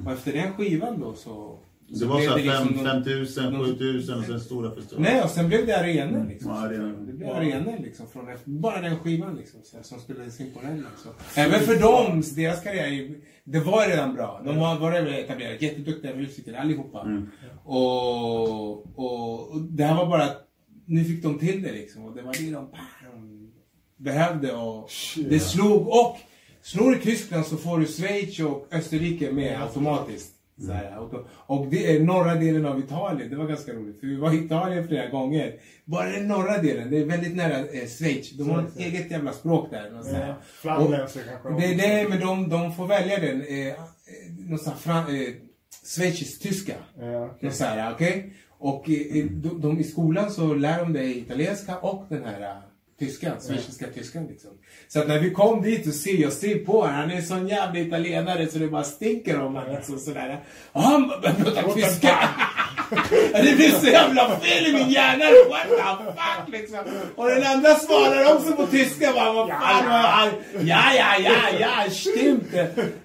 Och efter den skivan då så... Det var så här liksom 5 de- 5000, de- 7000 och sen stora festivaler. Nej, och sen blev det arenor liksom. Ja, arenor. Det blev arenor liksom. Från bara den skivan liksom. Så som spelades in på den liksom. Även för dem, deras karriär, det var redan bra. De var, var etablerade, jätteduktiga musiker allihopa. Mm. Och, och, och det här var bara att nu fick de till det liksom. Och det var det de, de behövde. Och det slog. Och slår du Tyskland så får du Schweiz och Österrike med automatiskt. Så här, och, och det är norra delen av Italien. Det var ganska roligt. För vi var i Italien flera gånger. Bara den norra delen. Det är väldigt nära eh, Schweiz. De har ett eget jävla språk där. Ja. Flamländska kanske. Det, det, men de, de får välja den. Eh, eh, någon sån här eh, schweizisk-tyska. Ja. Okay. Så här, okej? Och eh, de, de, i skolan så lär de dig italienska och den här uh, tyskan, schweiziska tyskan liksom. Så att när vi kom dit och ser, jag ser på honom, han är en sån jävla italienare så det bara stinker om honom liksom sådär. Och han börjar prata tyska. det blir så jävla fel i min hjärna. What the fuck liksom. Och den andra svarar också på tyska. Bara, vad fan var han? Ja, ja, ja, ja, stimmt.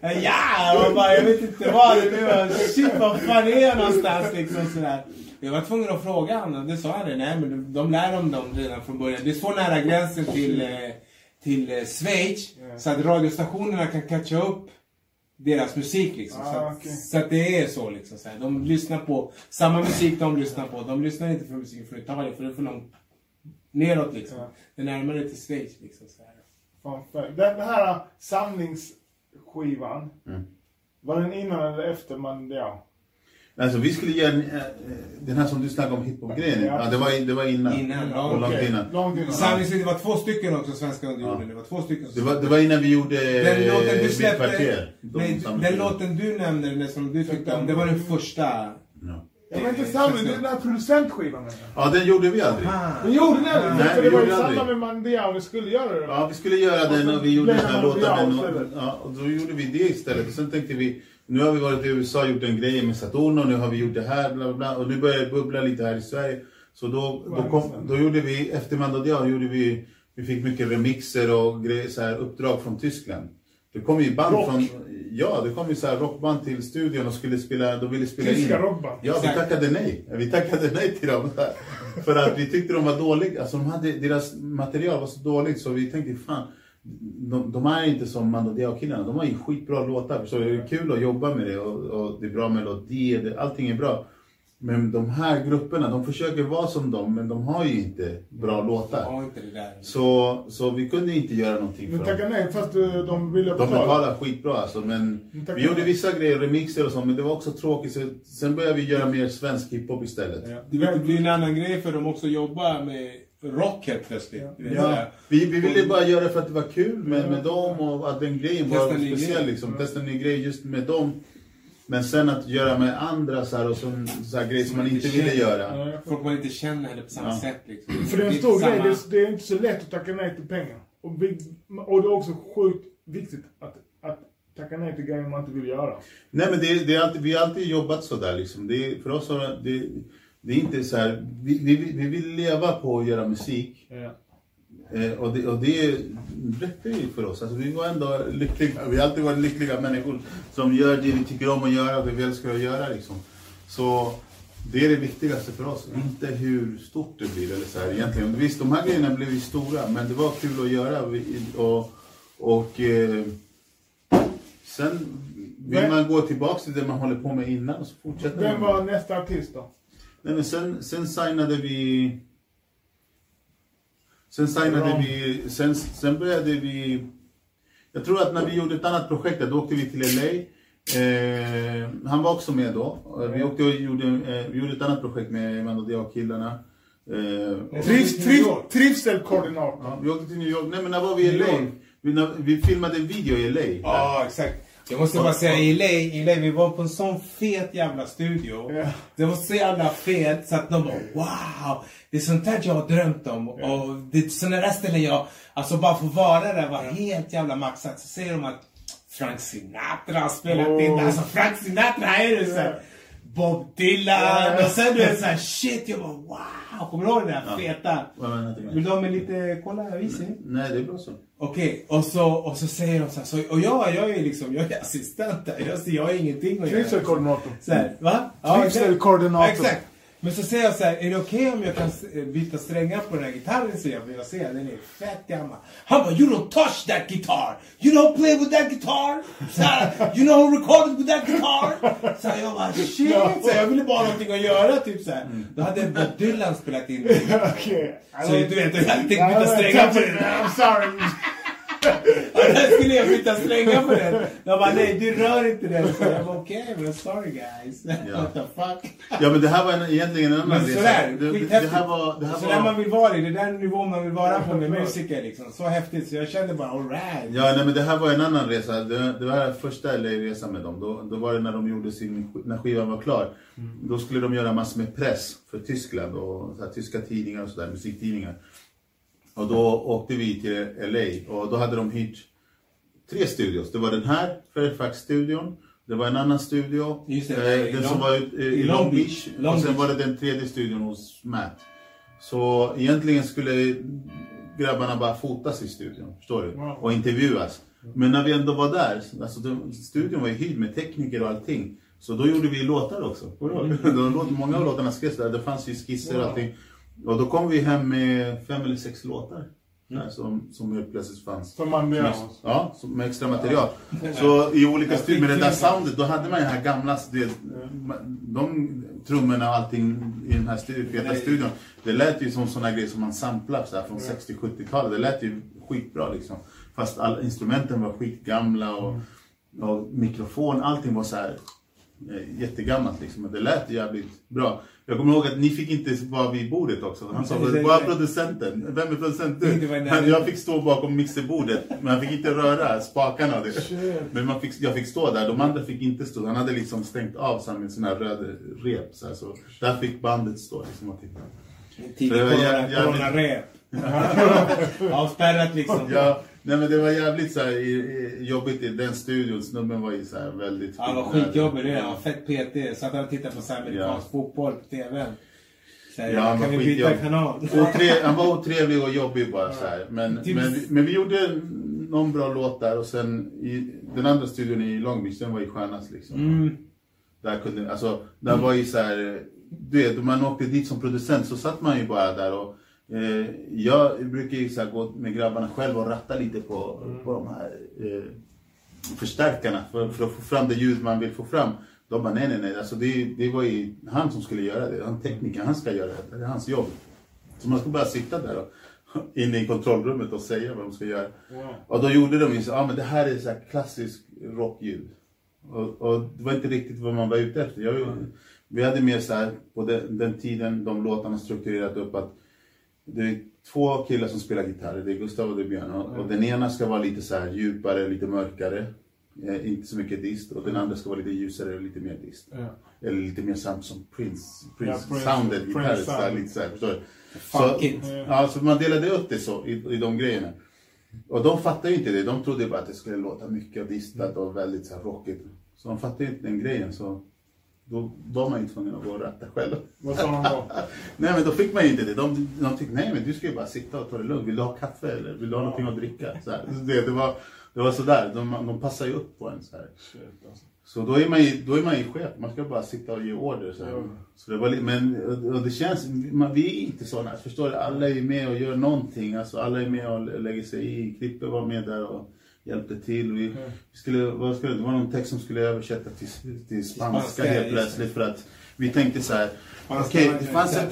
Ja, och bara, jag vet inte vad. Det var, shit, vad fan är jag någonstans liksom sådär. Jag var tvungen att fråga honom det sa han. Nej, men de lär dem dem redan från början. Det är så nära gränsen till, eh, till eh, Schweiz. Så att radiostationerna kan catcha upp deras musik liksom. så, Ah, att, okej. så att det är så liksom. Så här. De lyssnar på samma musik de lyssnar på. De lyssnar inte på musik från Italien för det är för långt neråt liksom. Ja. Det är närmare till Schweiz liksom. Så här. Den här samlingsskivan. Mm. Var den innan eller efter Mandel? Alltså vi skulle göra en, eh, den här som du snackade om hiphop-grejen. Ja. Ja, det, var, det var innan. Innan, ja, Och långt innan. Långt innan. Det var två stycken också svenska under jorden. Det var två stycken Det var, det var innan vi gjorde Den låten du Mitt släppte, kvarter. Nej, den låten du nämnde, den som du tyckte om, det var den första. Ja. Det var inte samma, det är den här producentskivan. ja, den gjorde vi aldrig. Vi gjorde den aldrig, Nej, det var ju gjorde samma med Mandia och vi skulle göra det. Ja, vi skulle göra den och vi gjorde den här låten ja, och då gjorde vi det istället. Och sen tänkte vi, nu har vi varit i USA och gjort en grej med Saturno, nu har vi gjort det här, bla bla bla. Och nu börjar det bubbla lite här i Sverige. Så då, då, kom, då gjorde vi, efter Mandadiao gjorde vi, vi fick mycket remixer och grejer, så här, uppdrag från Tyskland. Det kom ju band Rock. från, ja det kom ju så här rockband till studion och skulle spela, de ville spela Tyska in. rockband. Ja, vi tackade nej. Vi tackade nej till dem. För att vi tyckte de var dåliga. Alltså de hade, deras material var så dåligt så vi tänkte fan, de, de är inte som Mando Diao-killarna. De har ju skitbra låtar. Så det är kul att jobba med det och, och det är bra melodier, det, allting är bra. Men de här grupperna, de försöker vara som dem, men de har ju inte bra låtar. Inte det där. Så, så vi kunde inte göra någonting Du för dem. nej fast eh, de ville De betala. betalar skitbra alltså, men Men vi gjorde vare- vissa grejer, remixer och så, men det var också tråkigt. Så sen började vi göra mer svensk hiphop istället. Ja. Det blir en annan grej för dem också att jobba med rock helt plötsligt. Ja, sådär. vi, vi ville bara göra det för att det var kul med, med dem och att den grejen Testa var speciell. grej. Liksom. Testa en ny grej just med dem. Men sen att göra med andra så här, och så, så här grejer som man inte ville göra. Ja, Folk man inte känner eller på samma Ja. sätt liksom. För det är en stor grej, samma- det är, det är inte så lätt att tacka nej till pengar. Och, vi, och det är också sjukt viktigt att, att tacka nej till grejer man inte vill göra. Nej men det, det är alltid, vi har alltid jobbat sådär liksom. Det, för oss har det, det är inte så här, vi, vi, vi vill leva på att göra musik. Ja. Eh, och, det, och det räcker ju för oss. Alltså, vi var ändå lyckliga. Vi har alltid varit lyckliga människor som gör det vi tycker om att göra det vi älskar att göra. Liksom. Så det är det viktigaste för oss. Inte hur stort det blir. Eller så här, egentligen. Visst, de här grejerna blev ju stora, men det var kul att göra. Och, och eh, sen vill man gå tillbaka till det man håller på med innan och så fortsätter Vem var nästa artist då? Nej, men sen, sen signade vi... Sen signade vi... Sen, sen började vi... Jag tror att när vi gjorde ett annat projekt, då åkte vi till LA. Eh, han var också med då. Eh, Vi åkte och gjorde, eh, vi gjorde ett annat projekt med. Eh, Trivs, New triv, York. trivselkoordinator. ja, vi åkte till New York. Nej men när var vi i LA? Vi, när, vi filmade en video i LA. Ja, exakt. Jag måste bara säga, i LA, i LA, vi var på en sån fet jävla studio. Ja. Det var så jävla fet så att de bara wow! Det är sånt här jag har drömt om. Och det är såna där ställen jag, alltså bara få vara där var helt jävla maxat. Så säger de att Frank Sinatra har spelat in Oh. där. Alltså Frank Sinatra är det så här, Bob Dylan Ja. och sen du vet såhär shit, jag bara wow! Kommer du ihåg det där feta? Du med? Vill du ha med lite, kolla, visa? Nej, det är bra så. Okej, och, så, och så säger de så här, så, och jag, jag är liksom, jag är assistent där, jag, jag har ingenting att göra. Trivselkoordinator. Så här, va? Trivselkoordinator. exakt. Exakt. Men så säger jag så här, är det okej om jag kan eh, byta strängar på den här gitarren? Säger jag, för jag ser den är fett gammal. Han bara, you don't touch that guitar! You don't play with that guitar! Så här, you know who recorded with that guitar! Så här, jag bara, shit! Så här, jag ville bara ha någonting att göra, typ så här. Då hade Bob Dylan spelat in. Okej. Så du vet, jag hade tänkt byta strängar på den. I'm sorry. Där skulle jag byta strängar på den. De bara, nej du rör inte den. Så jag bara, okej, men sorry guys. Ja. What the fuck. Ja men det här var en, egentligen en annan resa. sådär, det, det, det skithäftigt. här var... Det här så var... där man vill vara i, det är den nivån man vill vara på med musiker liksom. Så häftigt, så jag kände bara alright. Ja, nej, men det här var en annan resa. Det, det var första LA-resan med dem. Då, då var det när de gjorde sin, när skivan var klar. Då skulle de göra massor med press för Tyskland och så här, tyska tidningar och sådär, musiktidningar. Och då åkte vi till LA och då hade de hyrt tre studios. Det var den här, Fairfax-studion. Det var en annan studio, Just det, eh, den Long- som var i, i Long Beach. Long och sen Beach. var det den tredje studion hos Matt. Så egentligen skulle grabbarna bara fotas i studion, förstår du? Wow. Och intervjuas. Men när vi ändå var där, alltså studion var ju hyrd med tekniker och allting. Så då gjorde vi låtar också. Låt, många av låtarna skrevs där, det fanns ju skisser och allting. Och då kom vi hem med fem eller sex låtar. Där, som, som helt plötsligt fanns. Som man gör. Ja, som- med extra material. Så i olika studier, med det där soundet, då hade man ju här gamla, det, de trummorna och allting i den här studion, feta studion. Det lät ju som såna grejer som man samplar så här, från 60-70-talet. Det lät ju skitbra liksom. Fast alla instrumenten var skitgamla och, och mikrofon, allting var så här jättegammalt liksom. Men det lät jävligt bra. Jag kommer ihåg att ni fick inte vara vid bordet också. Han sa, bara nej. producenten. Vem är producent? Det Du? var nära. Han- Jag fick stå bakom mixerbordet. Men han fick inte röra spakarna. Det. Men man fick, jag fick stå där, de andra fick inte stå. Han hade liksom stängt av så här med sån här röd rep. Så, här, så där fick bandet stå liksom och titta. Tidigt var coronarep. Avspärrat liksom. Ja, nej men det var jävligt så här, i, i, jobbigt i den studion. Snubben var ju så här väldigt... Han var skitjobbig det. Han var fett PT. Satt och tittade på så här amerikansk Ja. fotboll på TVn. Här, Ja, han kan var vi byta kanal? Otre, han var otrevlig och jobbig bara så här. Men, Typ- men, vi- men vi gjorde någon bra låt där och sen i den andra studion i Long Beach, den var ju skönast liksom. Mm. Där kunde, alltså, där var ju så här, du vet, man åkte dit som producent så satt man ju bara där och eh, jag brukar ju så gå med grabbarna själv och ratta lite på, på de här eh, förstärkarna för, för att få fram det ljud man vill få fram. De bara nej nej nej, alltså det, det var ju han som skulle göra det, han teknikern, han ska göra det, det är hans jobb. Så man ska bara sitta där och, inne i kontrollrummet och säga vad de ska göra. Wow. Och då gjorde de ju så, ja men det här är så här klassisk rockljud. Och, och det var inte riktigt vad man var ute efter. Jag, vi hade mer så här, på den, den tiden de låtarna strukturerat upp att det är två killar som spelar gitarr, det är Gustav och det är Björn. Och, och den ena ska vara lite så här djupare, lite mörkare. Eh, inte så mycket dist. Och den andra ska vara lite ljusare lite mer dist. Ja. Eller lite mer sam som Prince, Prince, Ja, sounded Prince gitarr. Så här, sound. lite så här, förstår du? Funkigt. Så, ja, så man delade upp det så i, i de grejerna. Och de fattade ju inte det. De trodde bara att det skulle låta mycket distat och väldigt så här rockigt. Så de fattade ju inte den grejen. Så då var man ju tvungen att gå och ratta själv. Vad sa han då? Nej men då fick man ju inte det. De, de tyckte nej men du ska ju bara sitta och ta det lugnt. Vill du ha kaffe eller vill du ha någonting att dricka? Så. Det, det, var, det var sådär. De, de passar ju upp på en så här. Shit, alltså. Så då är man ju, då är man ju chef. Man ska bara sitta och ge order. Så. Ja. så det var men och det känns, man, vi är inte sådana. Förstår du? Alla är med och gör någonting. Alltså, alla är med och lägger sig i. Klippe var med där och hjälpte till. Vi, vi skulle, vad skulle, det var någon text som skulle översätta till, till spanska, helt plötsligt. För att vi tänkte så här. Okej, var det fanns en,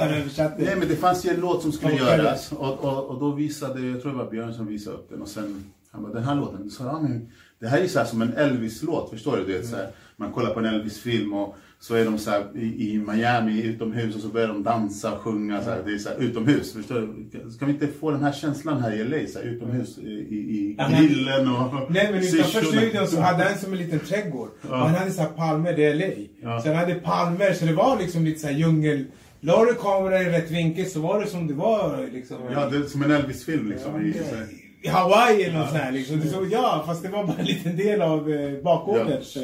nej, men det fanns ju en låt som skulle göras. Och, och, och då visade, jag tror det var Björn som visade upp den. Och sen, han bara, den här låten. Så, ja, men, det här är så här som en Elvis-låt, förstår du? du vet, så här, man kollar på en Elvis-film och så är de så här, i, i Miami utomhus och så börjar de dansa och sjunga. Så här, det är så här, utomhus. Förstår du? Ska vi inte få den här känslan här i LA? Så här, utomhus i, i, i Ja, grillen och Nej men utanför studion så hade han som en liten trädgård. Ja. Och han hade så här palmer, det är LA. Ja. Så han hade palmer, så det var liksom lite så här djungel. La du kameran i rätt vinkel så var det som det var liksom. Ja, det är som en Elvis-film liksom. Här. I Hawaii eller något sånt här liksom. Så, ja, fast det var bara en liten del av eh, bakgården. Ja.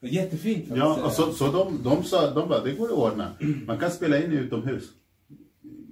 Jättefint. Ja, och så, så de, de sa, de bara, det går att ordna. Man kan spela in utomhus.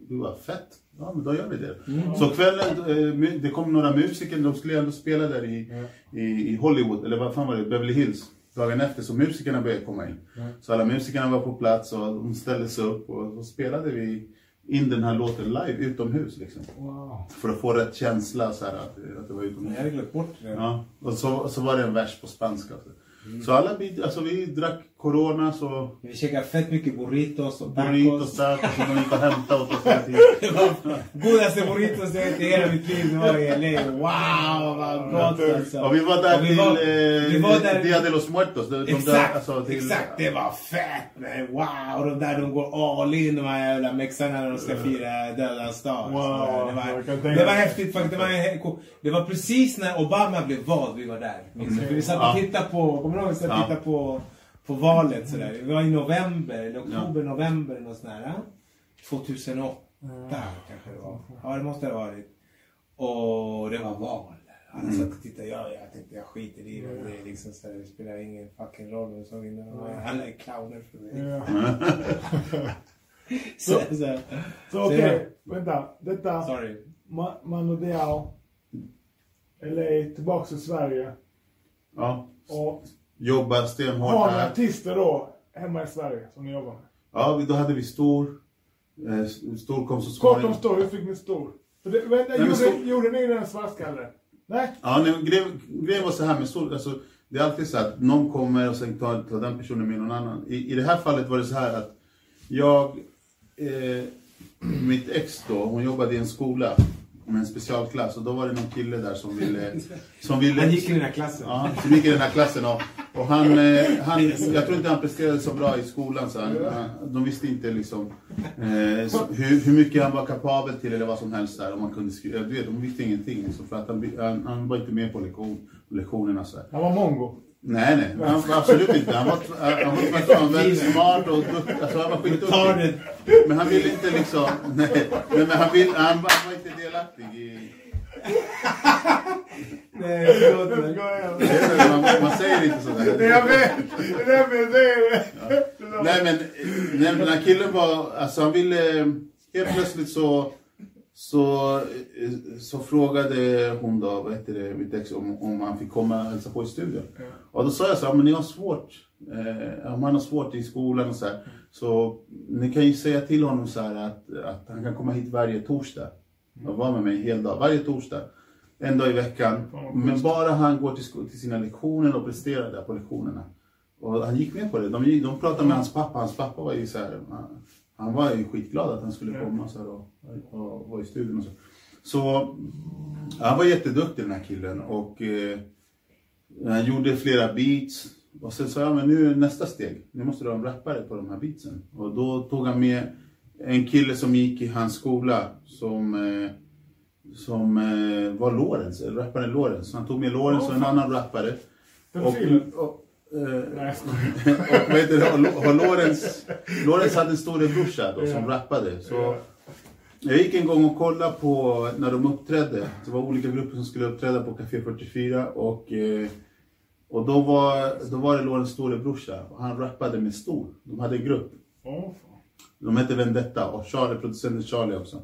Du var fett. Ja, men då gör vi det. Så kvällen, eh, det kom några musiker, de skulle ändå spela där i, i, i Hollywood, eller vad fan var det, Beverly Hills. Dagen efter, så musikerna började komma in. Så alla musikerna var på plats och de ställde sig upp och så spelade vi in den här låten live utomhus liksom. Wow. För att få rätt känsla så här, att, att det var utomhus. Jag hade glömt bort det. Ja, och så, så var det en vers på spanska. Så Mm. Så alla, alltså vi drack Corona, så Vi käkade fett mycket burritos och burritos tacos. där, och så de gick och hämtade åt oss hela tiden. Godaste burritos jag ätit i hela mitt liv. Det var i LA. Wow, vad gott alltså. Och vi var där Och vi till var- eh, vi var där- Dia de los Muertos. De, de Exakt, där, alltså, till, exakt. Det var fett man. Wow, de där de går all in de här jävla mexarna när de ska fira dödens dag. Wow, det, var, det var häftigt faktiskt. Det var, det var precis när Obama blev vald vi var där. För vi satt och tittade på, kommer du ihåg? Vi satt och tittade på, på valet sådär. Det var i november, eller oktober, november eller något sånt där. ja. 2008 kanske det var. Ja, det måste det ha varit. Och det var val. Alla satt och tittade. Jag, jag tänkte jag skiter i det. Det, är liksom så det spelar ingen fucking roll vem som vinner. Alla är clowner för mig. Ja. Så, så, Så okej, Så- vänta. Detta, sorry. Ma- Manu Diao, LA, tillbaks till Sverige. Ja, Och jobbar stenhårt har här. artister då hemma i Sverige som ni jobbar med? Ja, då hade vi stor. Eh, Stor kom så Kort om småningom. stor, hur fick ni stor? För det, men gjorde, stor- gjorde ni den svartskalle? Nej? Ja, nej, grejen, grejen var så här med stor, alltså, det är alltid så att någon kommer och sen tar, tar den personen med någon annan. I, I det här fallet var det så här att jag, eh, mitt ex då, hon jobbade i en skola. Med en specialklass och då var det någon kille där som ville... Som ville Han gick i den här klassen. Ja, som gick i den här klassen och, och han, eh, han, jag tror inte han presterade så bra i skolan så han, han, de visste inte liksom eh, så, hur, hur mycket han var kapabel till eller vad som helst där. Om man kunde skriva, du vet, de visste ingenting liksom, för att han, han, han var inte med på lektion, lektionerna så. Han var mongo. Nej, nej, han absolut inte. Han var, han var tvärtom väldigt smart och duktig. Alltså han var Ta skitduktig. det. Men han ville inte liksom, nej, nej men han, vill, han, han var inte delaktig i... Nej, förlåt mig. Man, man säger inte sådär. Det jag vet! Det är därför jag säger det. Nej men nej, men den här killen var, alltså han ville, helt plötsligt så, så, så frågade hon då, vad heter det, mitt ex, om, om han fick komma och hälsa på i studion. Och då sa jag så här, men ni har svårt, eh, om han har svårt i skolan och så här, så ni kan ju säga till honom så att, att han kan komma hit varje torsdag och vara med mig en hel dag, varje torsdag. En dag i veckan. Men bara han går till, till sina lektioner och presterar där på lektionerna. Och han gick med på det. De, de pratade med hans pappa. Hans pappa var ju så här, han, var ju skitglad att han skulle komma så här och, och, vara i studion och så. Så han var jätteduktig den här killen och eh, han gjorde flera beats. Och sen sa jag, men nu är nästa steg. Nu måste du ha en rappare på de här beatsen. Och då tog han med en kille som gick i hans skola som, eh, som eh, var Lorentz, eller rapparen Lorentz. Så han tog med Lorentz och en annan rappare. Pedofilen? Och, och, Nej, och vad heter det, Lorentz, Lorentz hade en storebrorsa då som rappade. Så jag gick en gång och kollade på när de uppträdde. Det var olika grupper som skulle uppträda på Café 44 och, eh, och då, var, då var det Lorentz storebrorsa och han rappade med Stor. De hade en grupp. De hette Vendetta och Charlie, producenten Charlie också.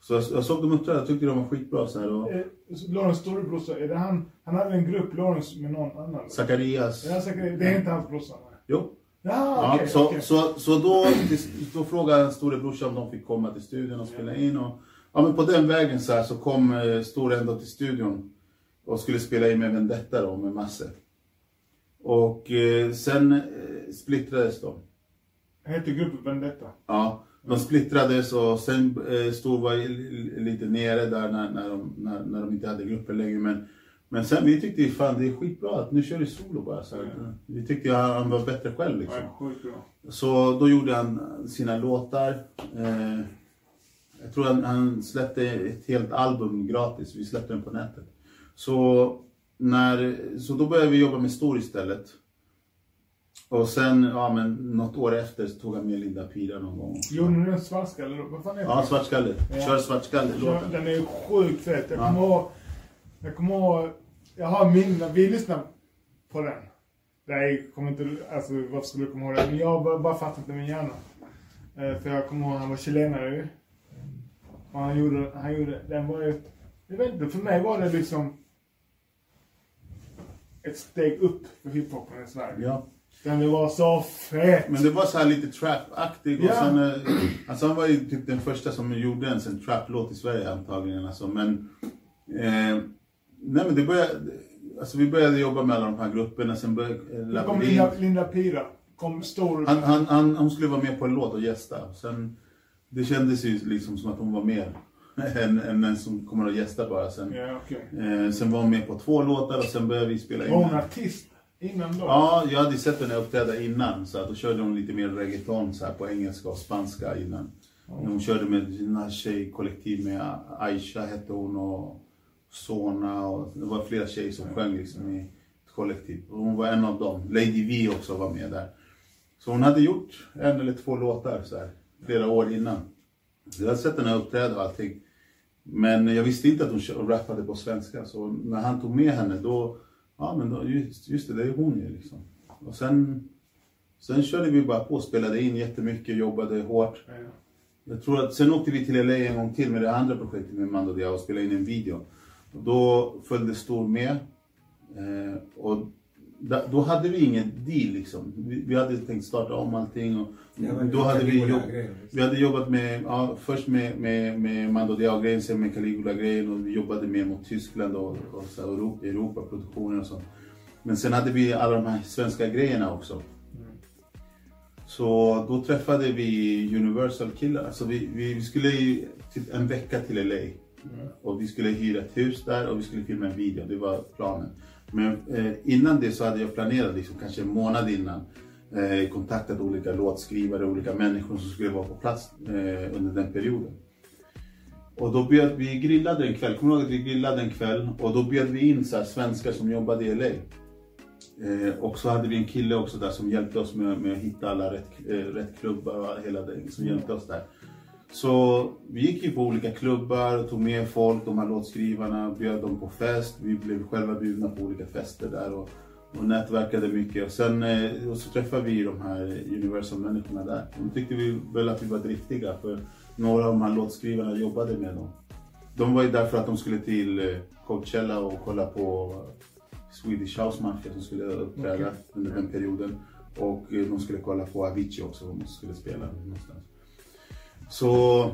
Så jag, jag såg dem uppträda, jag tyckte de var skitbra så här. Och Eh, Lorentz storebrorsa, är det han? Han hade en grupp, Lorentz, med någon annan? Zacharias. Är säker, det är inte hans brorsa? Jo. Ja, Ja, okej. så, okej. så, så då, då frågade storebrorsan om de fick komma till studion och spela in. Och, ja, men på den vägen så, här, så kom eh, Store ändå till studion och skulle spela in med Vendetta då, med Masse. Och eh, sen eh, splittrades de. Hette gruppen Vendetta? Ja, de splittrades och sen eh, Stor var li- lite nere där när, när, de, när, när de inte hade grupper längre. Men, men sen vi tyckte ju fan det är skitbra att nu kör du solo bara. Så, här. Vi tyckte han, han var bättre själv liksom. Ja. Så då gjorde han sina låtar. Eh, jag tror han, han släppte ett helt album gratis. Vi släppte den på nätet. Så, när, så då började vi jobba med Stor istället. Och sen, ja men något år efter så tog han med Linda Pira någon gång. Gjorde ni den svartskalle? eller Vad fan är det? Ja, Svartskalle. Ja. Kör Svartskalle Kör- låten. Den är ju sjukt fet. Jag Ja. kommer ihåg... Jag kommer ihåg... Jag har minnen. Vi lyssnade på den. Jag kommer inte... Alltså varför skulle jag komma ihåg det? Men jag bara, bara fattat det i min hjärna. Eh, för jag kommer ihåg han var chilenare ju. Och han gjorde... Han gjorde... Den var ju... Jag vet inte, för mig var det liksom... Ett steg upp för hiphopen i Sverige. Ja. Den var så fet! Men det var så här lite trap-aktig och Ja. sen, eh, alltså han var ju typ den första som gjorde en sån trap-låt i Sverige antagligen alltså, men eh, nej men det började, alltså vi började jobba med alla de här grupperna, sen började eh, kom. Linda, Linda Pira. Kom stor... han, han, han, hon skulle vara med på en låt och gästa, sen det kändes ju liksom som att hon var mer än, än en som kommer att gästa bara sen. Ja, okej. Eh, sen var hon med på två låtar och sen började vi spela in Var hon artist innan då? Ja, jag hade sett henne uppträda innan så att då körde hon lite mer reggaeton så här, på engelska och spanska innan. Hon körde med sina tjejkollektiv med Aisha hette hon och Sona och det var flera tjejer som sjöng liksom i ett kollektiv. Och hon var en av dem. Lady V också var med där. Så hon hade gjort en eller två låtar så här, flera år innan. Så jag hade sett henne uppträda och allting. Men jag visste inte att hon rappade på svenska. Så när han tog med henne då, ja men då, just, just det, det är hon ju liksom. Och sen, sen körde vi bara på, spelade in jättemycket, jobbade hårt. Ja. Jag tror att, sen åkte vi till LA en gång till med det andra projektet med Mando Diao och spelade in en video. Och då följde Stor med. Eh, och då hade vi ingen deal liksom. Vi, vi hade tänkt starta om allting. Och Ja, då hade vi, jobb, vi hade jobbat med, ja, först med, med, med Mando Diao-grejen, sen med Caligula-grejen och vi jobbade mer mot Tyskland och, och så här, Europa, Europa-produktioner och sånt. Men sen hade vi alla de här svenska grejerna också. Så då träffade vi Universal killar. Alltså vi, vi, vi skulle typ en vecka till LA. Och vi skulle hyra ett hus där och vi skulle filma en video, det var planen. Men eh, innan det så hade jag planerat, liksom, kanske en månad innan, eh, kontaktat olika låtskrivare, olika människor som skulle vara på plats eh, under den perioden. Och då bjöd vi grillade en kväll, kommer du ihåg att vi grillade en kväll? Och då bjöd vi in så här, svenskar som jobbade i LA. Eh, och så hade vi en kille också där som hjälpte oss med, med att hitta alla rätt, eh, rätt klubbar och hela det, som hjälpte oss där. Så vi gick ju på olika klubbar och tog med folk, de här låtskrivarna, bjöd dem på fest. Vi blev själva bjudna på olika fester där och, och nätverkade mycket. Och sen eh, och så träffade vi de här Universal-människorna där. De tyckte vi väl att vi var driftiga för några av de här låtskrivarna jobbade med dem. De var ju där för att de skulle till eh, Coachella och kolla på Swedish House Mafia som skulle uppträda Okej. under den perioden. Och eh, de skulle kolla på Avicii också, de skulle spela någonstans. Så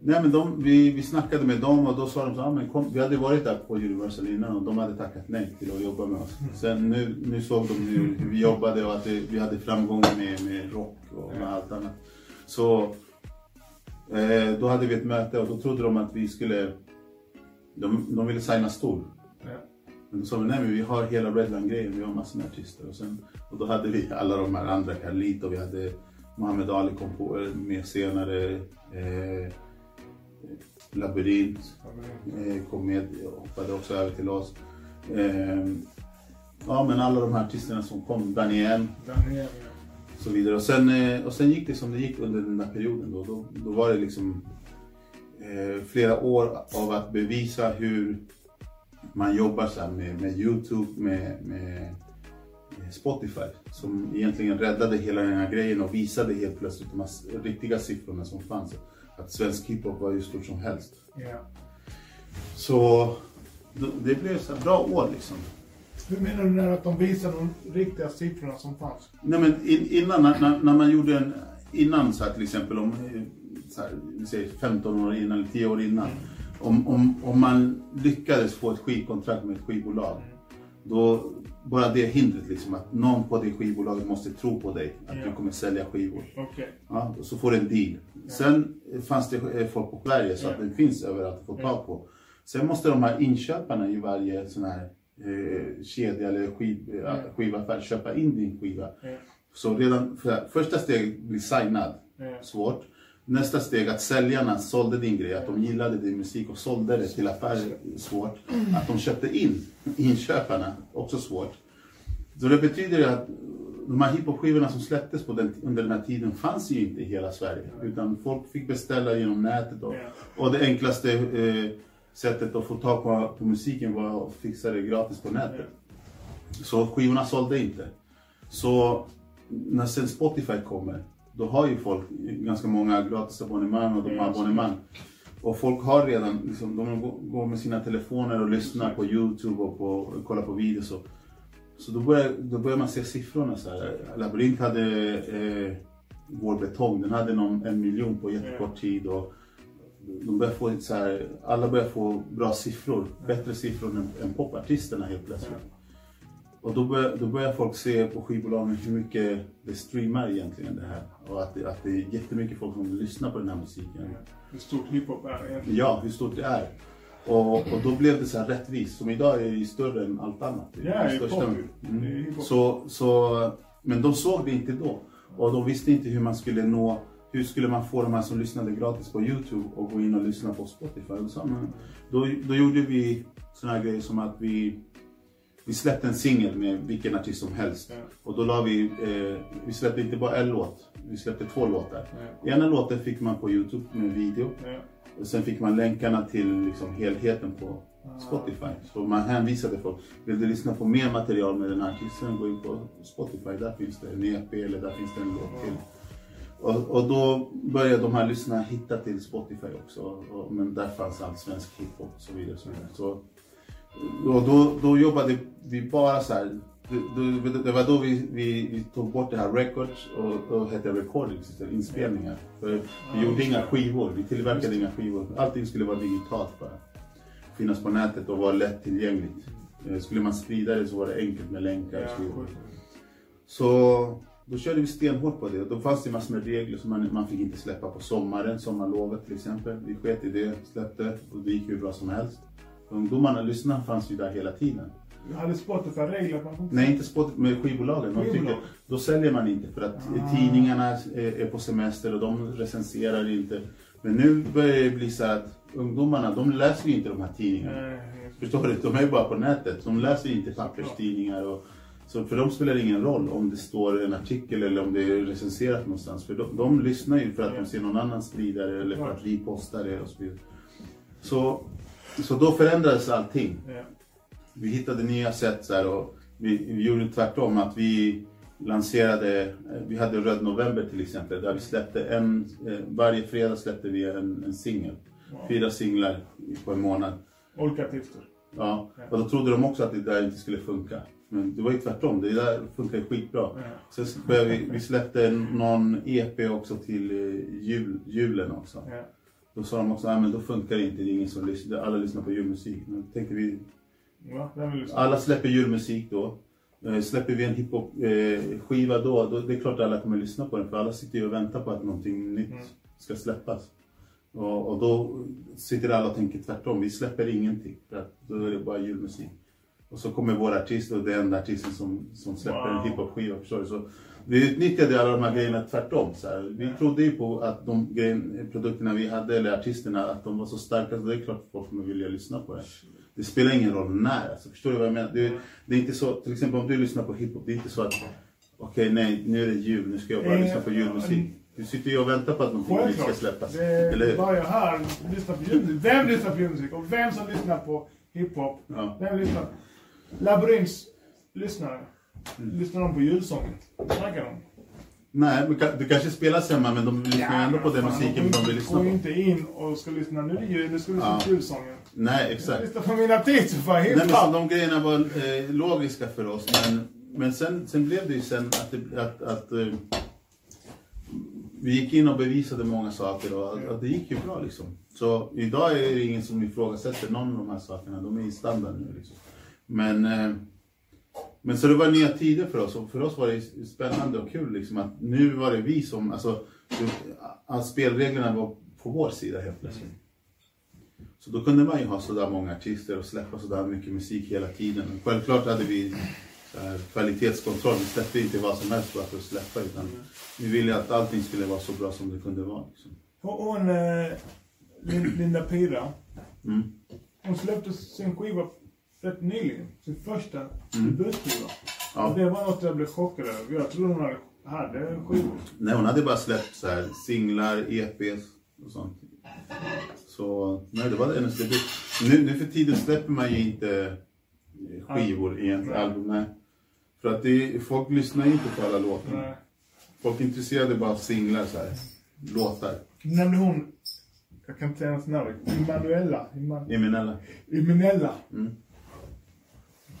Nej men de, vi, vi snackade med dem och då sa de så ah, men kom, vi hade varit där på Universal innan och de hade tackat nej till att jobba med oss. Sen nu, nu såg de hur, hur vi jobbade och att det, vi hade framgång med, med rock och med allt annat. Så eh, då hade vi ett möte och då trodde de att vi skulle, de, de ville signa stor. Men då sa vi nej men vi har hela Redline-grejen, vi har massor med artister. Och, sen, och då hade vi alla de här andra, Carlito, vi hade Muhammad Ali kom på, eh, med senare. Eh, Labyrint eh, kom med, hoppade också över till oss. Eh, ja men alla de här artisterna som kom, Daniel Daniel, ja. och så vidare. Och sen, eh, och sen gick det som det gick under den där perioden. Då, då, då var det liksom eh, flera år av att bevisa hur man jobbar så med, med Youtube, med, med Spotify. Som egentligen räddade hela den här grejen och visade helt plötsligt de här riktiga siffrorna som fanns. Att svensk hiphop var ju stort som helst. Ja. Så det blev så bra år liksom. Hur menar du när att de visar de riktiga siffrorna som fanns? Nej men in, innan när, när, man gjorde en, innan så här till exempel om, eh, så här, vi säger 15 år innan eller 10 år innan. Om, om, om man lyckades få ett skivkontrakt med ett skivbolag. Då, bara det hindret liksom att någon på det skivbolaget måste tro på dig. Att Ja. du kommer sälja skivor. Okej. Ja, och så får du en deal. Sen fanns det eh, folk på Sverige så att Ja. den finns överallt att få tag på. Sen måste de här inköparna i varje sån här eh, kedja eller skiv, eh, skivaffär köpa in din skiva. Så redan för, första steget blir signad, svårt. Nästa steg att säljarna sålde din grej, att de gillade din musik och sålde det till affärer, svårt. Att de köpte in inköparna, också svårt. Så det betyder att de här hiphop-skivorna som släpptes på den, under den här tiden fanns ju inte i hela Sverige. Utan folk fick beställa genom nätet. Och, och det enklaste eh, sättet att få tag på, på musiken var att fixa det gratis på nätet. Så skivorna sålde inte. Så när sen Spotify kommer, då har ju folk ganska många gratis abonnemang och de har abonnemang. Och folk har redan, liksom, de går- med sina telefoner och lyssnar på Youtube och, på, och kollar på videos. Och, så då börjar, då börjar man se siffrorna så här. Labyrint hade eh, Vår Betong, den hade någon, en miljon på jättekort tid. Och de börjar få så här, alla börjar få bra siffror, bättre siffror än, än popartisterna helt plötsligt. Och då börjar, då börjar folk se på skivbolagen hur mycket det streamar egentligen det här. Och att det, att det är jättemycket folk som lyssnar på den här musiken. Hur stort hiphop är egentligen. Ja, hur stort det är. Och, och då blev det så här rättvist. Som idag är det större än allt annat. Det är Ja, största. Mm. Så, så, men de såg det inte då. Och de visste inte hur man skulle nå hur skulle man få de här som lyssnade gratis på Youtube och gå in och lyssna på Spotify? Och så, men då, då gjorde vi såna här grejer som att vi, vi släppte en singel med vilken artist som helst. Och då la vi, eh, vi släppte inte bara en låt, vi släppte två låtar. Ja. Ena låten fick man på Youtube med video. Ja. Och sen fick man länkarna till liksom helheten på Ah. Spotify. Så man hänvisade folk. Vill du lyssna på mer material med den här artisten, gå in på Spotify. Där finns det en EP eller där finns det en låt till. Och, och då började de här lyssnarna hitta till Spotify också. Och, men där fanns allt svensk hiphop och så vidare. Och så vidare. Så, och då, då jobbade vi bara så här. Det, det, det var då vi, vi, vi tog bort det här records och då hette recordings inspelningar. För vi gjorde inga skivor, vi tillverkade inga skivor. Allting skulle vara digitalt bara. Finnas på nätet och vara lättillgängligt. Eh, Skulle man sprida det så var det enkelt med länkar och Ja, så Då körde vi stenhårt på det. Då fanns det massor med regler som man, man fick inte släppa på sommaren, sommarlovet till exempel. Vi sket i det, släppte och det gick hur bra som helst. Ungdomarna, lyssnarna fanns ju där hela tiden. Hade Spotify regler Nej, inte spot med skivbolagen. De tycker, då säljer man inte för att Ah. tidningarna är, på semester och de recenserar inte. Men nu börjar det bli så att ungdomarna, de läser ju inte de här tidningarna. Eh, Förstår du? De är ju bara på nätet. De läser inte papperstidningar. Och, så för dem spelar det ingen roll om det står en artikel eller om det är recenserat någonstans. För de, de lyssnar ju för att de ser någon annan sprida det eller för att vi postar det och så vidare. Så, så då förändrades allting. Vi hittade nya sätt så här, och vi, vi gjorde tvärtom. Att vi lanserade, eh, vi hade Röd November till exempel. Där vi släppte en, eh, varje fredag släppte vi en, en singel. Fyra singlar på en månad. Olika artister. Ja, och då trodde de också att det där inte skulle funka. Men det var ju tvärtom, det där funkar ju skitbra. Ja. Sen började vi, vi släppte någon EP också till eh, jul, julen också. Ja. Då sa de också, nej men då funkar det inte, det är ingen som lyssnar, alla lyssnar på julmusik. Men då tänkte vi, Ja, den alla släpper julmusik då. Eh, Släpper vi en hiphop-skiva då, då, det är klart att alla kommer lyssna på den. För alla sitter ju och väntar på att någonting nytt Mm. ska släppas. Och, och då sitter alla och tänker tvärtom, vi släpper ingenting. För att då är det bara julmusik. Och så kommer vår artist och det är enda artisten som, som släpper Wow. en hiphop-skiva. Förstår du? Så vi utnyttjade alla de här grejerna tvärtom. Så här. Vi trodde ju på att de grejen, produkterna vi hade, eller artisterna, att de var så starka så det är klart att folk kommer vilja lyssna på det. Det spelar ingen roll när. Alltså, förstår du vad jag menar? Det, det är inte så, till exempel om du lyssnar på hiphop, det är inte så att okej nej, nu är det jul, nu ska jag bara Eh, lyssna på julmusik. Du sitter ju och väntar på att någonting ska släppas. Det Eller hur? börjar här. Lyssna på julmusik. Vem lyssnar på julmusik? Och vem som lyssnar på hiphop? Ja. Vem lyssnar? Labyrints lyssnare. Mm. Lyssnar de på julsången? Snackar de? Nej, men du kanske spelar hemma men de lyssnar ju ändå på den fan, musiken de vill lyssna Gå på. inte in och ska lyssna. Nu är nu ska vi lyssna Ja. på julsången. Nej, exakt. lyssnar på mina artister för Nej, men så hiphop. de grejerna var eh, logiska för oss. Men, men sen, sen blev det ju sen att, det, att, att eh, vi gick in och bevisade många saker och att, att det gick ju bra liksom. Så idag är det ingen som ifrågasätter någon av de här sakerna. De är i standard nu liksom. Men, eh, men så det var nya tider för oss och för oss var det spännande och kul liksom att nu var det vi som, alltså att spelreglerna var på vår sida helt plötsligt. Så då kunde man ju ha sådär många artister och släppa sådär mycket musik hela tiden. Självklart hade vi här, kvalitetskontroll. Vi släppte inte vad som helst bara för att släppa utan vi ville att allting skulle vara så bra som det kunde vara. Liksom. Hon, eh, Lin- Linda Pira, Mm. hon släppte sin skiva rätt nyligen. Sin första Mm. debutskiva. Ja. Det var något jag blev chockad över. Jag trodde hon hade, hade skivor. Nej, hon hade bara släppt så här, singlar, EPs och sånt. Så nej, det var hennes debut. Nu, nu för tiden släpper man ju inte eh, skivor egentligen, Nej. album. Nej. För att det, folk lyssnar inte på alla låtar. Folk är intresserade bara av singlar så här. Låtar. Nämnde hon, jag kan inte säga hennes namn, Emanuela. Eman- Eminella. Eminella. Mm.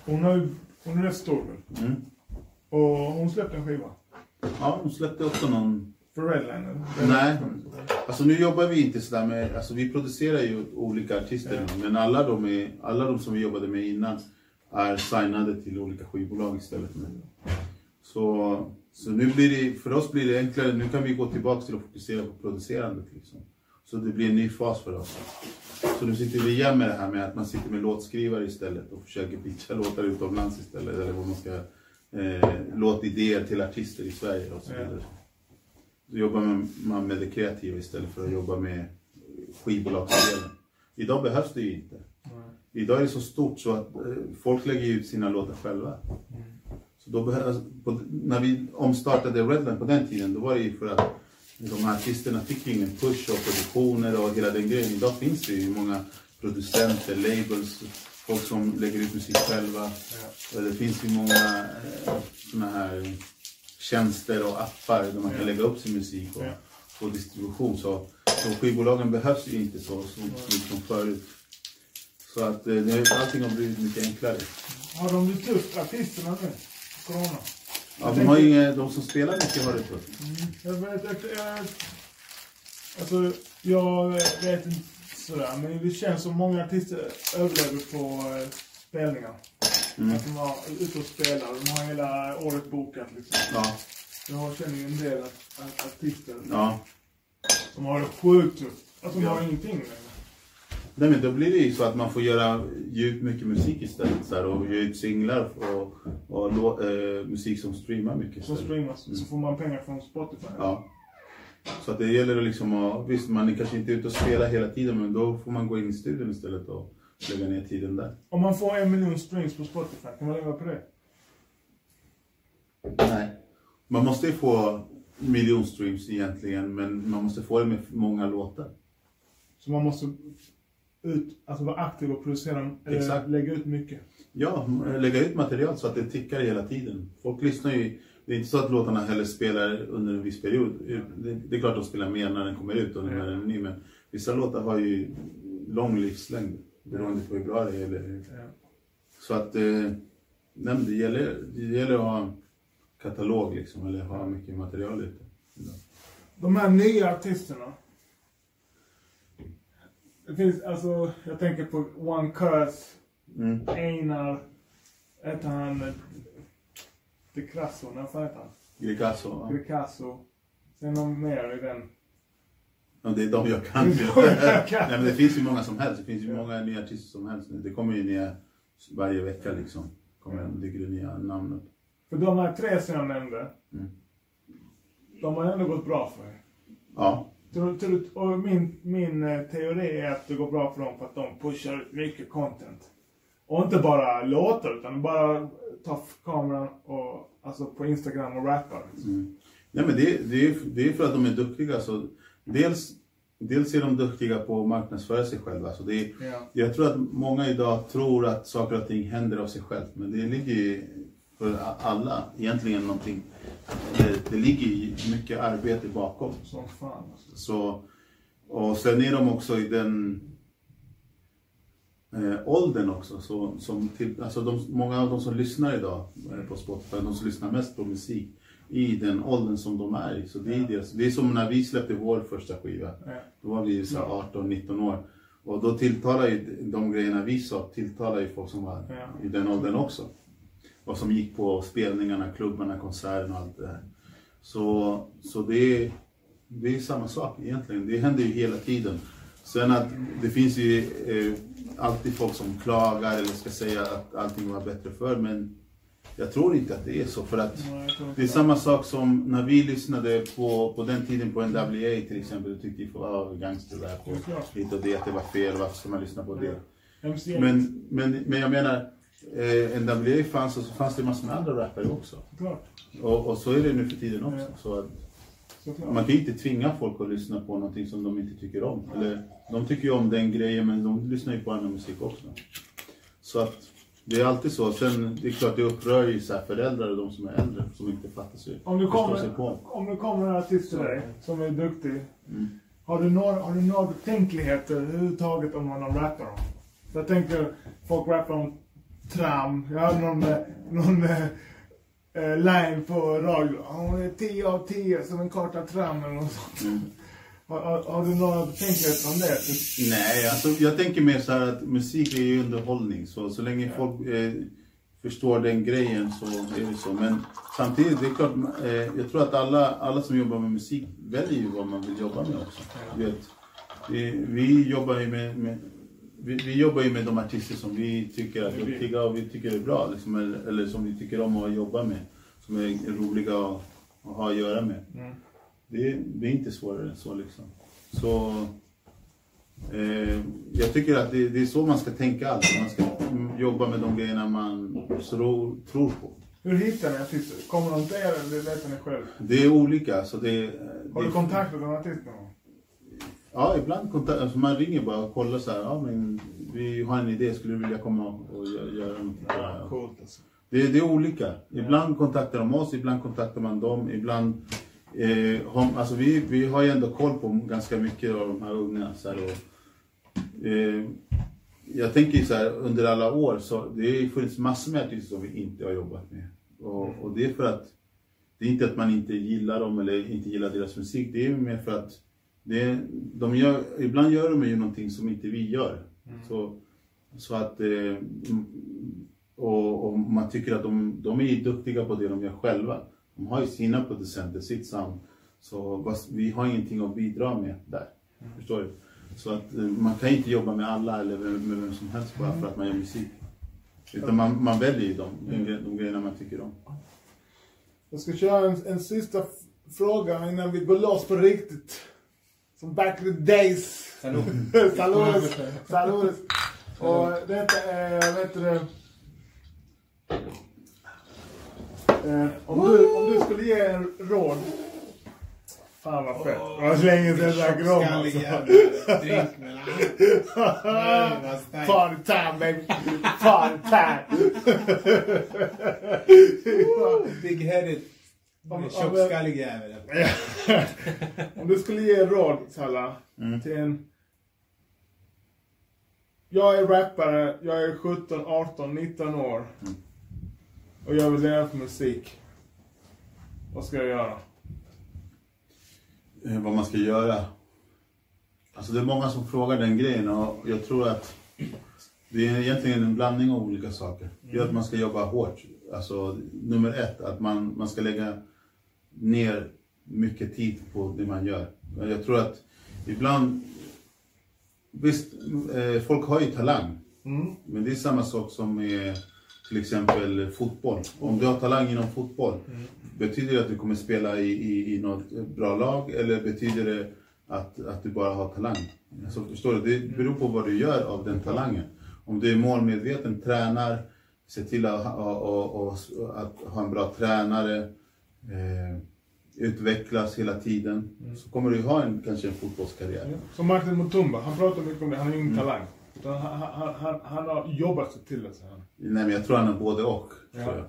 Hon, har hon är rätt stor nu. Mm. Och hon släppte en skiva. Ja, hon släppte också någon... För Redline. eller? Nej. Alltså nu jobbar vi inte sådär med... Alltså vi producerar ju olika artister nu, men alla de, är, alla de som vi jobbade med innan är signade till olika skivbolag istället nu. Så, så nu blir det, för oss blir det enklare, nu kan vi gå tillbaka till att fokusera på producerandet liksom. Så det blir en ny fas för oss. Så nu sitter vi igen med det här med att man sitter med låtskrivare istället och försöker pitcha låtar utomlands istället. Eller vad man ska, eh, låtidéer till artister i Sverige och så vidare. Då jobbar man, man med det kreativa istället för att jobba med skivbolagsdelen. Idag behövs det ju inte. Idag är det så stort så att eh, folk lägger ut sina låtar själva. Så då behövs, på, när vi omstartade Redline på den tiden, då var det ju för att de här artisterna fick ju ingen push och produktioner och hela den grejen. Idag finns det ju många producenter, labels, folk som lägger ut musik själva. Och Det finns ju många eh, såna här tjänster och appar där man kan lägga upp sin musik och Ja. få distribution. Så, så skivbolagen behövs ju inte så, mycket som förut. Så att eh, det, allting har blivit mycket enklare. Har de det tufft, artisterna nu? Corona. Ja, de, har ju de som spelar mycket har det tufft. Jag vet, jag, jag, alltså, jag vet inte sådär, men det känns som många artister överlever på eh, spelningar. Mm. Att de var ute och spelar, de har hela året bokat liksom. Ja. Jag känner ju en del art- art- artister Ja. som har det sjukt tufft. Alltså de Ja. har ingenting längre. Nej men då blir det ju så att man får göra, ge ut mycket musik istället. Så här, och ge ut singlar och, och lå, eh, musik som streamar mycket Som istället. streamas. Så får man pengar från Spotify. Ja. Så att det gäller att liksom att, visst man är kanske inte ute och spelar hela tiden men då får man gå in i studion istället och lägga ner tiden där. Om man får en miljon streams på Spotify, kan man leva på det? Nej. Man måste ju få miljonstreams egentligen men man måste få det med många låtar. Så man måste ut, alltså vara aktiv och producera, eller Exakt. lägga ut mycket. Ja, lägga ut material så att det tickar hela tiden. Folk lyssnar ju, det är inte så att låtarna heller spelar under en viss period. Det, det är klart att de spelar mer när den kommer ut och när den är ny men vissa låtar har ju lång livslängd beroende på hur bra det är. Eller, Ja. så att, eh, nej, det, gäller, det gäller att ha katalog liksom, eller ha mycket material ute. De här nya artisterna. Det finns, alltså, jag tänker på One Curse, Mm. Einar, heter han De Crasso, när fan heter han? Greekazo, ja. Grecasso. Sen någon mer i den. Ja, det är de jag kan. Nej, men det finns ju många som helst. Det finns ju Ja. många nya artister som helst nu. Det kommer ju nya varje vecka liksom. Kommer, dyker det nya namn upp. För de här tre som jag nämnde. Mm. De har ändå gått bra för er. Ja, Tror- tror Och min, min eh, teori är att det går bra för dem för att de pushar ut mycket content. Och inte bara låtar utan bara tar kameran och alltså på Instagram och rappar. Mm. Nej, men det, det, är, det är för att de är duktiga. Så dels, dels är de duktiga på att marknadsföra sig själva. Så det Ja. jag tror att många idag tror att saker och ting händer av sig självt. Men det ligger ju för alla egentligen någonting. Det, det ligger ju mycket arbete bakom. Som fan alltså. Så, och sen är de också i den eh, åldern också. Så, som till, alltså de, många av de som lyssnar idag eh, på Spotify, de som lyssnar mest på musik, i den åldern som de är i. Så det, är deras, det är som när vi släppte vår första skiva. Ja. Då var vi så här Ja. 18-19 år. Och då tilltalar ju de grejerna vi sa, tilltalar ju folk som var Ja. i den åldern också. Och som gick på spelningarna, klubbarna, konserterna och allt det där. Så, så det, är, det är samma sak egentligen. Det händer ju hela tiden. Sen att det finns ju eh, alltid folk som klagar eller ska säga att allting var bättre förr. Men jag tror inte att det är så. För att det är samma sak som när vi lyssnade på, på den tiden på NWA till exempel. Då tyckte vi ah, gangsterrap och hit och det, att det var fel. Varför ska man lyssna på det? Men, men, men jag menar, eh, NWA fanns och så fanns det massor med andra rappare också. Klart. Och, och så är det nu för tiden också. Ja. Så att man kan ju inte tvinga folk att lyssna på någonting som de inte tycker om. Eller, de tycker ju om den grejen men de lyssnar ju på annan musik också. Så att det är alltid så. Sen det är klart det upprör ju så föräldrar och de som är äldre som inte fattar sig. Om du förstår sig kommer, på. om det kommer en artist till dig som är duktig. Mm. Har du några, har du några betänkligheter överhuvudtaget om vad de rappar om? Jag tänker, folk rappar om tram. Jag hörde någon, eh, någon eh, eh, line på radio. "Ja, Hon är 10 av 10 som en karta tram eller något sånt. Mm. Har, har, har du några betänkligheter om det? Nej, alltså jag tänker mer så här att musik är ju underhållning. Så, så länge folk eh, förstår den grejen så är det så. Men samtidigt, det är klart, eh, jag tror att alla, alla som jobbar med musik väljer ju vad man vill jobba med också. Du vet, vi, vi jobbar ju med, med vi, vi jobbar ju med de artister som vi tycker är duktiga och vi tycker är bra. Liksom, eller, eller som vi tycker om att jobba med. Som är roliga att, att ha att göra med. Mm. Det, det är inte svårare än så liksom. Så eh, jag tycker att det, det är så man ska tänka alltid. Man ska jobba med de grejerna man tror, tror på. Hur hittar ni artister? Kommer de till er eller letar ni själv? Det är olika. Så det, Har du kontakt med artist någon gång? Ja, ibland kontakt, alltså man ringer bara och kollar så här. Ja, men vi har en idé. Skulle du vilja komma och göra, göra något? här?" Coolt alltså. Det, det är olika. Ibland kontaktar de oss, ibland kontaktar man dem. Ibland, eh, har, alltså vi, vi har ju ändå koll på ganska mycket av de här unga. Så här, och, eh, jag tänker så här, under alla år så det har funnits massor med artister som vi inte har jobbat med. Och, och det är för att, det är inte att man inte gillar dem eller inte gillar deras musik. Det är mer för att det, de gör, ibland gör de ju någonting som inte vi gör. Så, så att, eh, mm, och, och man tycker att de, de är duktiga på det de gör själva. De har ju sina producenter, sitt sound. Så vi har ingenting att bidra med där. Förstår du? Så att eh, man kan inte jobba med alla eller med, med vem som helst bara för att man gör musik. Utan man, man väljer ju de, de, gre- de grejerna man tycker om. Jag ska köra en, en sista fråga innan vi går loss på riktigt. Som back in the days. Salud. Saludos. Saludos. Och detta är, vet du det? Eh, om, du, om du skulle ge en råd. Fan vad fett. Det var så länge sedan jag drack rom alltså. drink med vad. Party time baby. Party time. Big headed. Om- Tjockskallig jävel. Om du skulle ge en råd, Salla, Mm. till en... Jag är rappare, jag är 17, 18, 19 år. Mm. Och jag vill leva på musik. Vad ska jag göra? eh, vad man ska göra. Alltså det är många som frågar den grejen och jag tror att det är egentligen en blandning av olika saker. Det är att man ska jobba hårt. Alltså nummer ett, att man, man ska lägga ner mycket tid på det man gör. Jag tror att ibland, visst, eh, folk har ju talang. Mm. Men det är samma sak som med till exempel fotboll. Om du har talang inom fotboll, betyder det att du kommer spela i, i, i något bra lag eller betyder det att, att du bara har talang? Alltså, förstår du? Det beror på vad du gör av den talangen. Om du är målmedveten, tränar, ser till att, och, och, att ha en bra tränare, eh, utvecklas hela tiden, så kommer du ha en, kanske en fotbollskarriär. Som Martin Mutumba, han pratar mycket om det. Han har ingen Mm. talang. Han, han, han, han har jobbat sig till det, säger han. Nej, men jag tror han är både och. Ja. Tror jag.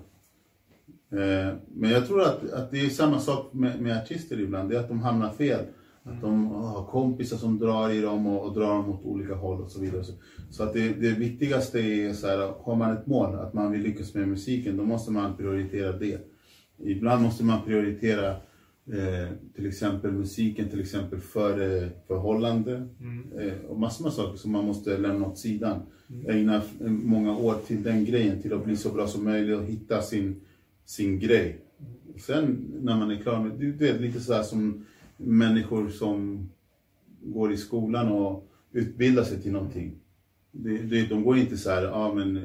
Eh, men jag tror att, att det är samma sak med, med artister ibland. Det är att de hamnar fel. Att de har kompisar som drar i dem och, och drar dem åt olika håll och så vidare. Så, så att det, det viktigaste är så här, har man ett mål, att man vill lyckas med musiken, då måste man prioritera det. Ibland måste man prioritera eh, till exempel musiken, till exempel för eh, förhållande eh, och massor med saker som man måste lämna åt sidan. Ägna f- många år till den grejen, till att bli så bra som möjligt och hitta sin, sin grej. Sen när man är klar med, du vet lite så här som människor som går i skolan och utbildar sig till någonting. Det, det, de går inte så här, ja ah, men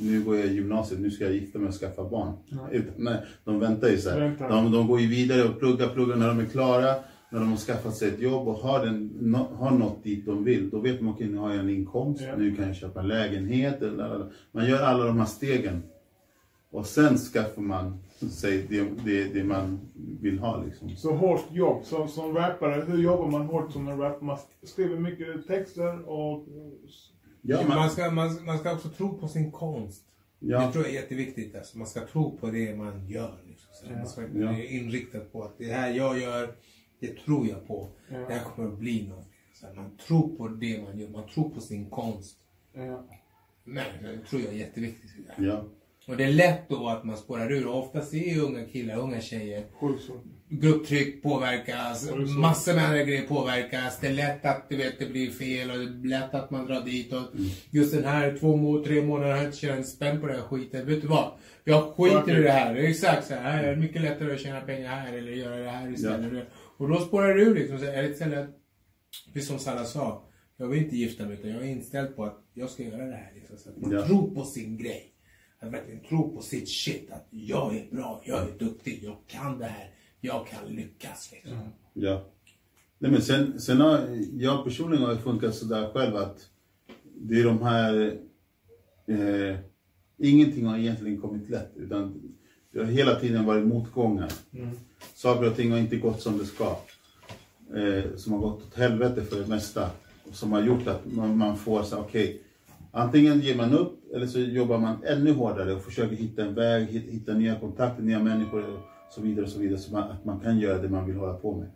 nu går jag i gymnasiet, nu ska jag gifta mig och skaffa barn. Utan, nej, de väntar ju så. Väntar. De, de går ju vidare och pluggar, pluggar när de är klara. När de har skaffat sig ett jobb och har, den, nå, har nått dit de vill, då vet de okej nu har jag en inkomst, Ja. nu kan jag köpa en lägenhet. Eller. Man gör alla de här stegen. Och sen skaffar man sig det, det, det man vill ha liksom. Så hårt jobb. Så, som rappare, hur jobbar man hårt som en rappare? Man skriver mycket texter och... Ja, man, man, ska, man, man ska också tro på sin konst. Ja. Det tror jag är jätteviktigt. Alltså. Man ska tro på det man gör. Liksom. Så Ja. Man ska Ja. vara inriktad på att det här jag gör, det tror jag på. Ja. Det här kommer att bli något. Så man tror på det man gör. Man tror på sin konst. Ja. Men det tror jag är jätteviktigt. ja. Och det är lätt då att man spårar ur. Oftast är ju unga killar, unga tjejer Sjukt så. Grupptryck påverkas, Ja, massor med andra grejer påverkas. Det är lätt att du vet, det blir fel och det är lätt att man drar dit. Och just den här två, tre månader har jag inte tjänat spänn på den här skiten. Vet du vad? Jag skiter i det här. Det är exakt så här. Det är mycket lättare att tjäna pengar här eller göra det här istället. Och då spårar ur liksom. Så är det istället, precis som Salla sa. Jag vill inte gifta mig utan jag är inställd på att jag ska göra det här. Liksom, så att man Ja. tror på sin grej. Att verkligen tro på sitt shit. Att jag är bra, jag är duktig, jag kan det här. Jag kan lyckas. Liksom. Ja. Nej, men sen, sen har jag personligen har funkat sådär själv att det är de här... Eh, ingenting har egentligen kommit lätt utan det har hela tiden varit motgångar. Saker och ting har inte gått som det ska. Eh, som har gått åt helvete för det mesta. Och som har gjort att man, man får så okej. antingen ger man upp eller så jobbar man ännu hårdare och försöker hitta en väg, hit- hitta nya kontakter, nya människor och så vidare. Och så vidare så man, att man kan göra det man vill hålla på med.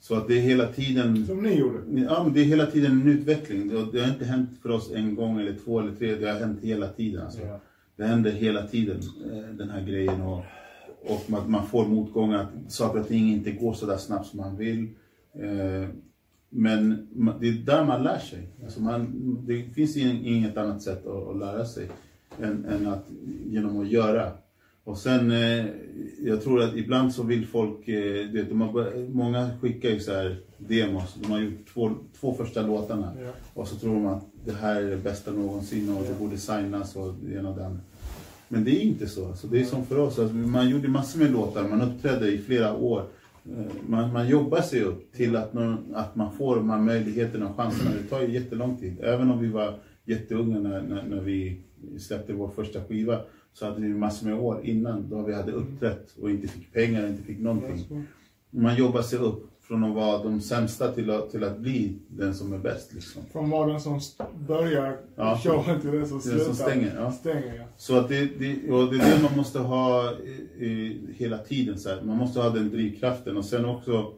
Så att det är hela tiden Som ni gjorde. Ja, men det är hela tiden en utveckling. Det har, det har inte hänt för oss en gång eller två eller tre. Det har hänt hela tiden. Alltså. Ja. Det händer hela tiden, eh, den här grejen. Och, och man, man får motgångar, att saker och ting inte går så där snabbt som man vill. Eh, men det är där man lär sig. Alltså man, det finns ing- inget annat sätt att, att lära sig än, än att, genom att göra. Och sen, eh, jag tror att ibland så vill folk, eh, du vet, de har, många skickar ju så här demos. De har gjort två, två första låtarna. Ja. Och så tror de att det här är det bästa någonsin och det borde signas och det ena och andra. Men det är inte så. Alltså, det är som för oss. Alltså, man gjorde massor med låtar, man uppträdde i flera år. Eh, Man, man jobbar sig upp till att, någon, att man får de här möjligheterna och chanserna. Det tar ju jättelång tid. Även om vi var jätteunga när, när, när vi släppte vår första skiva så hade vi massor med år innan då vi hade uppträtt och inte fick pengar, inte fick någonting. Man jobbar sig upp från att vara de sämsta till att, till att bli den som är bäst. Liksom. Från var den som börjar Ja. showen till den som Till den slutar. som stänger, ja. stänger ja. Så att det, det, och det är det man måste ha i, i, hela tiden. Så här. Man måste ha den drivkraften. Och sen också,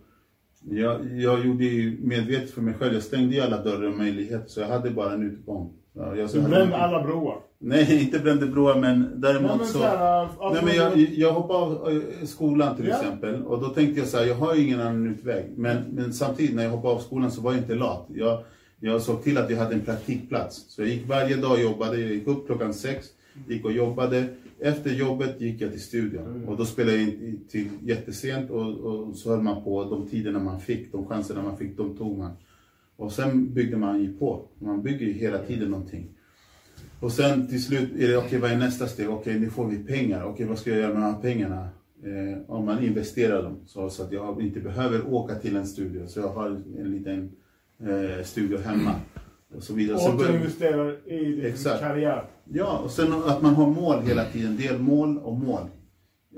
jag, jag gjorde ju medvetet för mig själv, jag stängde ju alla dörrar och möjligheter. Så jag hade bara en utgång. Ja, jag, så Du brände alla broar. Nej, inte brände broar, men däremot men så... här, Nej, men jag, jag hoppade av eh, skolan till Ja. exempel och då tänkte jag så här, jag har ju ingen annan utväg. Men, men samtidigt när jag hoppade av skolan så var jag inte lat. Jag, jag såg till att jag hade en praktikplats. Så jag gick varje dag och jobbade. Jag gick upp klockan sex, gick och jobbade. Efter jobbet gick jag till studion. Och då spelade jag in till jättesent och, och så höll man på de tiderna man fick, de chanserna man fick, de tog man. Och sen byggde man ju på. Man bygger ju hela tiden någonting. Och sen till slut är det, okej vad är nästa steg? Okej nu får vi pengar. Okej vad ska jag göra med de här pengarna? Eh, om man investerar dem så, så att jag inte behöver åka till en studio. Så jag har en liten eh, studio hemma. Och så vidare. Så börjar- Återinvesterar i din Exakt. karriär. Ja, och sen att man har mål hela tiden. Delmål och mål.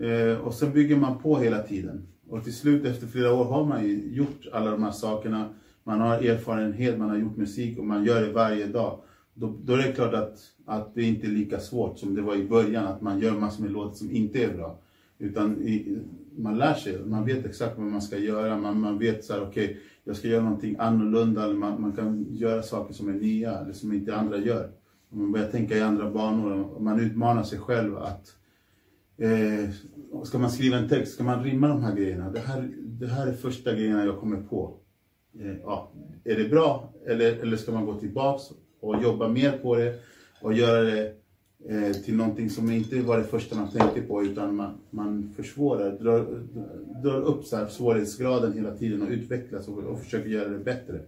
Eh, och sen bygger man på hela tiden. Och till slut efter flera år har man ju gjort alla de här sakerna. Man har erfarenhet, man har gjort musik och man gör det varje dag. Då, då är det klart att, att det inte är lika svårt som det var i början. Att man gör massor med låtar som inte är bra. Utan i, man lär sig, man vet exakt vad man ska göra. Man, man vet så här, okej, jag ska göra någonting annorlunda. Eller man, man kan göra saker som är nya eller som inte andra gör. Man börjar tänka i andra banor och man utmanar sig själv att eh, Ska man skriva en text, ska man rimma de här grejerna? Det här, det här är första grejerna jag kommer på. Eh, ja, är det bra? Eller, eller ska man gå tillbaks och jobba mer på det och göra det eh, till någonting som inte var det första man tänkte på utan man, man försvårar, drar, drar upp så här svårighetsgraden hela tiden och utvecklas och, och försöker göra det bättre.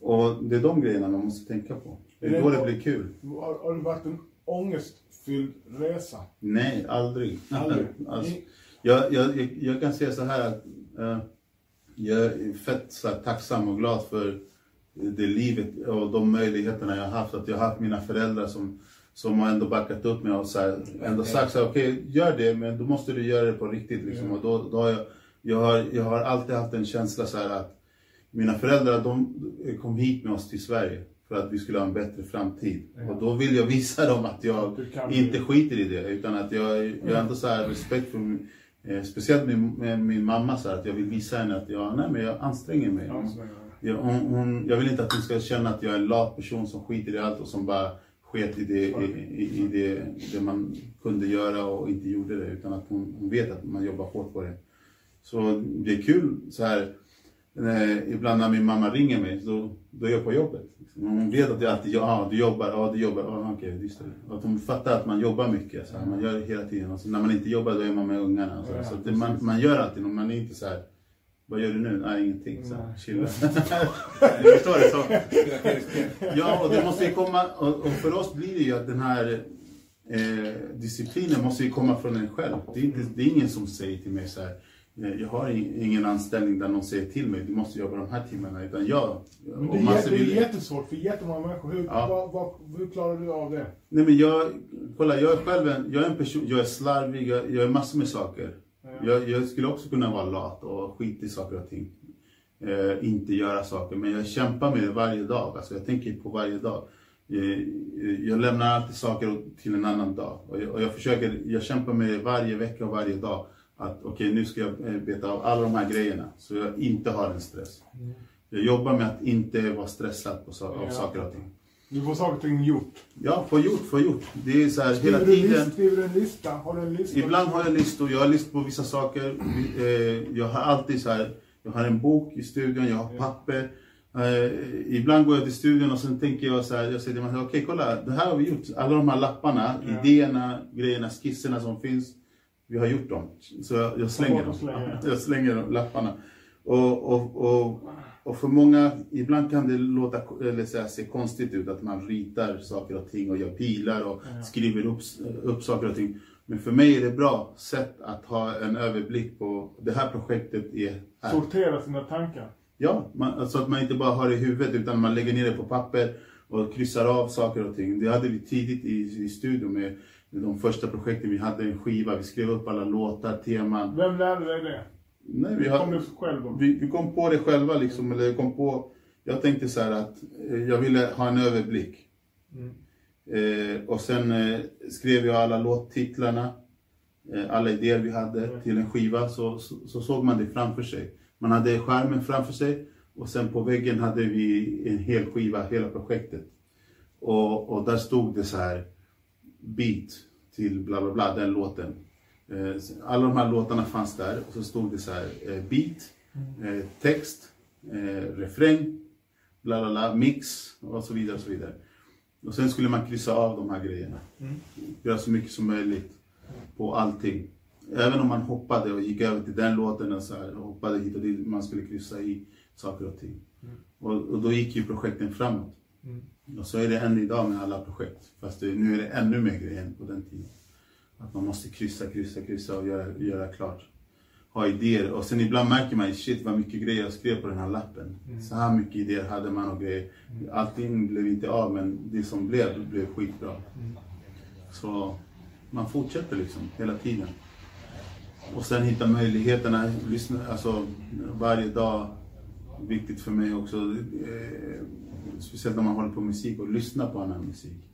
Och det är de grejerna man måste tänka på. Det är då det blir kul. Har, har det varit en ångestfylld resa? Nej, aldrig. Aldrig. alltså, jag, jag, jag, kan säga så här att eh, jag är fett så här, tacksam och glad för det livet och de möjligheterna jag har haft. Att jag har haft mina föräldrar som, som har ändå backat upp mig och så här, ändå sagt okej, gör det, men då måste du göra det på riktigt. Liksom. Och då, då har jag, jag, har, jag har alltid haft en känsla så att mina föräldrar de kom hit med oss till Sverige för att vi skulle ha en bättre framtid. Och då vill jag visa dem att jag inte skiter i det. Utan att jag, jag har ändå så här respekt för min, eh, speciellt med min mamma så här, att jag vill visa henne att jag, nej, men jag anstränger mig. Anstränger Jag, hon, hon, jag vill inte att hon ska känna att jag är en lat person som skiter i allt och som bara sket i det, i, i, i det, det man kunde göra och inte gjorde det. Utan att hon, hon vet att man jobbar hårt på det. Så det är kul så här. Eh, ibland när min mamma ringer mig, så, då är jag på jobbet. Hon vet att jag alltid, ja du jobbar, ja du jobbar, ja okej, just det. Att hon fattar att man jobbar mycket, så här, man gör det hela tiden. Och så när man inte jobbar då är man med ungarna. Så, så det, man, man gör alltid, man är inte så här. Vad gör du nu? Nej, ingenting. Så här, chilla. du förstår det? Så. Ja, och det måste ju komma, och, och för oss blir det ju att den här eh, disciplinen måste ju komma från en själv. Det är, inte, det är ingen som säger till mig så här, jag har in- ingen anställning där någon säger till mig, du måste jobba de här timmarna. Utan jag, Men det, är, det är jättesvårt för jättemånga människor. Hur, Ja. vad, vad, hur klarar du av det? Nej men jag, kolla jag är själv en, jag är en person, jag är slarvig, jag, jag är massor med saker. Jag, jag skulle också kunna vara lat och skita i saker och ting. Eh, inte göra saker, men jag kämpar med det varje dag. Alltså jag tänker på varje dag. Eh, jag lämnar alltid saker till en annan dag. Och jag, och jag försöker, jag kämpar med det varje vecka och varje dag. Att okej, nu ska jag eh, beta av alla de här grejerna. Så jag inte har en stress. Jag jobbar med att inte vara stressad på, av Ja. saker och ting. Du får saker och ting gjort. Ja, få gjort, få gjort. Det är så här hela Skriver en tiden. lista, skriver du en lista? Har du en lista? Ibland har jag listor, jag har listor på vissa saker. Eh, Jag har alltid så här, jag har en bok i studion, jag har papper. Eh, ibland går jag till studion och sen tänker jag så här, jag säger till mig okej kolla, det här har vi gjort. Alla de här lapparna, Ja. idéerna, grejerna, skisserna som finns. Vi har gjort dem. Så jag, jag slänger dem. Jag slänger de lapparna. Och, och, och, och för många, ibland kan det låta, eller så här, se konstigt ut att man ritar saker och ting och gör pilar och Ja. skriver upp, upp saker och ting. Men för mig är det bra sätt att ha en överblick på det här projektet är här. Sortera sina tankar. Ja, man, alltså att man inte bara har det i huvudet utan man lägger ner det på papper och kryssar av saker och ting. Det hade vi tidigt i, i studion med de första projekten. Vi hade en skiva, vi skrev upp alla låtar, teman. Vem lärde dig det? Nej, vi, Kom har, själv då? vi, vi kom på det själva liksom, eller kom på... Jag tänkte så här att eh, jag ville ha en överblick. Mm. Eh, och sen eh, skrev jag alla låttitlarna, eh, alla idéer vi hade till en skiva, så, så, så såg man det framför sig. Man hade skärmen framför sig och sen på väggen hade vi en hel skiva, hela projektet. Och, och där stod det så här, beat till bla bla bla, den låten. Eh, alla de här låtarna fanns där och så stod det så här, eh, beat, eh, text, refräng, bla bla bla, mix och så vidare och så vidare. Och sen skulle man kryssa av de här grejerna. Mm. Göra så mycket som möjligt på allting. Även om man hoppade och gick över till den låten och så här, och hoppade hit och dit, man skulle kryssa i saker och ting. Och, och då gick ju projekten framåt. Mm. Och så är det än idag med alla projekt. Fast det, nu är det ännu mer grejer än på den tiden. Att man måste kryssa, kryssa, kryssa och göra, göra klart. Ha idéer. Och sen ibland märker man, shit vad mycket grejer jag skrev på den här lappen. Så här mycket idéer hade man och grejer. Allting blev inte av men det som blev, blev skitbra. Så man fortsätter liksom hela tiden. Och sen hitta möjligheterna, lyssna, alltså varje dag. Viktigt för mig också, eh, speciellt när man håller på med musik, och lyssna på annan musik.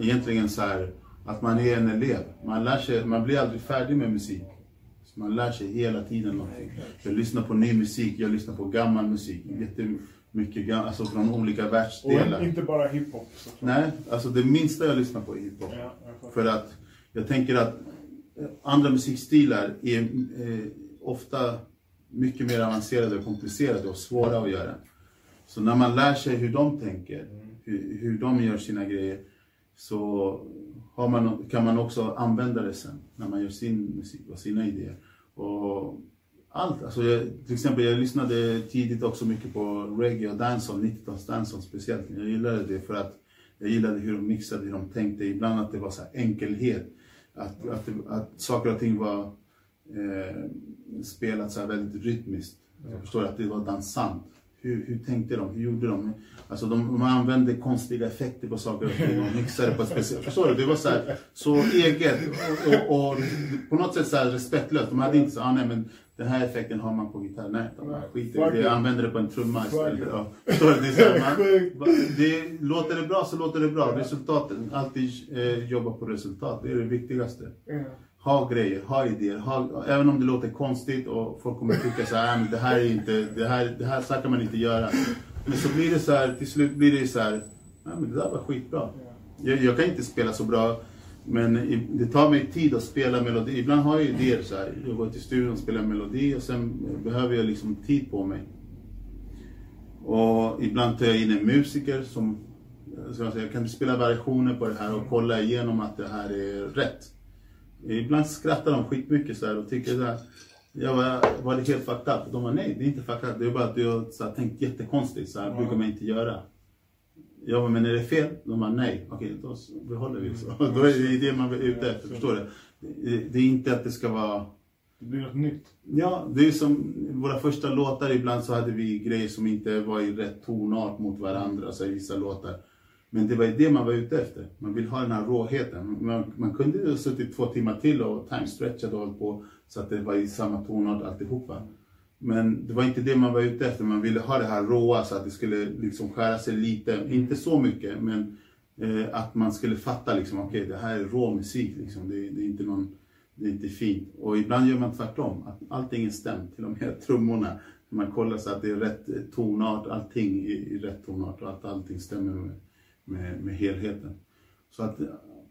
Egentligen så här, att man är en elev. Man, lär sig, man blir aldrig färdig med musik. Så man lär sig hela tiden någonting. Jag lyssnar på ny musik, jag lyssnar på gammal musik. Jättemycket, gam- alltså från olika Och världsdelar. inte bara hiphop. Nej, alltså det minsta jag lyssnar på är hiphop. Ja. För att jag tänker att eh, andra musikstilar är eh, ofta mycket mer avancerade och komplicerade och svåra att göra. Så när man lär sig hur de tänker, hur, hur de gör sina grejer, så man, kan man också använda det sen när man gör sin musik och sina idéer. Och allt, alltså jag, till exempel jag lyssnade tidigt också mycket på reggae och dancehall, 90-tals dancehall speciellt. Jag gillade det för att jag gillade hur de mixade, hur de tänkte. Ibland att det var så här enkelhet. Att, att, det, att saker och ting var eh, spelat så här väldigt rytmiskt. Jag förstår att det var dansant. Hur, hur tänkte de? Hur gjorde de? Alltså de, de använde konstiga effekter på saker och ting och mixade på ett speciellt... Förstår du? Det var så, här, så eget och, och, och på något sätt så här respektlöst. De hade inte så ah, nej men den här effekten har man på gitarr. Nej, de skiter i det. Använder det på en trumma istället. Ja. Det, är så här, man, det, låter det bra så låter det bra. Resultatet, alltid eh, jobba på resultat. Det är det viktigaste ha grejer, ha idéer. Ha, även om det låter konstigt och folk kommer tycka så här, äh, men det här är inte, det här, det här så här kan man inte göra. Men så blir det så här, till slut blir det så här, ja men det där var skitbra. Jag, jag kan inte spela så bra, men det tar mig tid att spela melodi. Ibland har jag idéer så här, jag går till studion och spelar melodi och sen behöver jag liksom tid på mig. Och ibland tar jag in en musiker som, eh, som jag säger, kan spela variationer på det här och kolla igenom att det här är rätt. Ibland skrattar de skitmycket så här och tycker så här, jag var, var det helt fucked up? De var nej, det är inte fucked up. Det är bara att har så här, tänkt jättekonstigt. Så här brukar man inte göra. Jag bara, men är det fel? De bara nej. Okej, då behåller vi så. Då är det det man är ute efter. Förstår du? Det, är inte att det ska vara Det blir något nytt. Ja, det är som våra första låtar. Ibland så hade vi grejer som inte var i rätt tonart mot varandra, alltså i vissa låtar. Men det var ju det man var ute efter. Man vill ha den här råheten. Man, man kunde ju ha suttit två timmar till och time-stretchat och hållit på så att det var i samma tonart alltihopa. Men det var inte det man var ute efter. Man ville ha det här råa så att det skulle liksom skära sig lite. Inte så mycket, men eh, att man skulle fatta liksom, okej det här är rå musik. Liksom. Det, det är inte någon det är inte fint. Och ibland gör man tvärtom, att allting är stämt, till och med trummorna. Man kollar så att det är rätt tonart, allting i, i rätt tonart och att allting stämmer med, med, med helheten. Så att,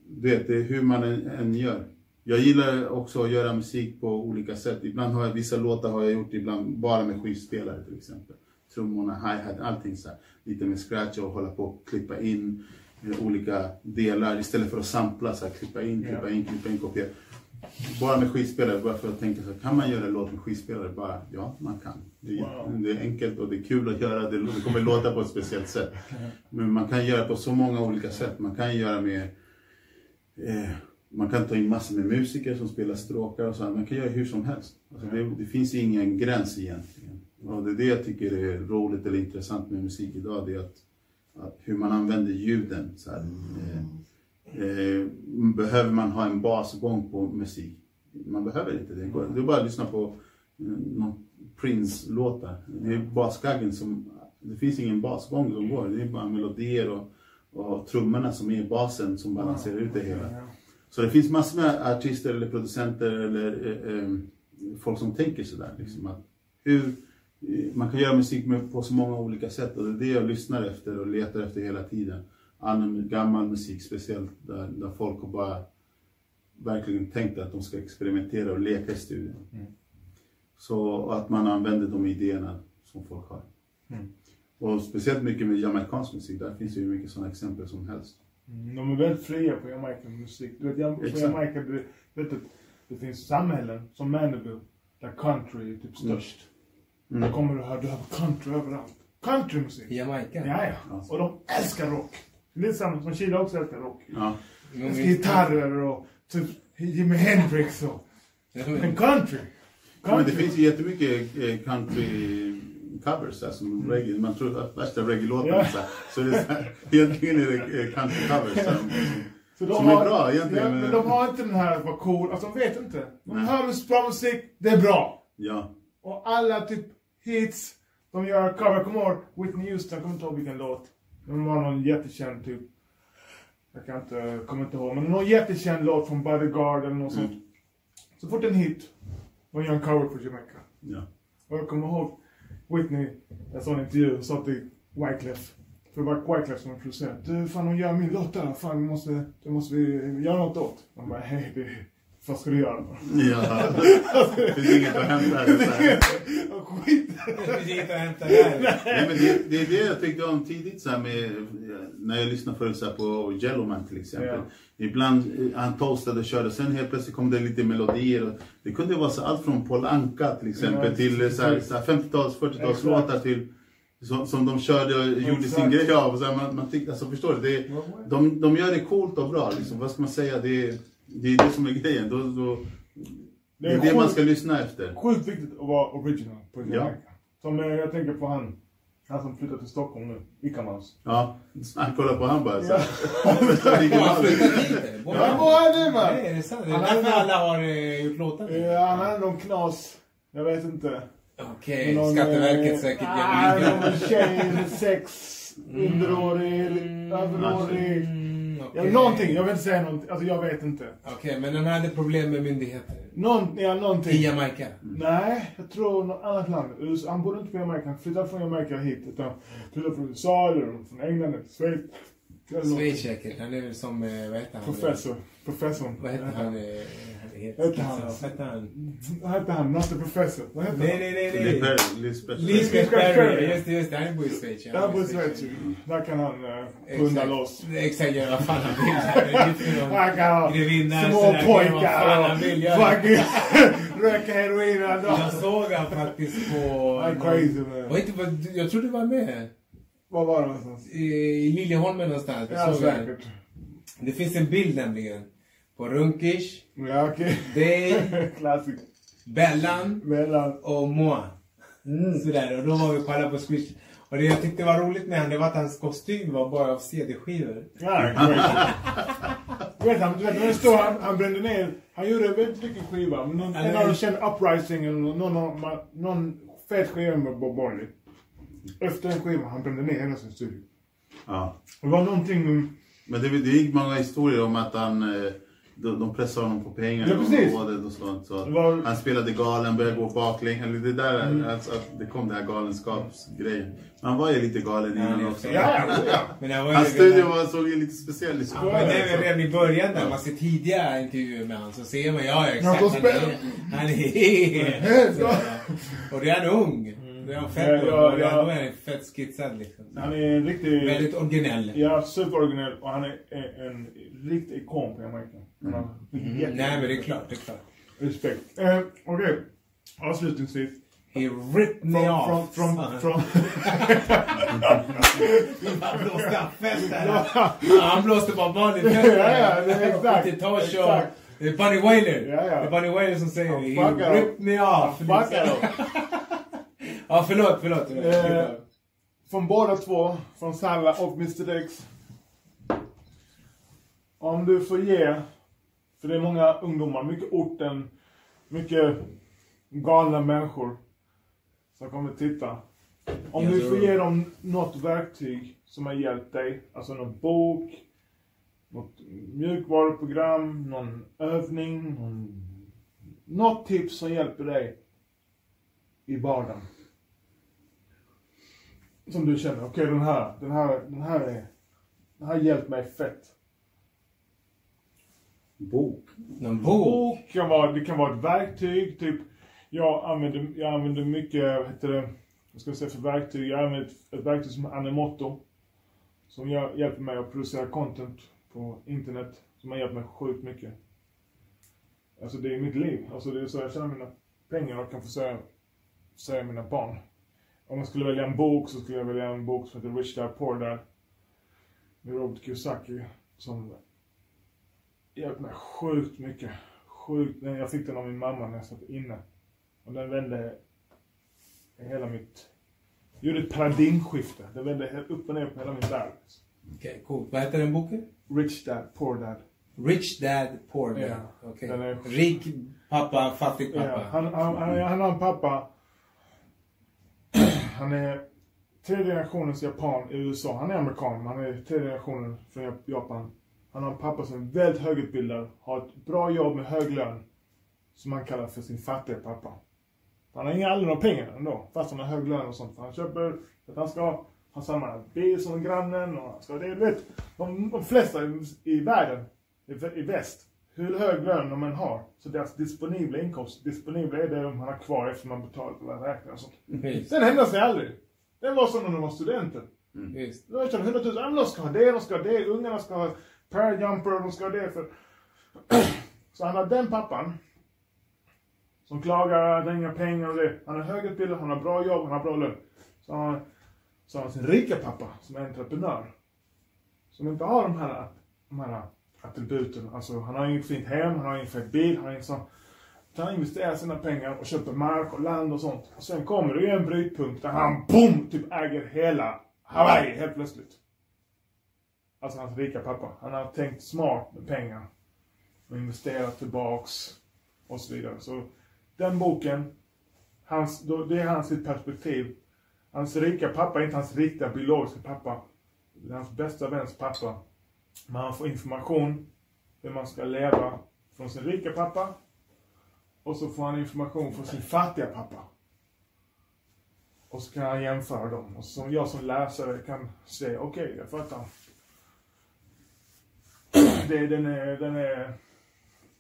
du vet, det är hur man än, än gör. Jag gillar också att göra musik på olika sätt. Ibland har jag, vissa låtar har jag gjort ibland bara med skivspelare till exempel. trummorna, hi-hat, allting så här. Lite med scratch och hålla på och klippa in olika delar istället för att sampla så här, klippa in, klippa in, klippa in, kopiera. Bara med skivspelare, bara för att tänka så här, kan man göra en låt med skivspelare? Bara, ja, man kan. Det är, Wow. det är enkelt och det är kul att göra, det, det kommer låta på ett speciellt sätt. Men man kan göra på så många olika sätt. Man kan göra med eh, man kan ta in massor med musiker som spelar stråkar och så här. Man kan göra hur som helst. Alltså det, det finns ingen gräns egentligen. Och det är det jag tycker är roligt eller intressant med musik idag. Det är att, att hur man använder ljuden. Så här. Eh, eh, behöver man ha en basgång på musik? Man behöver inte det. Det är bara att lyssna på eh, Prince-låtar. Det är baskaggen som... Det finns ingen basgång som går. Det är bara melodier och, och trummorna som är basen som balanserar ut det hela. Så det finns massor med artister eller producenter eller eh, eh, folk som tänker sådär. Liksom, att hur, eh, man kan göra musik på så många olika sätt och det är det jag lyssnar efter och letar efter hela tiden. Annan gammal musik speciellt där, där folk har bara verkligen tänkt att de ska experimentera och leka i studion. Mm. Så att man använder de idéerna som folk har. Mm. Och speciellt mycket med jamaicansk musik, där finns det ju mycket sådana exempel som helst. Mm, De är väldigt fria på Jamaica musik. Du vet, på. Jamaica, du vet att det finns samhällen som Mandeville, där country är typ Mm. störst. Mm. Där kommer du höra, du hör country överallt. Countrymusik! I Jamaica? Ja, ja. Ja. Och de älskar rock. Lite samma som Chile också älskar rock. Ja. Är- gitarrer och typ Jimi Hendrix och... Men country! Ja, men det country. finns ju jättemycket eh, country covers där, som reggae. Man tror att värsta reggae-låtarna Ja. så, så det är så här, egentligen är det eh, country covers som, Så de som har, är bra egentligen. Ja, men de har inte den här, vad cool, alltså de vet inte. De Nej. hör bra musik, det är bra. Ja, Och alla typ hits, de gör cover, kommer ihåg Whitney Houston, kommer inte ihåg vilken låt. De var någon jättekänd typ, jag kan inte, kommer inte ihåg, men någon jättekänd låt från Bodyguard eller något sånt. Mm. Så fort en hit, de gör en cover på Jamaica. ja. Och jag kommer ihåg Whitney, jag såg en intervju, sa till Wyclef, för det var Wyclef som var producent. Du, fan hon gör min låt där, fan vi måste, det måste vi göra något åt. Han bara, hej, det, vad ska du göra då? ja. Det finns inget att hämta. Här. Skit! Det är inte att hämta där. Nej, men det, det är det jag tyckte om tidigt så här med, när jag lyssnade förut så här på Yellowman till exempel. Ibland, eh, han toastade och körde, sen helt plötsligt kom det lite melodier. Det kunde vara så allt från Paul Anka till exempel Ja, till eh, så här, exakt. så här 50-tals, 40-talslåtar Exakt. till som, som de körde och gjorde Exakt. sin grej av. Så här, man, man tyckte, alltså förstår du? Det, de, de gör det coolt och bra liksom. Vad ska man säga? Det, det är det som är grejen. Då, då, det är det man ska lyssna efter. Sjukt viktigt att vara original på Ja. Som eh, jag tänker på han, han som flyttat till Stockholm nu, Icamaus. Ja, han kollar på han bara så Ja. han flyttat hit eller? Bor Ja, han? är det man? Nej, är det sant? Det är därför alla har eh, gjort låtar? Ja, han hade någon knas, jag vet inte. Okej, Någon, Skatteverket eh, säkert ah, någon tjej sex, underårig, överårig. Mm, Ja, någonting, jag vill inte säga någonting. Alltså jag vet inte. Okej, men den hade problem med myndigheter? Någon, ja, I någonting. Jamaica? Nej, jag tror något annat land. USA, han bodde inte på Jamaica, han flyttade från Jamaica hit. Utan flyttade från USA eller från England eller Schweiz. Schweiz säkert. Han är väl som, eh, vad heter han? Professor. Professor. Vad heter han? Eh, heter Hette han? Vad hette han? Hette han? Not the professor. Vad hette Nej, han? nej, nej, nej. Lisbeth Perry. Just det, just det. Han bor i Schweiz. han bor i Schweiz. Där kan han uh, punda Exakt. loss. Exakt, göra vad fan han vill. Han kan ha grevinna, små pojkar han vill och röka heroin Jag såg han faktiskt på... Han är crazy man. Jag tror du var med. Var var det någonstans? I, Liljeholmen någonstans. Ja, säkert. Det finns en bild nämligen. På Runkish, Ja, okej. dig. Bellan Mellan... och Moa. Mm. Sådär, och då var vi och kollade på Squish. Och det jag tyckte var roligt med honom, det var att hans kostym var bara av CD-skivor. Ja. Du vet, han, du vet, när det står han, han brände ner, han gjorde väldigt mycket skiva, men någon, en av dem kände Uprising eller någon, någon, någon, fet skiva med Bob Marley. Efter den skivan, han brände ner hela sin studio. Ja. Det var någonting, Men det, det gick många historier om att han, eh, de, de pressade honom på pengar Ja, och sånt. Så var- Han spelade galen, började gå baklänges. Det där, Mm. alltså, att det kom det här galenskapsgrejen. Han var ju lite galen innan Ja, också. det ja, ja. Men var Hans studio var, såg ju lite speciell ut. Ja, men det är väl redan i början där man ser tidiga intervjuer med honom så ser man, ja Ja, exakt, han är, han är, så, och det är han ung. Det är fett Ja, ja, ja, är han fett skitsad liksom. Han är en riktig... Väldigt originell. Ja, superoriginell och han är en, en riktig ikon på Jamaica. Mm. jätte- Nej men det är klart, det är klart. Respekt. Eh, Okej, avslutningsvis. He ripped me Från, off. Fan. från, från, Han blåste där. Han bara vanlig fest Ja, ja, det är exakt, det är Bunny Wailer. Ja, ja. Det är Bunny Wailer som säger det. He ripped me off. Ja, förlåt, förlåt. Eh, från båda två, från Salla och Mr X. Om du får ge, för det är många ungdomar, mycket orten, mycket galna människor som kommer titta. Om Jag du får ge dem något verktyg som har hjälpt dig, alltså någon bok, något mjukvaruprogram, någon övning, någon, något tips som hjälper dig i vardagen som du känner, okej den här, den här, den här är, den här hjälpt mig fett. Bok. Någon bok. Bok kan vara, det kan vara ett verktyg, typ, jag använder, jag använder mycket, vad heter det, vad ska jag säga för verktyg? Jag använder ett, ett verktyg som Anemoto. Som jag, hjälper mig att producera content på internet. Som har hjälpt mig sjukt mycket. Alltså det är mitt liv. Alltså det är så jag tjänar mina pengar och kan försörja, försörja mina barn. Om jag skulle välja en bok så skulle jag välja en bok som heter Rich Dad Poor Dad. Med Robert Kiyosaki. Som hjälpt mig sjukt mycket. Sjukt. Jag fick den av min mamma när jag satt inne. Och den vände hela mitt... Gjorde ett paradigmskifte. Den vände upp och ner på hela min värld. Okej, coolt. Vad heter den boken? Rich Dad Poor Dad. Rich Dad Poor Dad. Okej. den är- Rik pappa, fattig pappa. Ja, han, han, han, han har en pappa. Han är tredje generationens japan i USA. Han är amerikan, men han är tredje generationen från Jap- Japan. Han har en pappa som är väldigt högutbildad, har ett bra jobb med hög lön. Som han kallar för sin fattiga pappa. Han har inga aldrig några pengar ändå, fast han har hög lön och sånt. Han köper, att han ska ha samma bil som grannen och han ska, det, du vet, de, de flesta i, i världen, i, i väst, hur hög lön de än har, så deras disponibla inkomst, disponibla är det de har kvar efter man betalat alla räkningar och sånt. Visst. Den ändrar sig aldrig. Den var som när de var studenter. Visst. Då tjänar 100 000, ja, men de ska ha det, de ska ha det, ungarna ska ha parajumper, de ska ha det för... Så han har den pappan. Som klagar, han har inga pengar och det. Han är högutbildad, han har bra jobb, han har bra lön. Så har han, så har han sin rika pappa som är entreprenör. Som inte har de här, de här attributen. Alltså han har inget fint hem, han har ingen fet bil, han har inget sånt. Han investerar sina pengar och köper mark och land och sånt. Och sen kommer det ju en brytpunkt där han BOOM! Typ äger hela Hawaii helt plötsligt. Alltså hans rika pappa. Han har tänkt smart med pengar. Och investerat tillbaks. Och så vidare. Så den boken. Hans, då, det är hans perspektiv. Hans rika pappa är inte hans riktiga biologiska pappa. Det är hans bästa väns pappa. Men han får information hur man ska leva från sin rika pappa. Och så får han information från sin fattiga pappa. Och så kan han jämföra dem. Och så jag som läsare kan se, okej, jag fattar. Det, den är, den är,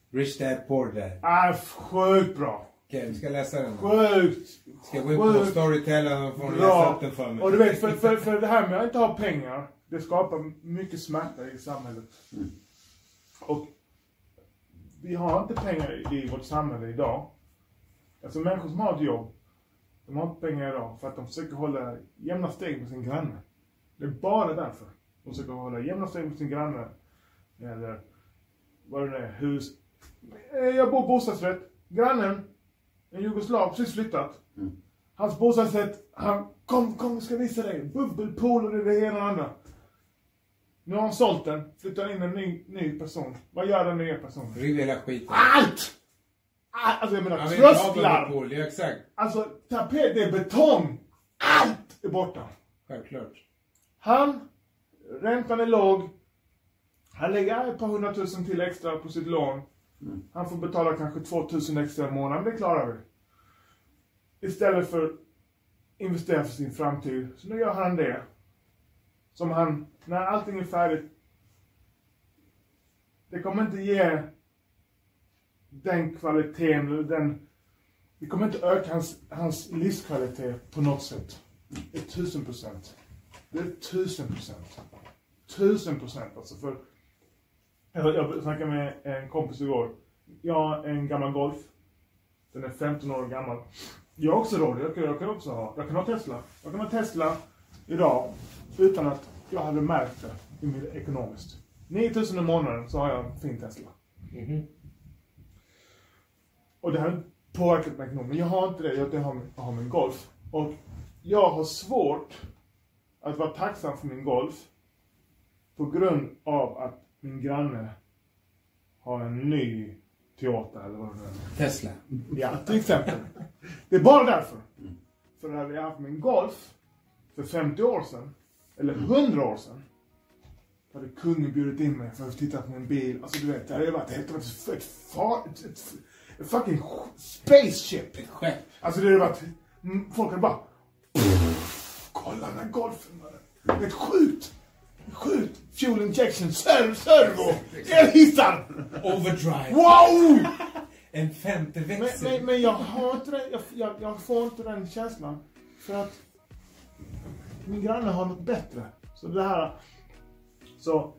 Rich Dad Poor Dad. ah, sjukt bra. Okej, vi ska läsa den. Sjukt. Ska jag gå in på Storytel och få läsa upp den för mig? Och du vet, för, för, för det här med att inte ha pengar, det skapar mycket smärta i samhället. Och vi har inte pengar i vårt samhälle idag. Alltså människor som har ett jobb, de har inte pengar idag för att de försöker hålla jämna steg med sin granne. Det är bara därför. De försöker hålla jämna steg med sin granne. Eller vad det nu är, hus. Eh, Jag bor bostadsrätt. Grannen, en jugoslav, precis flyttat. Hans bostadsrätt, han, kom, kom, jag ska visa dig. Bubbelpool och det, ena och det andra. Nu har han sålt den, flyttar in en ny, ny person. Vad gör den nya personen? Riv hela skiten. Allt! Allt! Alltså jag menar inte, trösklar, Bubblepool, Ja, exakt. alltså tapet, det är betong. Allt är borta. Självklart. Han, räntan är låg. Han lägger ett par hundratusen till extra på sitt lån. Han får betala kanske 2000 extra i månaden, det klarar vi. Istället för investera för sin framtid. Så nu gör han det. Som han, när allting är färdigt. Det kommer inte ge den kvaliteten eller den Det kommer inte öka hans, hans livskvalitet på något sätt. Det är tusen procent. Det är tusen procent. Tusen procent alltså. För jag, jag snackade med en kompis igår. Jag har en gammal Golf. Den är 15 år gammal. Jag har också råd. Jag kan, jag kan också ha. Jag kan ha Tesla. Jag kan ha Tesla idag utan att jag hade märkt det i min ekonomiskt. 9000 i månaden så har jag en fin Tesla. Och det har påverkat mig ekonomiskt. Men jag har inte det. Jag, jag, har, jag har min Golf. Och jag har svårt att vara tacksam för min Golf på grund av att min granne har en ny Toyota eller vad det är. Tesla. Ja, till exempel. Det är bara därför. För hade jag haft min Golf för 50 år sedan, eller 100 år sedan, hade kungen bjudit in mig för att titta på min bil. Alltså du vet, det hade varit helt ett, ett, ett, ett, ett fucking spaceship. Ett skepp. Alltså det hade varit, mm, folk hade bara, kolla den här Golfen. Det är sjukt. Sjukt. Fuel injection, servo, servo, elhissar. Overdrive. Wow! En femte Men, växel. men, men jag har inte den, jag, jag, jag får inte den känslan. För att min granne har något bättre. Så det här... Så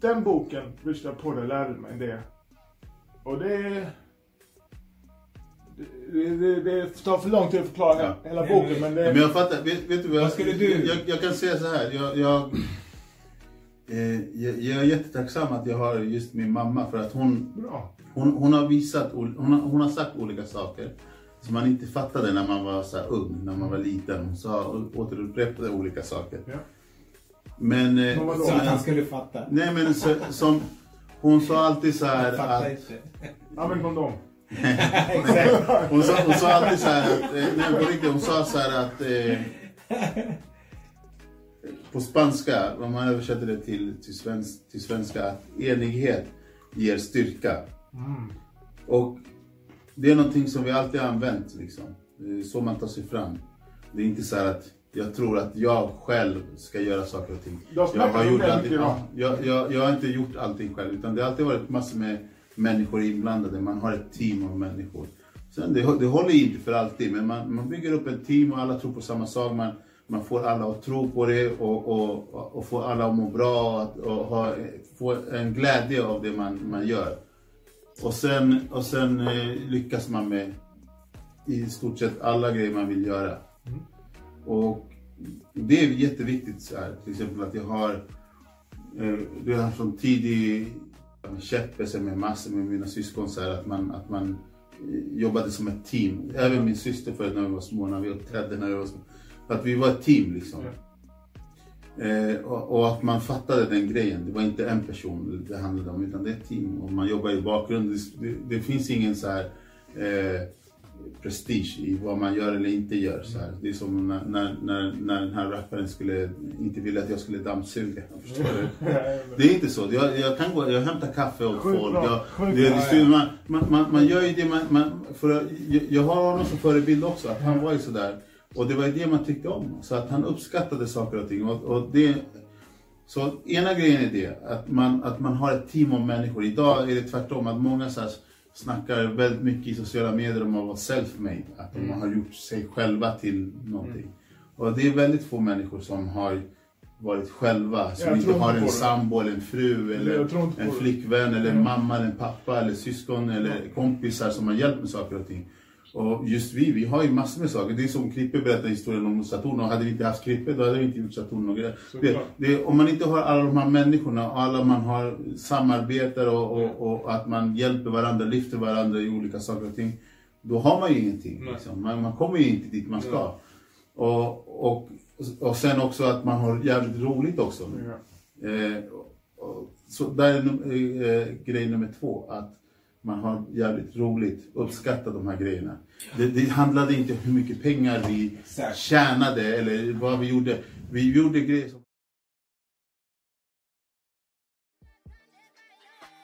den boken, Rich Dad Poor Dad, lärde mig det. Och det... Det, det, det tar för lång tid att förklara Ja. hela boken, men det... Men jag fattar, vet, vet du vad, Vad skulle du- Jag, jag kan säga så här. Jag, jag, jag, jag är jättetacksam att jag har just min mamma för att hon, Bra. hon, hon har visat, hon har, hon har sagt olika saker som man inte fattade när man var så här ung, när man var liten. Hon sa återupprepade olika saker. Ja. Men... eh, Men vadå? Så att han skulle fatta. Nej men så, som, hon sa alltid så här att... inte. Använd kondom. Hon sa, hon sa alltid så här att, eh, nej på riktigt, hon sa så här att eh, på spanska, om man översätter det till, till, svensk, till svenska, att enighet ger styrka. Och det är någonting som vi alltid har använt liksom. Så man tar sig fram. Det är inte så här att jag tror att jag själv ska göra saker och ting. Jag har, gjort allting, jag, jag, jag har inte gjort allting själv utan det har alltid varit massor med människor inblandade. Man har ett team av människor. Sen det, det håller inte för alltid men man, man bygger upp ett team och alla tror på samma sak. Man, man får alla att tro på det och, och, och får alla att må bra och, och ha, få en glädje av det man, man gör. Och sen, och sen eh, lyckas man med i stort sett alla grejer man vill göra. Och det är jätteviktigt så här, till exempel att jag har eh, redan från tidig käppelse med massor med mina syskon så här, att man, att man eh, jobbade som ett team. Även min syster förut när vi var små, när vi uppträdde när vi var små. Att vi var ett team liksom. Eh, och, och att man fattade den grejen. Det var inte en person det handlade om utan det är ett team. Och man jobbar i bakgrunden. Det, det, finns ingen så här eh, prestige i vad man gör eller inte gör. Så här. Det är som när, när, när, när den här rapparen skulle, inte ville att jag skulle dammsuga. Förstår du? Det är inte så. Jag, jag kan gå, jag hämtar kaffe åt Sjukt folk. Jag, det, man, man, man, man gör ju det man, man för, jag, jag har honom som förebild också. Att han var ju sådär. Och det var ju det man tyckte om. Så att han uppskattade saker och ting. Och, och det, så ena grejen är det, att man, att man har ett team av människor. Idag är det tvärtom, att många så här snackar väldigt mycket i sociala medier om att vara self-made. Att de har gjort sig själva till någonting. Och det är väldigt få människor som har varit själva, som inte har en sambo eller en fru eller en flickvän eller en mamma eller en pappa eller syskon eller kompisar som har hjälpt med saker och ting. Och just vi, vi har ju massor med saker. Det är som Krippe berättade historien om Saturn och hade vi inte haft Krippe då hade vi inte gjort Saturn och grejer. Det, det, om man inte har alla de här människorna och alla man har samarbetar och, och, och att man hjälper varandra, lyfter varandra i olika saker och ting. Då har man ju ingenting. Liksom. Man, man kommer ju inte dit man ska. Och, och, och sen också att man har jävligt roligt också. Eh, så där är num- eh, grej nummer två, att man har jävligt roligt, uppskattar de här grejerna. Det, det handlade inte om hur mycket pengar vi Exakt. tjänade eller vad vi gjorde. Vi gjorde grejer